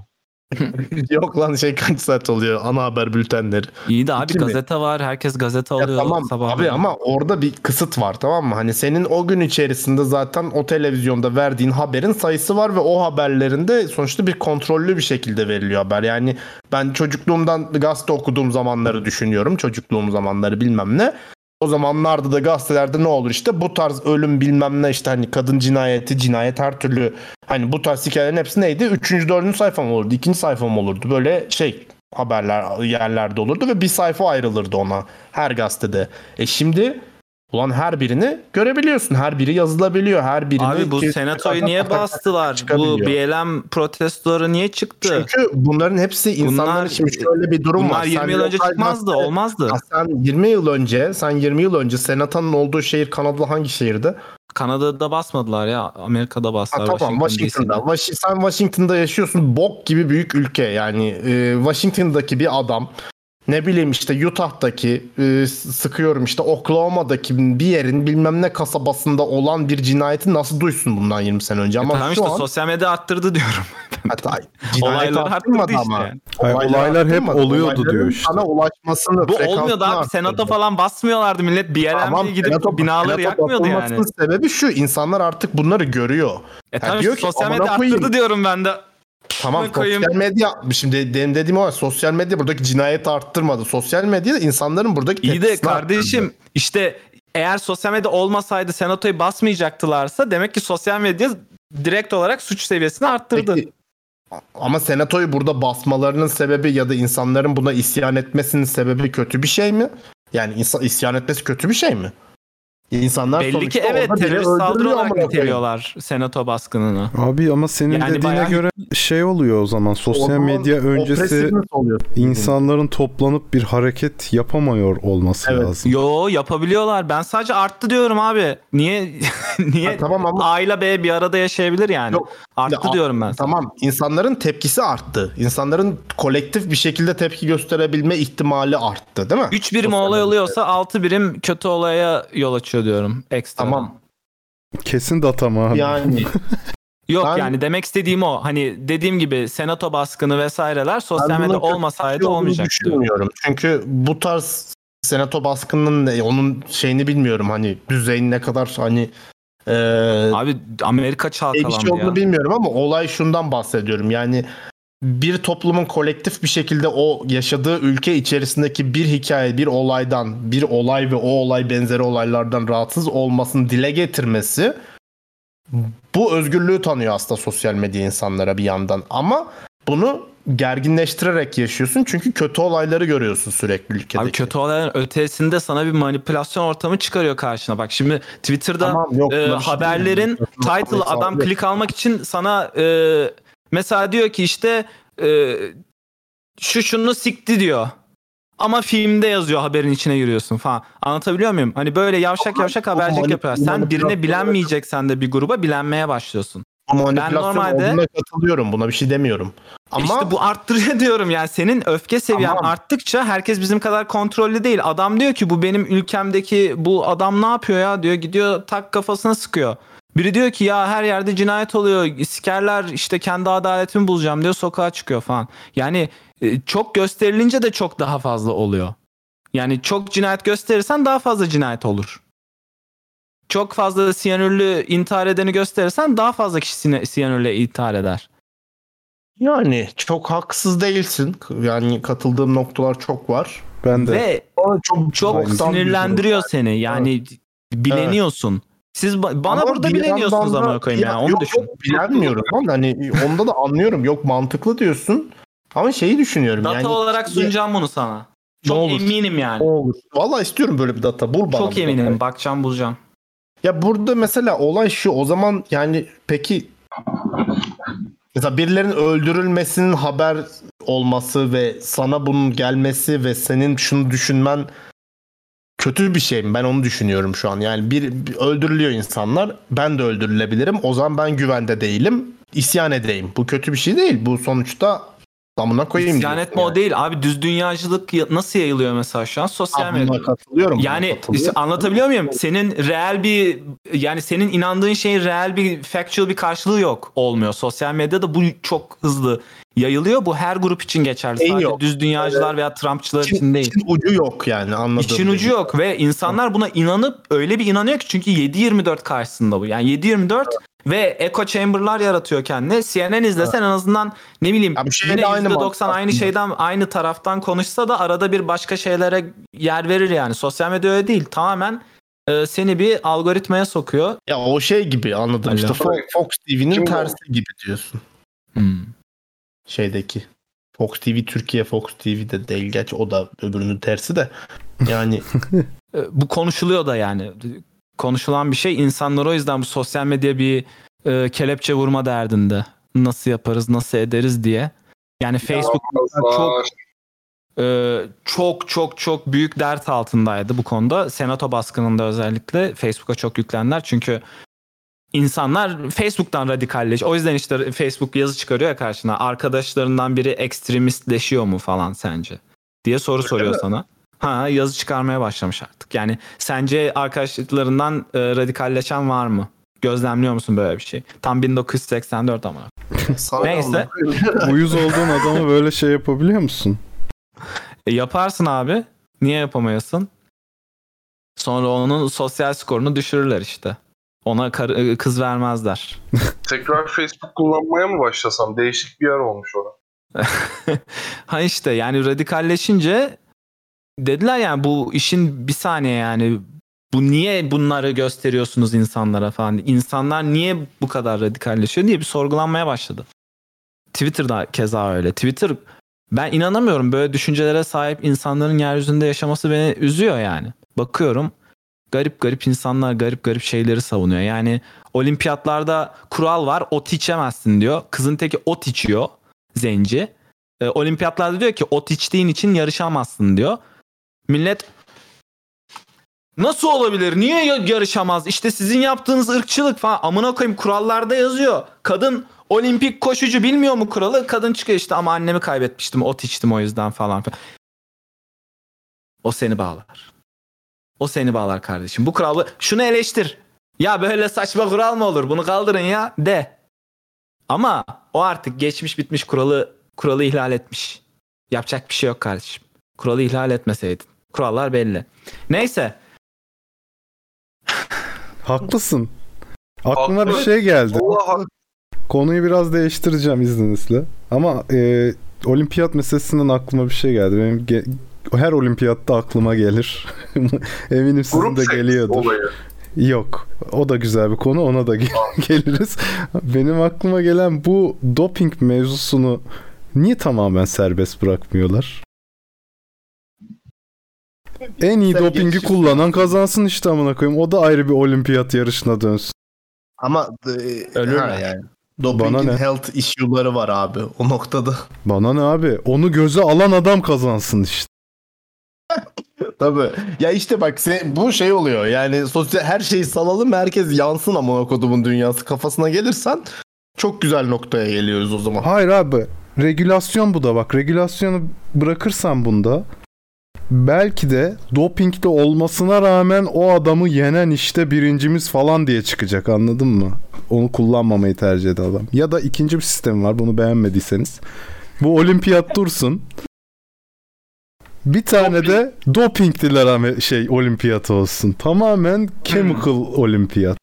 S1: Yok lan şey kaç saat oluyor ana haber bültenleri.
S5: İyi de abi
S1: mi?
S5: gazete var. Herkes gazete
S1: Ya
S5: alıyor
S1: tamam
S5: sabah.
S1: abi ama orada bir kısıt var tamam mı? Hani senin o gün içerisinde zaten o televizyonda verdiğin haberin sayısı var ve o haberlerinde sonuçta bir kontrollü bir şekilde veriliyor haber. Yani ben çocukluğumdan gazete okuduğum zamanları düşünüyorum. Çocukluğum zamanları bilmem ne. O zamanlarda da gazetelerde ne olur işte bu tarz ölüm bilmem ne işte hani kadın cinayeti, cinayet her türlü hani bu tarz hikayelerin hepsi neydi? Üçüncü, dördüncü sayfa mı olurdu? ikinci sayfa mı olurdu? Böyle şey haberler yerlerde olurdu ve bir sayfa ayrılırdı ona her gazetede. E şimdi ulan her birini görebiliyorsun. Her biri yazılabiliyor. Her birini
S5: Abi bu senatoyu niye bastılar? Bu. BLM protestoları niye çıktı?
S1: Çünkü bunların hepsi insanların
S5: Bunlar-
S1: şimdi şöyle bir durum
S5: Bunlar
S1: var.
S5: 20 yıl önce çıkmazdı, olmazdı.
S1: Sen 20 yıl önce, sen 20 yıl önce Senata'nın olduğu şehir Kanada'da hangi şehirdi?
S5: Kanada'da basmadılar ya. Amerika'da
S1: Ha,
S5: bastılar.
S1: tamam Washington'da.
S5: DC'de.
S1: Washi- sen Washington'da yaşıyorsun. Bok gibi büyük ülke. Yani e, Washington'daki bir adam ne bileyim işte Utah'taki e, sıkıyorum işte Oklahoma'daki bir yerin bilmem ne kasabasında olan bir cinayeti nasıl duysun bundan 20 sene önce ama
S5: E, tamam
S1: şu
S5: işte
S1: an
S5: sosyal medya arttırdı diyorum.
S1: hatta arttırmadı
S5: arttırdı
S1: ama.
S5: işte.
S2: Hayır, olaylar hep oluyordu
S1: Olayların
S2: diyor işte.
S1: Sana ulaşmasını
S5: Bu olmuyordu abi.
S1: arttırdı.
S5: Senato falan basmıyorlardı. Millet BLM'ye
S1: Tamam,
S5: gidip
S1: Senato-
S5: binaları
S1: Senato
S5: yakmıyordu yani.
S1: sebebi şu insanlar artık bunları görüyor.
S5: E tamam
S1: diyor
S5: işte
S1: ki,
S5: sosyal medya arttırdı diyorum ben de.
S1: Tamam
S5: koyayım.
S1: sosyal medya şimdi benim dediğim o sosyal medya buradaki cinayeti arttırmadı. Sosyal medya insanların buradaki
S5: İyi de kardeşim
S1: arttırdı.
S5: işte eğer sosyal medya olmasaydı senatoyu basmayacaktılarsa demek ki sosyal medya direkt olarak suç seviyesini arttırdı.
S1: Peki, ama senatoyu burada basmalarının sebebi ya da insanların buna isyan etmesinin sebebi kötü bir şey mi? Yani insan isyan etmesi kötü bir şey mi? İnsanlar
S5: Belli ki evet terörist saldırı olarak niteliyorlar senato baskınını.
S2: Abi ama senin
S5: Yani
S2: dediğine
S5: bayağı-
S2: göre şey oluyor o zaman. Sosyal medya öncesi insanların toplanıp bir hareket yapamıyor olması
S1: Evet.
S2: lazım.
S5: Yo yapabiliyorlar. Ben sadece arttı diyorum abi. Niye niye
S1: Ha, tamam ama
S5: A ile B bir arada yaşayabilir yani.
S1: Yok.
S5: Arttı
S1: Ya,
S5: diyorum ben.
S1: Tamam insanların tepkisi arttı. İnsanların kolektif bir şekilde tepki gösterebilme ihtimali arttı değil mi?
S5: 3 birim
S1: Sosyal
S5: olay oluyorsa 6 birim kötü olaya yol açıyor diyorum ekstra.
S1: Tamam.
S2: Kesin data mı abi?
S1: Yani
S5: Yok
S1: Ben-
S5: yani demek istediğim o. Hani dediğim gibi senato baskını vesaireler sosyal
S1: Ben
S5: medya
S1: bunun kötü
S5: olmasaydı
S1: şey olduğunu
S5: olmayacak diyorum.
S1: düşünmüyorum. Çünkü bu tarz senato baskınının ne- onun şeyini bilmiyorum hani düzeyin ne kadar hani e,
S5: Abi Amerika çalkalandı
S1: şey olduğunu
S5: ya.
S1: bilmiyorum ama olay şundan bahsediyorum. Yani bir toplumun kolektif bir şekilde o yaşadığı ülke içerisindeki bir hikaye, bir olaydan, bir olay ve o olay benzeri olaylardan rahatsız olmasını dile getirmesi bu özgürlüğü tanıyor aslında sosyal medya insanlara bir yandan. Ama bunu gerginleştirerek yaşıyorsun çünkü kötü olayları görüyorsun sürekli ülkedeki.
S5: Abi kötü olayların ötesinde sana bir manipülasyon ortamı çıkarıyor karşına. Bak şimdi Twitter'da
S1: Tamam, yok,
S5: e,
S1: şey
S5: haberlerin title adam klik almak için sana e, mesela diyor ki işte e, şu şunu sikti diyor. Ama filmde yazıyor haberin içine giriyorsun falan. Anlatabiliyor muyum? Hani böyle yavşak yavşak habercilik
S1: manip-
S5: yapıyor. Sen birine bilenmeyeceksen de bir gruba bilenmeye başlıyorsun.
S1: Bu manipülasyon
S5: normalde-
S1: olduğuna katılıyorum. Buna bir şey demiyorum. Ama
S5: İşte bu arttırıyor diyorum yani senin öfke seviyen
S1: Tamam.
S5: arttıkça herkes bizim kadar kontrollü değil. Adam diyor ki bu benim ülkemdeki bu adam ne yapıyor ya diyor gidiyor tak kafasına sıkıyor. Biri diyor ki ya her yerde cinayet oluyor sikerler işte kendi adaletimi bulacağım diyor sokağa çıkıyor falan. Yani e, çok gösterilince de çok daha fazla oluyor. Yani çok cinayet gösterirsen daha fazla cinayet olur. Çok fazla siyanürlü intihar edeni gösterirsen daha fazla kişi siyanürle intihar eder.
S1: Yani çok haksız değilsin. Yani katıldığım noktalar çok var.
S2: Ben de
S5: Ve
S1: çok
S5: çok sinirlendiriyor seni. Yani bileniyorsun. Siz ba- bana
S1: Ama
S5: burada
S1: yandan da-
S5: amına koyayım ya. Onu
S1: yok,
S5: düşün.
S1: Yok, bilemiyorum lan. Hani onda da anlıyorum. Yok mantıklı diyorsun. Ama şeyi düşünüyorum
S5: Data
S1: yani.
S5: olarak sunacağım bunu sana.
S1: Ne
S5: Çok
S1: olur.
S5: eminim yani.
S1: Ne olur. Valla istiyorum böyle bir data. Bul bana.
S5: Çok eminim. Bakacağım bulacağım.
S1: Ya burada mesela olay şu. O zaman yani peki mesela birilerinin öldürülmesinin haber olması ve sana bunun gelmesi ve senin şunu düşünmen kötü bir şey mi? Ben onu düşünüyorum şu an. Yani bir, bir öldürülüyor insanlar. Ben de öldürülebilirim. O zaman ben güvende değilim. İsyan edeyim. Bu kötü bir şey değil. Bu sonuçta amına koyayım.
S5: İsyan etme
S1: yani.
S5: o değil. Abi düz dünyacılık ya- nasıl yayılıyor mesela şu an? Sosyal medyada.
S1: katılıyorum.
S5: Yani
S1: katılıyorum.
S5: işte anlatabiliyor muyum? Senin reel bir yani senin inandığın şeyin reel bir factual bir karşılığı yok olmuyor. Sosyal medyada bu çok hızlı yayılıyor. Bu her grup için geçerli.
S1: Şey
S5: Sadece
S1: yok.
S5: düz dünyacılar veya Trumpçılar için
S1: İçin,
S5: değil.
S1: için ucu yok yani anladığım.
S5: İçin ucu yok ve insanlar buna inanıp öyle bir inanıyor ki çünkü 7-24 karşısında bu. Yani 7-24 ve echo chamber'lar yaratıyor kendine. CNN izlesen en azından ne bileyim
S1: Ya şeyle
S5: yine
S1: aynı
S5: %90
S1: mantık
S5: aynı şeyden aynı taraftan konuşsa da arada bir başka şeylere yer verir yani. Sosyal medya öyle değil. Tamamen e, seni bir algoritmaya sokuyor.
S1: Ya o şey gibi anladım
S5: Alo.
S1: işte Fox, Fox TV'nin tersi gibi diyorsun şeydeki. Fox TV Türkiye Fox TV de değil gerçi o da öbürünün tersi de. Yani
S5: E, bu konuşuluyor da yani. Konuşulan bir şey. İnsanlar o yüzden bu sosyal medya bir e, kelepçe vurma derdinde. Nasıl yaparız, nasıl ederiz diye. Yani Facebook çok e, çok çok çok büyük dert altındaydı bu konuda. Senato baskınında özellikle Facebook'a çok yüklendiler. Çünkü insanlar Facebook'tan radikalleş. O yüzden işte Facebook yazı çıkarıyor ya karşına. Arkadaşlarından biri ekstremistleşiyor mu falan sence? Diye soru soruyor sana. Ha yazı çıkarmaya başlamış artık. Yani sence arkadaşlarından e, radikalleşen var mı? Gözlemliyor musun böyle bir şey? Tam 1984 ama.
S1: sana
S5: Neyse.
S2: uyuz olduğun adamı böyle şey yapabiliyor musun?
S5: E, yaparsın abi. Niye yapamayasın? Sonra onun sosyal skorunu düşürürler işte. Ona kar- e, kız vermezler.
S3: Tekrar Facebook kullanmaya mı başlasam? Değişik bir yer olmuş orada.
S5: ha işte yani radikalleşince dediler yani bu işin bir saniye yani bu niye bunları gösteriyorsunuz insanlara falan. İnsanlar niye bu kadar radikalleşiyor diye bir sorgulanmaya başladı. Twitter'da keza öyle. Twitter ben inanamıyorum böyle düşüncelere sahip insanların yeryüzünde yaşaması beni üzüyor yani. Bakıyorum garip garip insanlar garip garip şeyleri savunuyor. Yani olimpiyatlarda kural var ot içemezsin diyor. Kızın teki ot içiyor zenci. E, olimpiyatlarda diyor ki ot içtiğin için yarışamazsın diyor. Millet Nasıl olabilir? Niye ya- yarışamaz? İşte sizin yaptığınız ırkçılık falan. Amına koyayım kurallarda yazıyor. Kadın olimpik koşucu bilmiyor mu kuralı? Kadın çıkıyor işte ama annemi kaybetmiştim. Ot içtim o yüzden falan. filan. O seni bağlar. O seni bağlar kardeşim. Bu kuralı şunu eleştir. Ya böyle saçma kural mı olur? Bunu kaldırın ya de. Ama o artık geçmiş bitmiş kuralı kuralı ihlal etmiş. Yapacak bir şey yok kardeşim. Kuralı ihlal etmeseydin. Kurallar belli. Neyse.
S2: Haklısın. Aklıma bir
S3: Haklı.
S2: şey geldi.
S3: Allah
S2: Konuyu biraz değiştireceğim izninizle. Ama e, olimpiyat meselesinden aklıma bir şey geldi. Benim ge- her olimpiyatta aklıma gelir. Eminim sizin
S3: grup
S2: de geliyordur.
S3: olayı.
S2: Yok. O da güzel bir konu. Ona da gel- geliriz. Benim aklıma gelen bu doping mevzusunu niye tamamen serbest bırakmıyorlar? En iyi
S1: Sen
S2: dopingi kullanan kazansın işte amına koyayım. O da ayrı bir olimpiyat yarışına dönsün.
S1: Ama e,
S5: Ölürler.
S1: ha yani.
S2: Bana
S1: Doping'in
S2: ne?
S1: health issue'ları var abi o noktada.
S2: Bana ne abi? Onu göze alan adam kazansın işte.
S1: Tabii. Ya işte bak sen, bu şey oluyor yani sosyal her şeyi salalım herkes yansın ama kodumun dünyası kafasına gelirsen çok güzel noktaya geliyoruz o zaman.
S2: Hayır abi. Regülasyon bu da bak. Regülasyonu bırakırsan bunda belki de dopingde olmasına rağmen o adamı yenen işte birincimiz falan diye çıkacak anladın mı? Onu kullanmamayı tercih eden adam. Ya da ikinci bir sistem var bunu beğenmediyseniz. Bu olimpiyat dursun. Bir tane de dopingliler şey olimpiyat olsun. Tamamen chemical olimpiyat.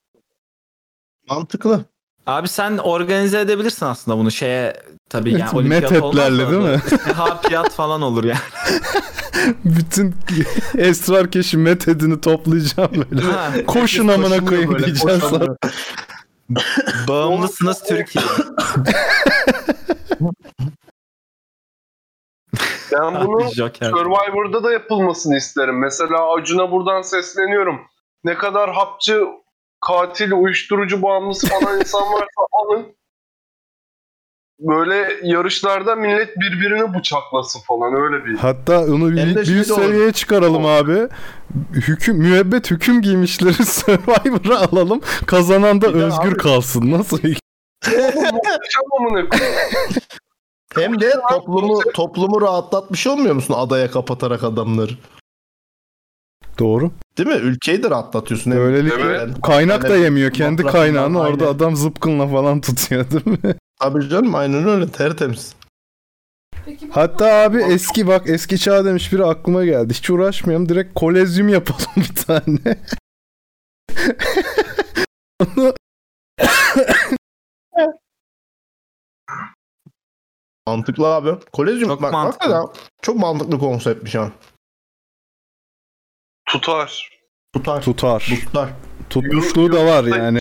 S1: Mantıklı.
S5: Abi sen organize edebilirsin aslında bunu şeye tabii yani olimpiyat
S2: Methetlerle
S5: olmaz da
S2: değil mi?
S5: Harpiyat falan olur yani.
S2: Bütün esrar keşi metedini toplayacağım böyle.
S5: Ha,
S2: Koşun amına koyayım
S1: böyle,
S2: diyeceğim sonra.
S5: Bağımlısınız Türkiye.
S3: Ben
S5: Joker.
S3: Survivor'da da yapılmasını isterim. Mesela Acun'a buradan sesleniyorum. Ne kadar hapçı, katil, uyuşturucu bağımlısı falan insan varsa alın. Böyle yarışlarda millet birbirini bıçaklasın falan öyle bir.
S2: Hatta onu bir, bir
S1: de olur.
S2: seviyeye çıkaralım abi. Hüküm, müebbet hüküm giymişleri Survivor'a alalım. Kazanan da
S1: Bir
S2: özgür
S1: abi-
S2: kalsın. Nasıl?
S1: Hem de toplumu toplumu rahatlatmış olmuyor musun adaya kapatarak adamları?
S2: Doğru.
S1: Değil mi? Ülkeyi de rahatlatıyorsun.
S2: Böylelikle
S3: Evet.
S2: kaynak da yemiyor. Kendi kaynağını orada
S1: aynen.
S2: adam zıpkınla falan tutuyor değil mi?
S1: Tabii canım aynen öyle tertemiz.
S6: Peki
S2: Hatta abi eski bak eski çağ demiş biri aklıma geldi. Hiç uğraşmayalım. Direkt kolezyum yapalım bir tane. Onu
S1: Mantıklı abi. Kolezyum
S5: Çok
S1: bak,
S5: mantıklı.
S1: hakikaten çok mantıklı konseptmiş ha.
S3: Tutar.
S1: Tutar.
S2: tutar.
S1: Tutar.
S2: Tutmuşluğu da var yani.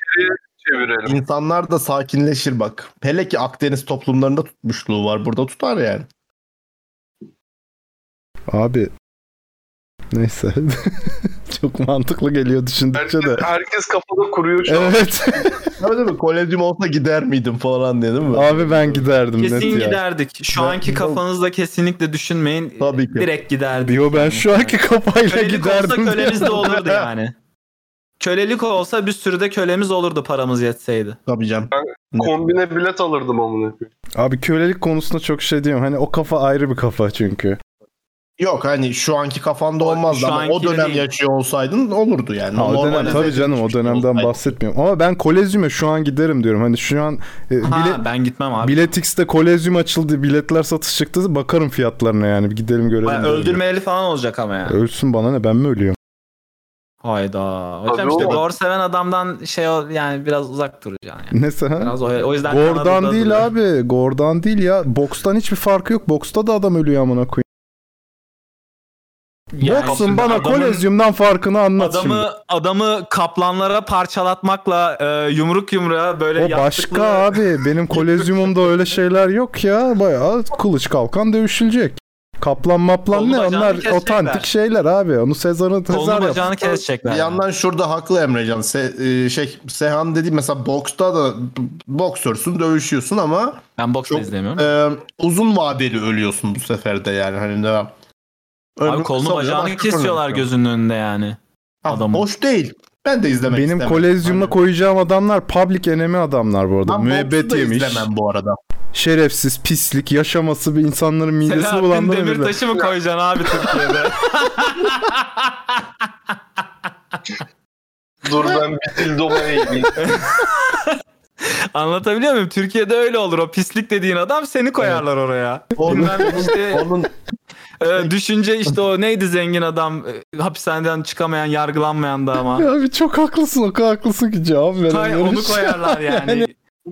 S3: Çevirelim.
S1: İnsanlar da sakinleşir bak. Hele ki Akdeniz toplumlarında tutmuşluğu var. Burada tutar yani.
S2: Abi neyse. Çok mantıklı geliyor düşündükçe
S3: Herkes,
S2: de.
S3: herkes kafada kuruyor şu an.
S1: Tabii değil mi? Kolezyum olsa gider miydim falan diye değil mi?
S2: Abi ben giderdim net
S5: Kesin
S2: ya.
S5: giderdik. Şu
S1: Ben-
S5: anki kafanızda kesinlikle düşünmeyin.
S1: Tabii ki.
S5: Direkt giderdik.
S2: Yo ben şu anki kafayla
S5: Kölelik
S2: giderdim.
S5: olsa kölemiz de olurdu yani. Kölelik olsa bir sürü de kölemiz olurdu paramız yetseydi.
S1: Tabii canım.
S3: Kombine bilet alırdım amına.
S2: Abi kölelik konusunda çok şey diyorum. Hani o kafa ayrı bir kafa çünkü.
S1: Yok hani şu anki kafanda
S5: O-
S1: olmazdı
S5: şu
S1: ama o dönem
S5: değil.
S1: yaşıyor olsaydın olurdu yani.
S2: Ha, o dönem
S1: Normalize
S2: tabii canım o
S1: şey
S2: dönemden
S1: olsaydı.
S2: bahsetmiyorum. Ama ben kolezyume şu an giderim diyorum. Hani şu an e,
S5: Ha,
S2: bile,
S5: ben gitmem abi.
S2: Biletix'te kolezyum açıldı. Biletler satış çıktı. Bakarım fiyatlarına yani. Bir gidelim görelim.
S5: Bayağı
S2: derim.
S5: öldürmeli falan olacak ama yani.
S2: Ölsün bana ne ben mi ölüyorum?
S5: Hayda. Hocam
S3: Tabii
S5: işte gore seven adamdan şey yani biraz uzak duracaksın yani.
S2: Neyse ha?
S5: Biraz o, o yüzden
S2: Gordan
S5: Kanada'da
S2: değil
S5: duruyor.
S2: abi. Gordan değil ya. Bokstan hiçbir farkı yok. Boksta da adam ölüyor amına koyayım.
S5: Yani
S2: Boksun bana
S5: adamın-
S2: kolezyumdan farkını anlat
S5: Adamı
S2: şimdi.
S5: adamı kaplanlara parçalatmakla e, yumruk yumruğa böyle
S2: O başka abi. Benim kolezyumumda öyle şeyler yok ya. Bayağı kılıç kalkan dövüşülecek. Kaplan maplan
S5: Kolunu
S2: ne onlar
S5: kesecekler.
S2: otantik şeyler abi. Onu Sezar'ın Sezar yap.
S5: bacağını kesecekler.
S1: Bir yandan şurada haklı Emrecan. Se- e, şey Sehan dedi mesela boksta da boksörsün dövüşüyorsun ama
S5: Ben boks
S1: Çok-
S5: izlemiyorum.
S1: e, uzun vadeli ölüyorsun bu sefer de yani hani ne
S5: Abi kolunu bacağını kesiyorlar gözünün önünde yani.
S1: Ha,
S5: adamın.
S1: Boş değil. Ben de izlemek
S2: Benim
S1: istemem.
S2: kolezyumda
S1: Hani-
S2: koyacağım adamlar public enemy adamlar bu arada.
S1: Ben
S2: Müebbet yemiş.
S1: izlemem bu arada.
S2: Şerefsiz, pislik, yaşaması bir insanların midesini
S5: Selahattin
S2: bulandırır.
S5: Demirtaş'ı mı koyacaksın abi Türkiye'de?
S3: Dur ben bir dildoma eğileyim.
S5: Anlatabiliyor muyum? Türkiye'de öyle olur. O pislik dediğin adam seni koyarlar oraya.
S1: Onun,
S5: işte
S1: onun
S5: e, düşünce işte o neydi zengin adam e, hapishaneden çıkamayan yargılanmayan da ama.
S2: Ya abi çok haklısın o kadar haklısın ki cevap veremiyorum.
S5: onu koyarlar yani.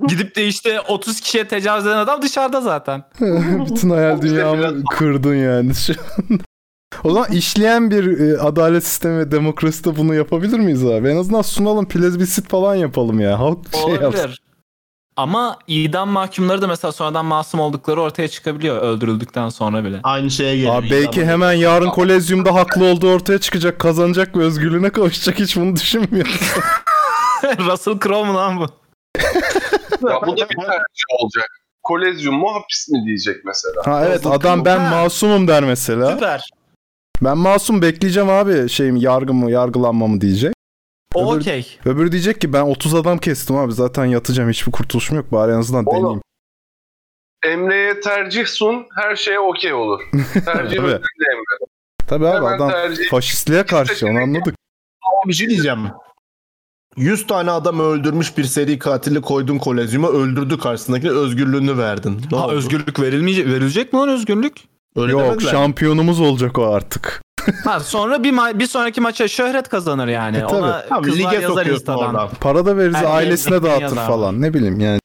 S5: Gidip de işte 30 kişiye tecavüz eden adam dışarıda zaten.
S2: Bütün hayal dünyamı kırdın yani şu an. O zaman işleyen bir e, adalet sistemi ve demokraside bunu yapabilir miyiz abi? En azından sunalım plezbisit falan yapalım ya. Halk şey yapsın.
S5: Ama idam mahkumları da mesela sonradan masum oldukları ortaya çıkabiliyor öldürüldükten sonra bile.
S1: aynı şeye geliyor.
S2: Abi belki
S1: İdam-
S2: hemen yarın kolezyumda haklı olduğu ortaya çıkacak, kazanacak ve özgürlüğüne kavuşacak hiç bunu düşünmüyor.
S5: Russell Crowe mu lan bu?
S3: ya bu da bir tercih olacak. Kolezyum mu hapis mi diyecek mesela.
S2: Ha evet
S1: Russell
S2: adam ben
S5: Ha.
S2: masumum der mesela.
S5: Süper.
S2: Ben masum bekleyeceğim abi şeyim yargı mı yargılanma mı diyecek.
S5: O
S2: Öbür-
S5: okey.
S2: Öbürü diyecek ki ben 30 adam kestim abi zaten yatacağım hiçbir kurtuluşum yok bari en azından
S3: Oğlum,
S2: deneyeyim.
S3: Emre'ye tercih sun her şeye okey olur. Tercih
S2: Tabii.
S3: Emre.
S2: Tabii abi
S3: Hemen
S2: adam
S3: tercih.
S2: faşistliğe karşı onu anladık.
S1: Bir şey diyeceğim. 100 tane adam öldürmüş bir seri katili koydun kolezyuma öldürdü karşısındakine özgürlüğünü verdin. Ne
S5: Ha,
S1: oldu?
S5: özgürlük verilmeyecek. Verilecek mi lan özgürlük?
S1: Öyle
S2: Yok
S1: demediler.
S2: şampiyonumuz olacak o artık.
S5: Ha, sonra bir ma- bir sonraki maça şöhret kazanır yani.
S2: E, tabii.
S5: Ona kızlar
S1: lige
S5: yazar Insta'dan.
S1: oradan.
S2: Para da veririz
S5: Her
S2: ailesine dağıtır
S5: yazar.
S2: falan ne bileyim yani.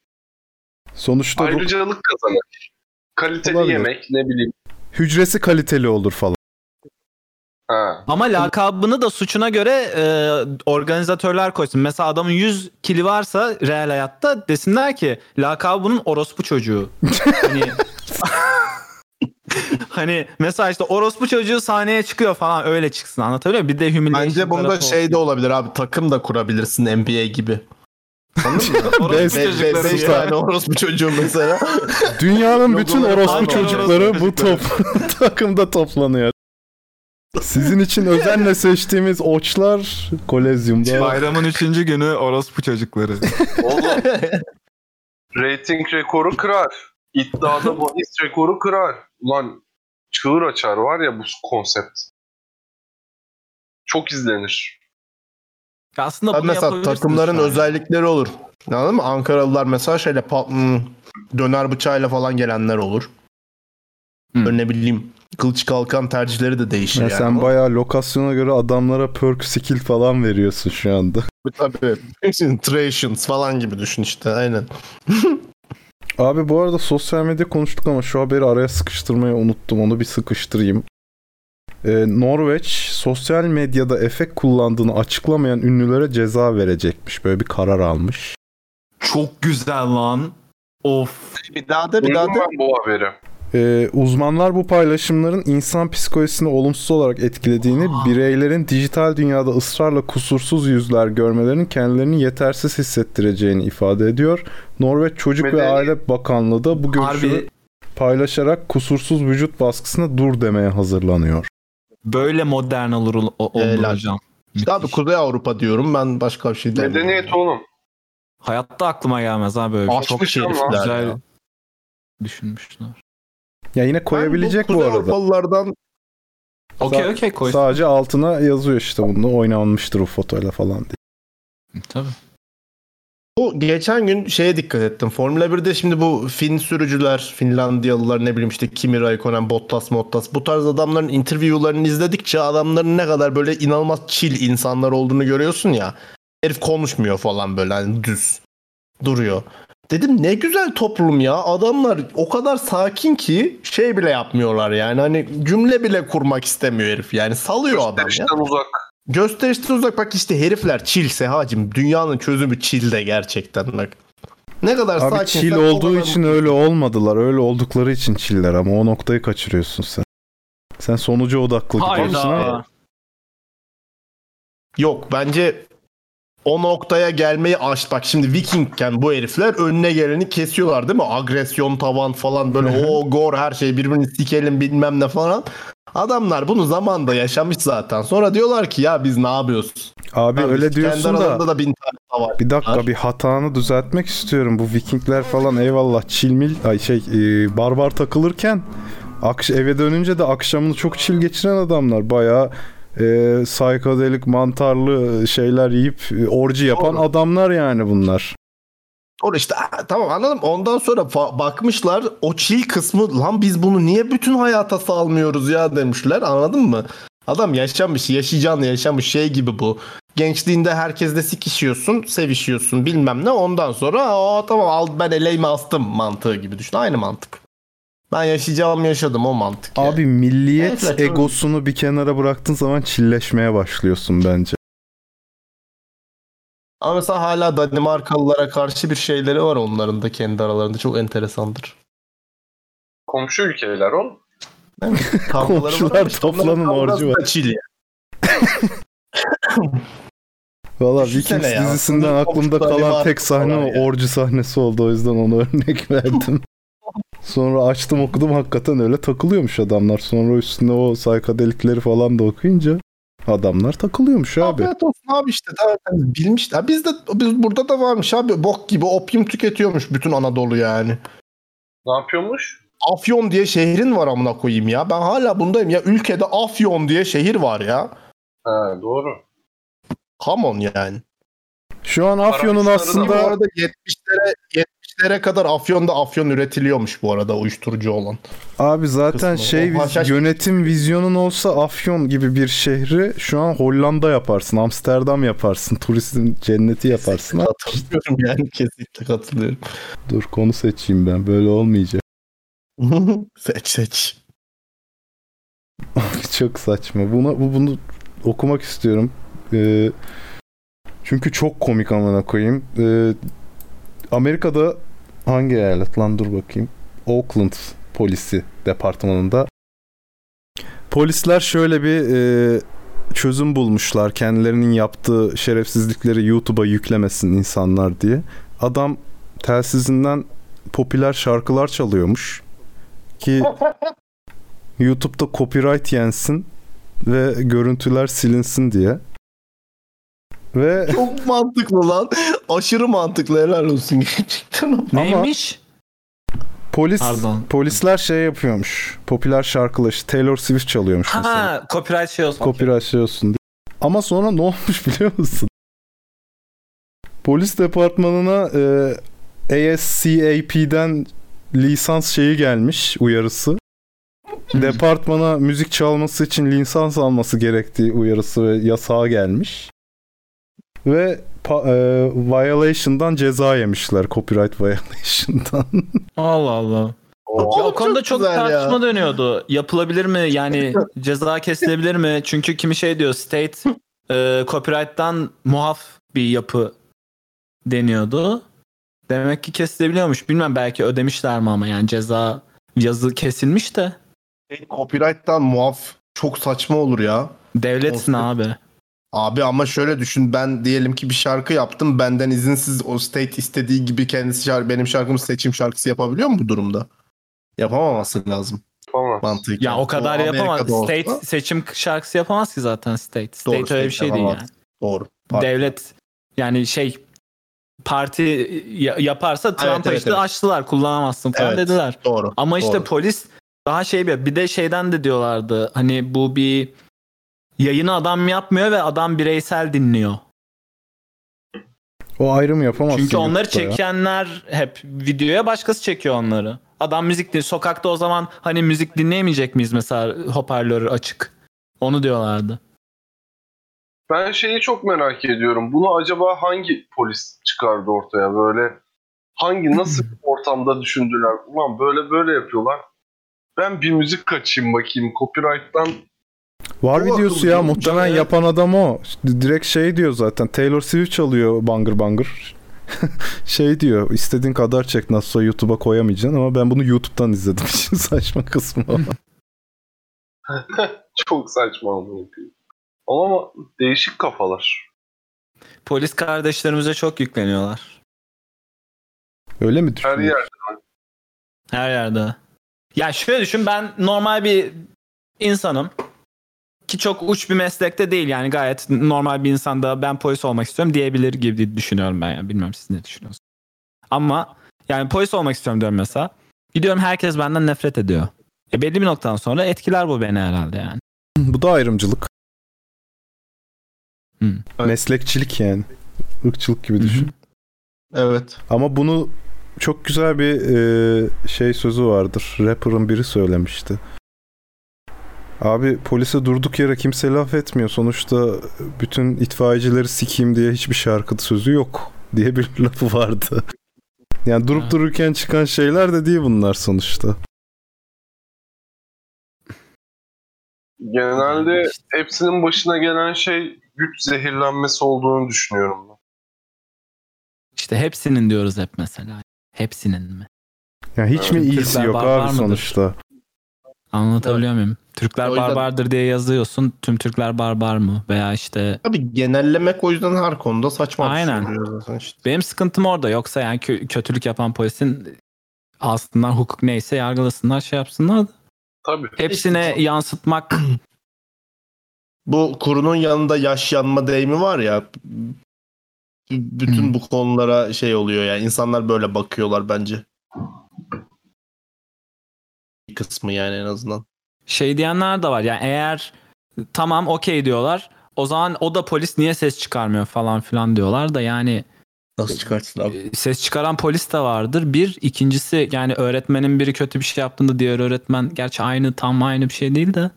S2: Sonuçta bu
S3: Ayrıcalık kazanır. Kaliteli
S2: Olabilir.
S3: yemek ne bileyim.
S2: hücresi kaliteli olur falan.
S3: Ha.
S5: Ama lakabını da suçuna göre e, organizatörler koysun. Mesela adamın 100 kili varsa real hayatta desinler ki lakabı bunun orospu çocuğu. hani Hani mesela işte orospu çocuğu sahneye çıkıyor falan öyle çıksın anlatabiliyor muyum? Bir de humiliation
S1: Bence bunda şey de olabilir abi takım da kurabilirsin NBA gibi. Anladın mı?
S5: Orospu
S2: Best-
S1: Be- tane orospu çocuğu mesela.
S2: Dünyanın bütün orospu çocukları bu top takımda toplanıyor. Sizin için özenle seçtiğimiz oçlar kolezyumda.
S5: Bayramın 3. günü orospu çocukları.
S3: Oğlum. Rating rekoru kırar. İddiada bahis rekoru kırar. Ulan çığır açar var ya bu konsept. Çok izlenir.
S5: Aslında
S1: Abi
S5: bunu
S1: mesela takımların özellikleri olur. Anladın mı? Ankaralılar mesela şeyle pa- hmm, döner bıçağıyla falan gelenler olur. Böyle ne bileyim kılıç kalkan tercihleri de değişir
S2: Ya
S1: yani.
S2: sen
S1: O-
S2: bayağı lokasyona göre adamlara perk skill falan veriyorsun şu anda.
S1: Tabii. Trations falan gibi düşün işte aynen.
S2: Abi bu arada sosyal medya konuştuk ama şu haberi araya sıkıştırmayı unuttum. Onu bir sıkıştırayım. Ee, Norveç sosyal medyada efekt kullandığını açıklamayan ünlülere ceza verecekmiş. Böyle bir karar almış.
S5: Çok güzel lan. Of.
S1: Bir daha da bir daha da.
S3: bu haberi.
S2: Ee, uzmanlar bu paylaşımların insan psikolojisini olumsuz olarak etkilediğini, bireylerin dijital dünyada ısrarla kusursuz yüzler görmelerinin kendilerini yetersiz hissettireceğini ifade ediyor. Norveç Çocuk ve
S3: Medeni-
S2: Aile Bakanlığı da bu görüşü
S5: Harbi
S2: paylaşarak kusursuz vücut baskısına dur demeye hazırlanıyor.
S5: böyle modern olur o, olur
S1: Helal.
S5: hocam.
S1: İşte abi Kuzey Avrupa diyorum ben başka bir şey demiyorum.
S3: Medeniyet oğlum.
S5: Hayatta aklıma gelmez ha böyle bir şey. Çok şey güzel
S1: ya.
S5: düşünmüşler.
S2: Ya yine koyabilecek
S1: Ben
S2: bu,
S1: Kuzey
S2: arada.
S1: Avrupalılardan
S5: Okey okey koy.
S2: Sadece altına yazıyor işte bunda oynanmıştır bu fotoyla falan diye.
S5: Tabii.
S1: Bu geçen gün şeye dikkat ettim. Formula 1'de şimdi bu Fin sürücüler, Finlandiyalılar ne bileyim işte Kimi Raikkonen, Bottas, Mottas bu tarz adamların interview'larını izledikçe adamların ne kadar böyle inanılmaz chill insanlar olduğunu görüyorsun ya. Herif konuşmuyor falan böyle hani düz duruyor. Dedim ne güzel toplum ya. Adamlar o kadar sakin ki şey bile yapmıyorlar yani. Hani cümle bile kurmak istemiyor herif. Yani salıyor adam ya.
S3: Gösterişten uzak.
S1: Gösterişten uzak bak işte herifler chill Sehacım. Dünyanın çözümü chill de gerçekten bak. Ne kadar
S2: Abi
S1: sakin. o
S2: olduğu
S1: kadar
S2: için öyle olmadılar. Öyle oldukları için chiller ama o noktayı kaçırıyorsun sen. Sen sonuca odaklı gidiyorsun ama.
S5: Hayda.
S1: Yok bence o noktaya gelmeyi aş. Bak şimdi Vikingken bu herifler önüne geleni kesiyorlar değil mi? Agresyon tavan falan böyle o gor her şey birbirini sikelim bilmem ne falan. Adamlar bunu zamanda yaşamış zaten. Sonra diyorlar ki ya biz ne yapıyoruz?
S2: Abi
S1: biz
S2: öyle diyorsun da
S1: da bin tane savaş
S2: bir dakika
S1: var.
S2: bir hatanı düzeltmek istiyorum. Bu Vikingler falan eyvallah çilmil ay şey e, barbar takılırken akş eve dönünce de akşamını çok çil geçiren adamlar. Bayağı e, psikodelik mantarlı şeyler yiyip e, orji yapan
S1: Doğru.
S2: adamlar yani bunlar.
S1: Orada işte "Aa, tamam anladım. Ondan sonra bakmışlar o çil kısmı lan biz bunu niye bütün hayata salmıyoruz ya demişler. Anladın mı? Adam yaşamış, yaşayacağını yaşamış şey gibi bu. Gençliğinde herkesle sikişiyorsun, sevişiyorsun bilmem ne. Ondan sonra o tamam al ben eleğimi astım mantığı gibi düşün. Aynı mantık. Ben yaşayacağımı yaşadım o mantık. yani.
S2: Abi milliyet
S1: Evet,
S2: egosunu bir kenara bıraktığın zaman çilleşmeye başlıyorsun bence.
S1: Ama mesela hala Danimarkalılara karşı bir şeyleri var onların da kendi aralarında. Çok enteresandır.
S3: Komşu ülkeler.
S1: Kavgaları
S2: Komşular
S1: işte
S2: toplanın orcu var.
S1: çil ya.
S2: Valla Vikings dizisinden aklımda kalan tek sahne o orcu sahnesi oldu. O yüzden onu örnek verdim. Sonra açtım okudum hakikaten öyle takılıyormuş adamlar. Sonra üstüne o saykadelikleri falan da okuyunca adamlar takılıyormuş abi.
S1: Afiyet olsun abi işte zaten bilmiş. Ha biz de biz burada da varmış abi bok gibi opium tüketiyormuş bütün Anadolu yani.
S3: Ne yapıyormuş?
S1: Afyon diye şehrin var amına koyayım ya. Ben hala bundayım ya. Ülkede Afyon diye şehir var ya.
S3: Ha doğru.
S1: Come on yani.
S2: Şu an Afyon'un
S3: Arabistan'da
S1: Bu
S2: aslında
S1: arada 70'lere 70'lere kadar Afyon'da Afyon üretiliyormuş bu arada uyuşturucu olan.
S2: abi zaten
S1: kısmı.
S2: şey
S1: O haşhaş-
S2: yönetim vizyonun olsa Afyon gibi bir şehri şu an Hollanda yaparsın, Amsterdam yaparsın, turistin cenneti yaparsın.
S1: Katılıyorum yani kesinlikle katılıyorum.
S2: Dur konu seçeyim ben böyle olmayacak.
S1: seç seç.
S2: Çok saçma. Buna bu bunu okumak istiyorum. Ee, çünkü çok komik amına koyayım. Ee, Amerika'da hangi eyalet lan dur bakayım. Oakland polisi departmanında polisler şöyle bir e, çözüm bulmuşlar. Kendilerinin yaptığı şerefsizlikleri YouTube'a yüklemesin insanlar diye. Adam telsizinden popüler şarkılar çalıyormuş ki YouTube'da copyright yensin ve görüntüler silinsin diye. Ve
S1: Çok mantıklı lan. Aşırı mantıklı helal olsun gerçekten.
S5: Neymiş?
S2: polis
S5: Pardon.
S2: polisler şey yapıyormuş. Popüler şarkılar işte Taylor Swift çalıyormuş mesela.
S5: Ha, copyright şey olsun.
S2: Copyright şey olsun diye. Ama sonra ne olmuş biliyor musun? Polis departmanına e, ASCAP'den lisans şeyi gelmiş uyarısı. Departmana müzik çalması için lisans alması gerektiği uyarısı ve yasağı gelmiş. Ve pa- e, violation'dan ceza yemişler. Copyright violation'dan.
S5: Allah Allah. Ya, o
S1: Oğlum,
S5: konuda çok,
S1: ya.
S5: tartışma dönüyordu. Yapılabilir mi? Yani ceza kesilebilir mi? Çünkü kimi şey diyor state e, copyright'tan muaf bir yapı deniyordu. Demek ki kesilebiliyormuş. Bilmem belki ödemişler mi ama yani ceza yazı kesilmiş de
S1: Copyright'tan muaf çok saçma olur ya.
S5: devletsin
S1: Olsun.
S5: abi.
S1: Abi ama şöyle düşün ben diyelim ki bir şarkı yaptım benden izinsiz o state istediği gibi kendisi şarkı, benim şarkımı seçim şarkısı yapabiliyor mu bu durumda? Yapamaması lazım
S3: Tamam.
S1: mantıken.
S5: Ya o kadar
S1: O
S5: yapamaz.
S1: Amerika'da olsa-
S5: State seçim şarkısı yapamaz ki zaten state. State
S1: Doğru,
S5: öyle bir şey değil
S1: yapamaz.
S5: yani.
S1: Doğru. Pardon.
S5: Devlet yani şey parti ya- yaparsa Trump'a
S1: evet,
S5: işte
S1: evet.
S5: açtılar kullanamazsın falan
S1: Evet.
S5: dediler.
S1: Doğru.
S5: Ama işte
S1: doğru.
S5: polis daha şey bir bir de şeyden de diyorlardı. Hani bu bir yayını adam yapmıyor ve adam bireysel dinliyor.
S2: O ayrım yapamazsın.
S5: Çünkü onları
S2: YouTube'da ya.
S5: çekenler hep videoya başkası çekiyor onları. Adam müzik din sokakta o zaman hani müzik dinleyemeyecek miyiz mesela hoparlörü açık. Onu diyorlardı.
S3: Ben şeyi çok merak ediyorum. Bunu acaba hangi polis çıkardı ortaya böyle? Hangi nasıl bir ortamda düşündüler? Ulan böyle böyle yapıyorlar. Ben bir müzik kaçayım bakayım. Copyright'tan
S2: Var
S1: Bu
S2: videosu ya muhtemelen
S1: Evet.
S2: yapan adam o. Direkt şey diyor zaten. Taylor Swift çalıyor bangır bangır. şey diyor istediğin kadar çek nasılsa YouTube'a koyamayacaksın ama ben bunu YouTube'dan izledim. İşin saçma kısmı o.
S3: Çok saçma koyayım. Ama değişik kafalar.
S5: Polis kardeşlerimize çok yükleniyorlar.
S2: Öyle mi
S3: Her
S2: düşünüyorsun?
S3: yer.
S5: Her yerde. Ya şöyle düşün ben normal bir insanım. Ki çok uç bir meslekte değil yani gayet normal bir insan da ben polis olmak istiyorum diyebilir gibi düşünüyorum ben yani. Bilmiyorum siz ne düşünüyorsunuz. Ama yani polis olmak istiyorum diyorum mesela. Gidiyorum herkes benden nefret ediyor. E belli bir noktadan sonra etkiler bu beni herhalde yani.
S2: Bu da ayrımcılık.
S5: Hı.
S2: Meslekçilik yani. Irkçılık gibi düşün.
S1: Evet.
S2: Ama bunu çok güzel bir e, şey sözü vardır. Rapper'ın biri söylemişti. Abi polise durduk yere kimse laf etmiyor. Sonuçta bütün itfaiyecileri sikeyim diye hiçbir şarkı sözü yok diye bir lafı vardı. Yani durup
S5: Evet.
S2: dururken çıkan şeyler de değil bunlar sonuçta.
S3: Genelde hepsinin başına gelen şey güç zehirlenmesi olduğunu düşünüyorum ben.
S5: İşte hepsinin diyoruz hep mesela. Hepsinin mi?
S2: Yani hiç mi
S3: Evet.
S2: iyisi
S5: Türkler
S2: yok abi sonuçta?
S5: Anlatabiliyor muyum? Türkler
S1: O yüzden-
S5: barbardır diye yazıyorsun. Tüm Türkler barbar mı? Veya işte
S1: Tabii genellemek o yüzden her konuda saçma
S5: Aynen.
S1: şey zaten işte.
S5: benim sıkıntım orada. Yoksa yani kö- kötülük yapan polisin alsınlar hukuk neyse yargılasınlar şey yapsınlar da.
S3: Tabii.
S5: Hepsine yansıtmak
S1: Bu kurunun yanında yaş yanma deyimi var ya. Bütün
S5: Hmm.
S1: bu konulara şey oluyor yani insanlar böyle bakıyorlar bence. Bir kısmı yani en azından.
S5: şey diyenler de var. Yani eğer tamam okey diyorlar. O zaman o da polis niye ses çıkarmıyor falan filan diyorlar da yani
S1: Nasıl çıkartsın abi?
S5: e, ses çıkaran polis de vardır. Bir ikincisi yani öğretmenin biri kötü bir şey yaptığında diğer öğretmen gerçi aynı tam aynı bir şey değil de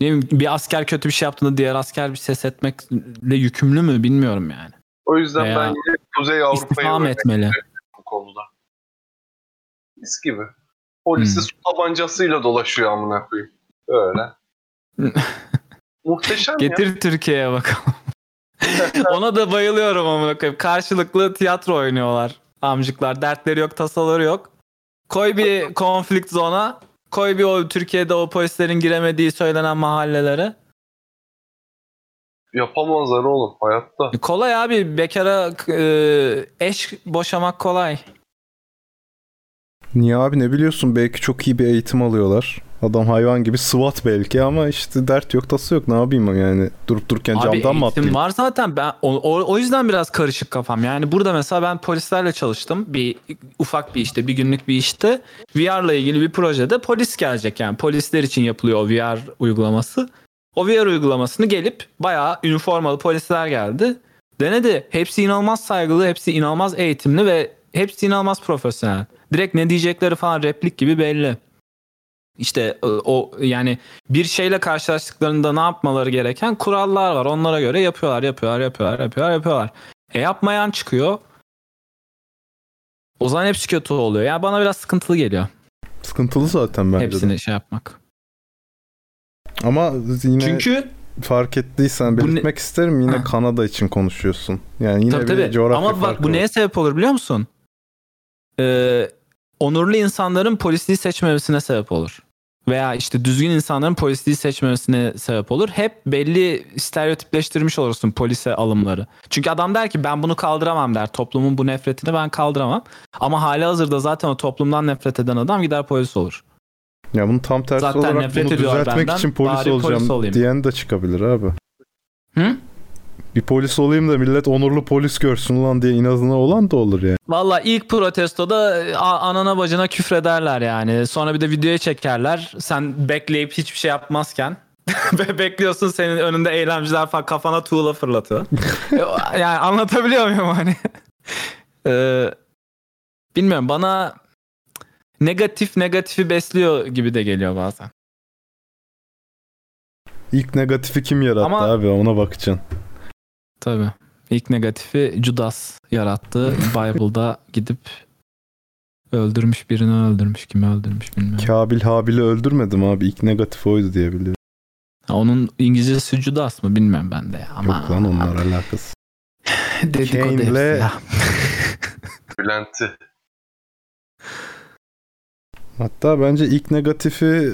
S5: ne bileyim, bir asker kötü bir şey yaptığında diğer asker bir ses etmekle yükümlü mü bilmiyorum yani.
S3: O yüzden
S5: Veya
S3: ben Kuzey Avrupa'yı
S5: İstifam etmeli.
S3: bu konuda. Mis gibi. Polisi
S5: Hmm.
S3: su tabancasıyla dolaşıyor amına koyayım. Öyle. Muhteşem ya.
S5: Getir Türkiye'ye bakalım. Ona da bayılıyorum amına koyayım. Karşılıklı tiyatro oynuyorlar amcıklar. Dertleri yok, tasaları yok. Koy bir konflikt zona. Koy bir o Türkiye'de o polislerin giremediği söylenen mahallelere.
S3: Yapamazlar oğlum hayatta.
S5: Kolay abi. Bekara e, eş boşamak kolay.
S2: Niye abi ne biliyorsun belki çok iyi bir eğitim alıyorlar. Adam hayvan gibi SWAT belki ama işte dert yok tası yok ne yapayım yani durup dururken
S5: Abi
S2: camdan mı atlayayım?
S5: var zaten. Ben o, o, o yüzden biraz karışık kafam. Yani burada mesela ben polislerle çalıştım. Bir ufak bir işte, bir günlük bir işte. VR'la ilgili bir projede polis gelecek yani. Polisler için yapılıyor o VR uygulaması. O VR uygulamasını gelip bayağı üniformalı polisler geldi. Denedi. Hepsi inanılmaz saygılı, hepsi inanılmaz eğitimli ve hepsi inanılmaz profesyonel. Direkt ne diyecekleri falan replik gibi belli. İşte e, o yani bir şeyle karşılaştıklarında ne yapmaları gereken kurallar var. Onlara göre yapıyorlar, yapıyorlar, yapıyorlar, yapıyorlar, yapıyorlar. E yapmayan çıkıyor. O zaman hepsi kötü oluyor. Yani bana biraz sıkıntılı geliyor.
S2: Sıkıntılı zaten bence de.
S5: Hepsini şey yapmak.
S2: Ama yine
S5: Çünkü
S2: fark ettiysen
S5: Bu ne-
S2: belirtmek isterim yine
S5: Ha.
S2: Kanada için konuşuyorsun. Yani yine
S5: tabii
S2: bir
S5: tabii.
S2: coğrafya
S5: Ama bak bu
S2: var.
S5: neye sebep olur biliyor musun? Ee, onurlu insanların polisliği seçmemesine sebep olur. Veya işte düzgün insanların polisliği seçmemesine sebep olur. Hep belli stereotipleştirmiş olursun polise alımları. Çünkü adam der ki ben bunu kaldıramam der. Toplumun bu nefretini ben kaldıramam. Ama hali hazırda zaten o toplumdan nefret eden adam gider polis olur.
S2: Ya bunun tam tersi
S5: Zaten
S2: olarak bunu düzeltmek
S5: benden,
S2: için polis
S5: polis
S2: olacağım
S5: olayım.
S2: diyen de çıkabilir abi.
S5: Hı?
S2: Bir polis olayım da millet onurlu polis görsün lan diye inadına olan da olur yani.
S5: Valla ilk protestoda e, anana bacına küfrederler yani. Sonra bir de videoya çekerler. Sen bekleyip hiçbir şey yapmazken. Ve bekliyorsun senin önünde eylemciler falan kafana tuğla fırlatıyor. yani anlatabiliyor muyum hani? Ee, bilmiyorum bana negatif negatifi besliyor gibi de geliyor bazen.
S2: İlk negatifi kim yarattı
S5: Ama-
S2: abi ona bakacaksın.
S5: Tabii. İlk negatifi Judas yarattı. Bible'da gidip öldürmüş birini öldürmüş. Kimi öldürmüş bilmiyorum.
S2: Kabil Habil'i öldürmedim abi. İlk negatif oydu diye biliyorum.
S5: Ha, Onun İngilizcesi Judas mı bilmiyorum ben de ya. Ama
S2: Yok lan onlar alakası.
S5: dedikodu hepsi
S2: Kane'le-
S5: ya.
S3: Bülent'i.
S2: Hatta bence ilk negatifi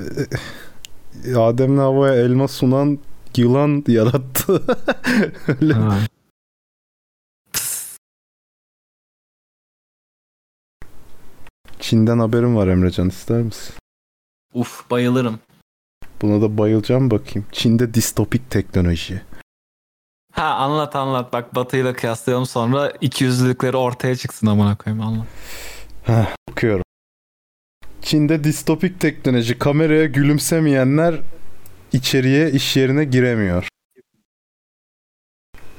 S2: Adem'le havaya elma sunan yılan yarattı. Öyle.
S5: Ha.
S2: Çin'den haberim var Emrecan ister misin?
S5: Uf bayılırım.
S2: Buna da bayılacağım bakayım. Çin'de distopik teknoloji.
S5: Ha anlat anlat bak Batı'yla kıyaslayalım sonra ikiyüzlülükleri ortaya çıksın amına koyayım anlat.
S2: Okuyorum. Çin'de distopik teknoloji kameraya gülümsemeyenler içeriye iş yerine giremiyor.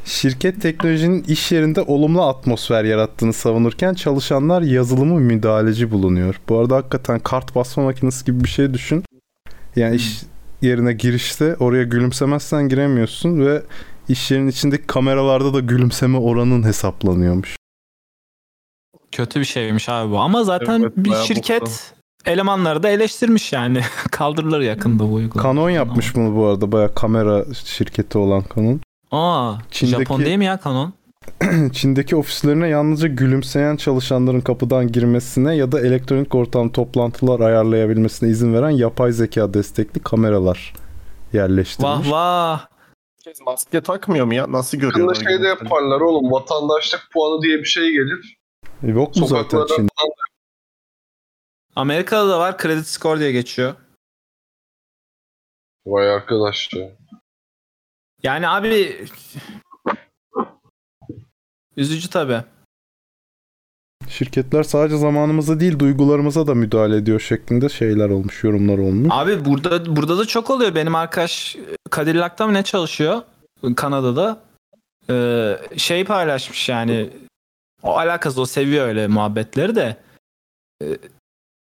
S2: Şirket teknolojinin iş yerinde olumlu atmosfer yarattığını savunurken çalışanlar yazılımı müdahaleci bulunuyor. Bu arada hakikaten kart basma makinesi gibi bir şey düşün. Yani iş yerine girişte oraya gülümsemezsen giremiyorsun ve iş yerinin içindeki kameralarda da gülümseme oranın hesaplanıyormuş.
S5: Kötü bir şeymiş abi bu ama zaten
S3: Evet,
S5: bir şirket
S3: boktan.
S5: Elemanları da eleştirmiş yani. Kaldırılır yakında bu uygulama.
S2: Canon yapmış bunu bu arada. Baya kamera şirketi olan Canon.
S5: Aa,
S2: Çin'deki-
S5: Japon değil mi ya Canon?
S2: Çin'deki ofislerine yalnızca gülümseyen çalışanların kapıdan girmesine ya da elektronik ortam toplantılar ayarlayabilmesine izin veren yapay zeka destekli kameralar yerleştirilmiş.
S5: Vah vah.
S1: Herkes maske takmıyor mu ya? Nasıl görüyorlar?
S3: Yakında şey de yaparlar oğlum. Vatandaşlık puanı diye bir şey gelir.
S2: E, Yok mu zaten
S3: Sokaklarda
S2: Çin?
S5: Amerika'da da var credit score diye geçiyor.
S3: Vay arkadaş ya.
S5: Yani abi üzücü tabi.
S2: Şirketler sadece zamanımıza değil duygularımıza da müdahale ediyor şeklinde şeyler olmuş, yorumlar olmuş.
S5: Abi burada burada da çok oluyor. Benim arkadaş Cadillac'ta mı ne çalışıyor? Kanada'da. Ee, şey paylaşmış yani. O alakası o seviyor öyle muhabbetleri de. Ee,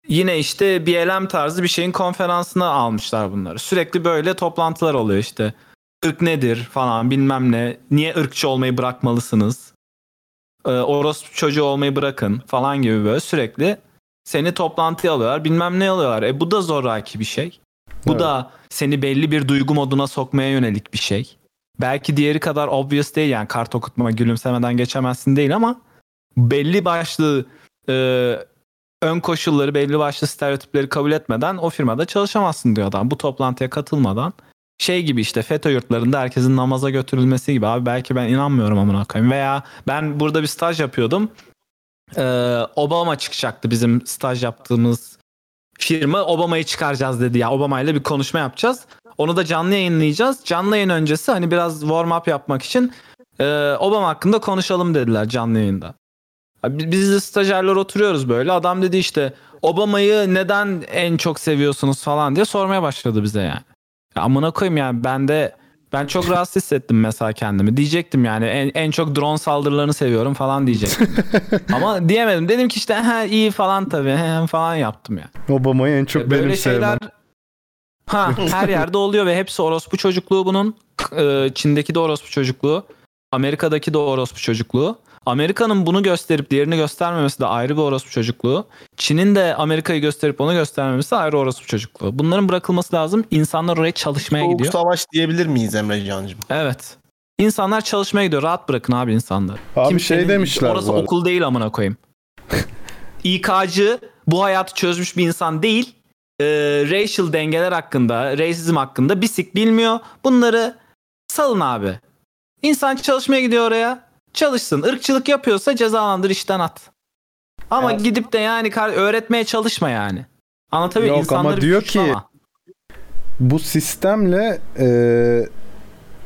S5: yine işte BLM tarzı bir şeyin konferansına almışlar bunları. Sürekli böyle toplantılar oluyor işte. Irk nedir falan bilmem ne. Niye ırkçı olmayı bırakmalısınız? Ee, orospu çocuğu olmayı bırakın falan gibi böyle sürekli seni toplantıya alıyorlar bilmem ne alıyorlar. E bu da zoraki bir şey. Bu
S2: Evet.
S5: da seni belli bir duygu moduna sokmaya yönelik bir şey. Belki diğeri kadar obvious değil yani kart okutma gülümsemeden geçemezsin değil ama belli başlı e, ön koşulları belli başlı stereotipleri kabul etmeden o firmada çalışamazsın diyor adam. Bu toplantıya katılmadan şey gibi işte FETÖ yurtlarında herkesin namaza götürülmesi gibi abi belki ben inanmıyorum amına koyayım veya ben burada bir staj yapıyordum. Ee, Obama çıkacaktı bizim staj yaptığımız firma Obama'yı çıkaracağız dedi ya. Obama ile bir konuşma yapacağız. Onu da canlı yayınlayacağız. Canlı yayın öncesi hani biraz warm up yapmak için e, Obama hakkında konuşalım dediler canlı yayında. Biz de stajyerler oturuyoruz böyle. Adam dedi işte Obama'yı neden en çok seviyorsunuz falan diye sormaya başladı bize yani. Ya amına koyayım yani ben de ben çok rahatsız hissettim mesela kendimi. Diyecektim yani en, en çok drone saldırılarını seviyorum falan diyecektim. Ama diyemedim. Dedim ki işte he, iyi falan tabii he, falan yaptım ya.
S2: Obama'yı en çok
S5: Böyle
S2: benim
S5: şeyler
S2: sevmem.
S5: ha her yerde oluyor ve hepsi orospu çocukluğu bunun. Ee, Çin'deki de orospu çocukluğu. Amerika'daki de orospu çocukluğu. Amerika'nın bunu gösterip diğerini göstermemesi de ayrı bir orospu çocukluğu. Çin'in de Amerika'yı gösterip onu göstermemesi ayrı orospu çocukluğu. Bunların bırakılması lazım. İnsanlar oraya çalışmaya
S1: Soğuk
S5: gidiyor.
S1: savaş diyebilir miyiz Emre Can'cığım?
S5: Evet. İnsanlar çalışmaya gidiyor. Rahat bırakın abi insanları.
S2: Abi
S5: Kimsenin-
S2: şey demişler
S5: Orası
S2: bu
S5: okul değil amına koyayım. İK'cı bu hayatı çözmüş bir insan değil. Ee, racial dengeler hakkında, racism hakkında bir sik bilmiyor. Bunları salın abi. İnsan çalışmaya gidiyor oraya. Çalışsın. Irkçılık yapıyorsa cezalandır işten at. Ama
S1: Evet.
S5: gidip de yani öğretmeye çalışma yani. Anlatabiliyor
S2: Yok ama diyor ki-. Bu sistemle e,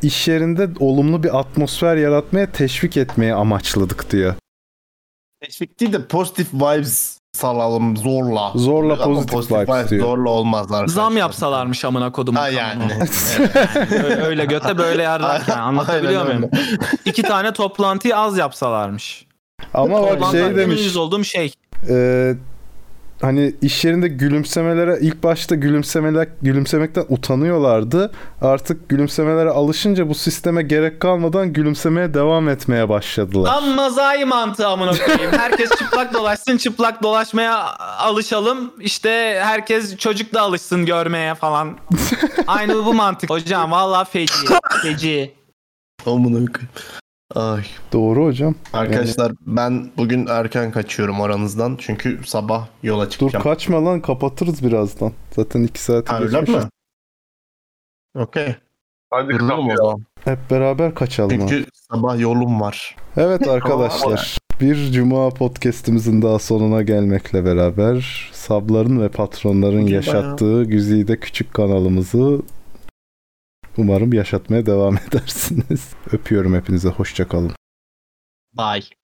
S2: iş yerinde olumlu bir atmosfer yaratmaya teşvik etmeye amaçladık diyor.
S1: Teşvik değil de pozitif vibes salalım zorla.
S2: Zorla
S1: Ama
S2: pozitif vibes diyor.
S1: Zorla olmaz arkadaşlar.
S5: Zam yapsalarmış amına kodum.
S1: Ha yani.
S5: Öyle, öyle göte böyle yarrak yani. Anlatabiliyor
S1: Aynen
S5: muyum? İki tane toplantıyı az yapsalarmış.
S2: Ama bak şey demiş.
S5: uyuz olduğum şey.
S2: e, hani iş yerinde gülümsemelere ilk başta gülümsemeler gülümsemekten utanıyorlardı. Artık gülümsemelere alışınca bu sisteme gerek kalmadan gülümsemeye devam etmeye başladılar.
S5: Amma zayi mantığı amına koyayım. Herkes çıplak dolaşsın, çıplak dolaşmaya alışalım. İşte herkes çocuk da alışsın görmeye falan. Aynı bu mantık. Hocam vallahi feci. Feci.
S1: Amına koyayım. Ay.
S2: Doğru hocam.
S1: Arkadaşlar ben bugün erken kaçıyorum aranızdan. Çünkü sabah yola
S2: Dur
S1: çıkacağım.
S2: kaçma lan kapatırız birazdan. Zaten iki saati
S1: Ha, öyle
S2: geçmiş.
S1: mi? Okey.
S3: Hadi
S1: o zaman.
S2: Hep beraber kaçalım abi.
S1: Çünkü sabah yolum var.
S2: Evet arkadaşlar bir Cuma podcastimizin daha sonuna gelmekle beraber sabların ve patronların
S1: Bugün
S2: yaşattığı güzide küçük kanalımızı umarım yaşatmaya devam edersiniz. Öpüyorum hepinize hoşçakalın.
S1: Bye.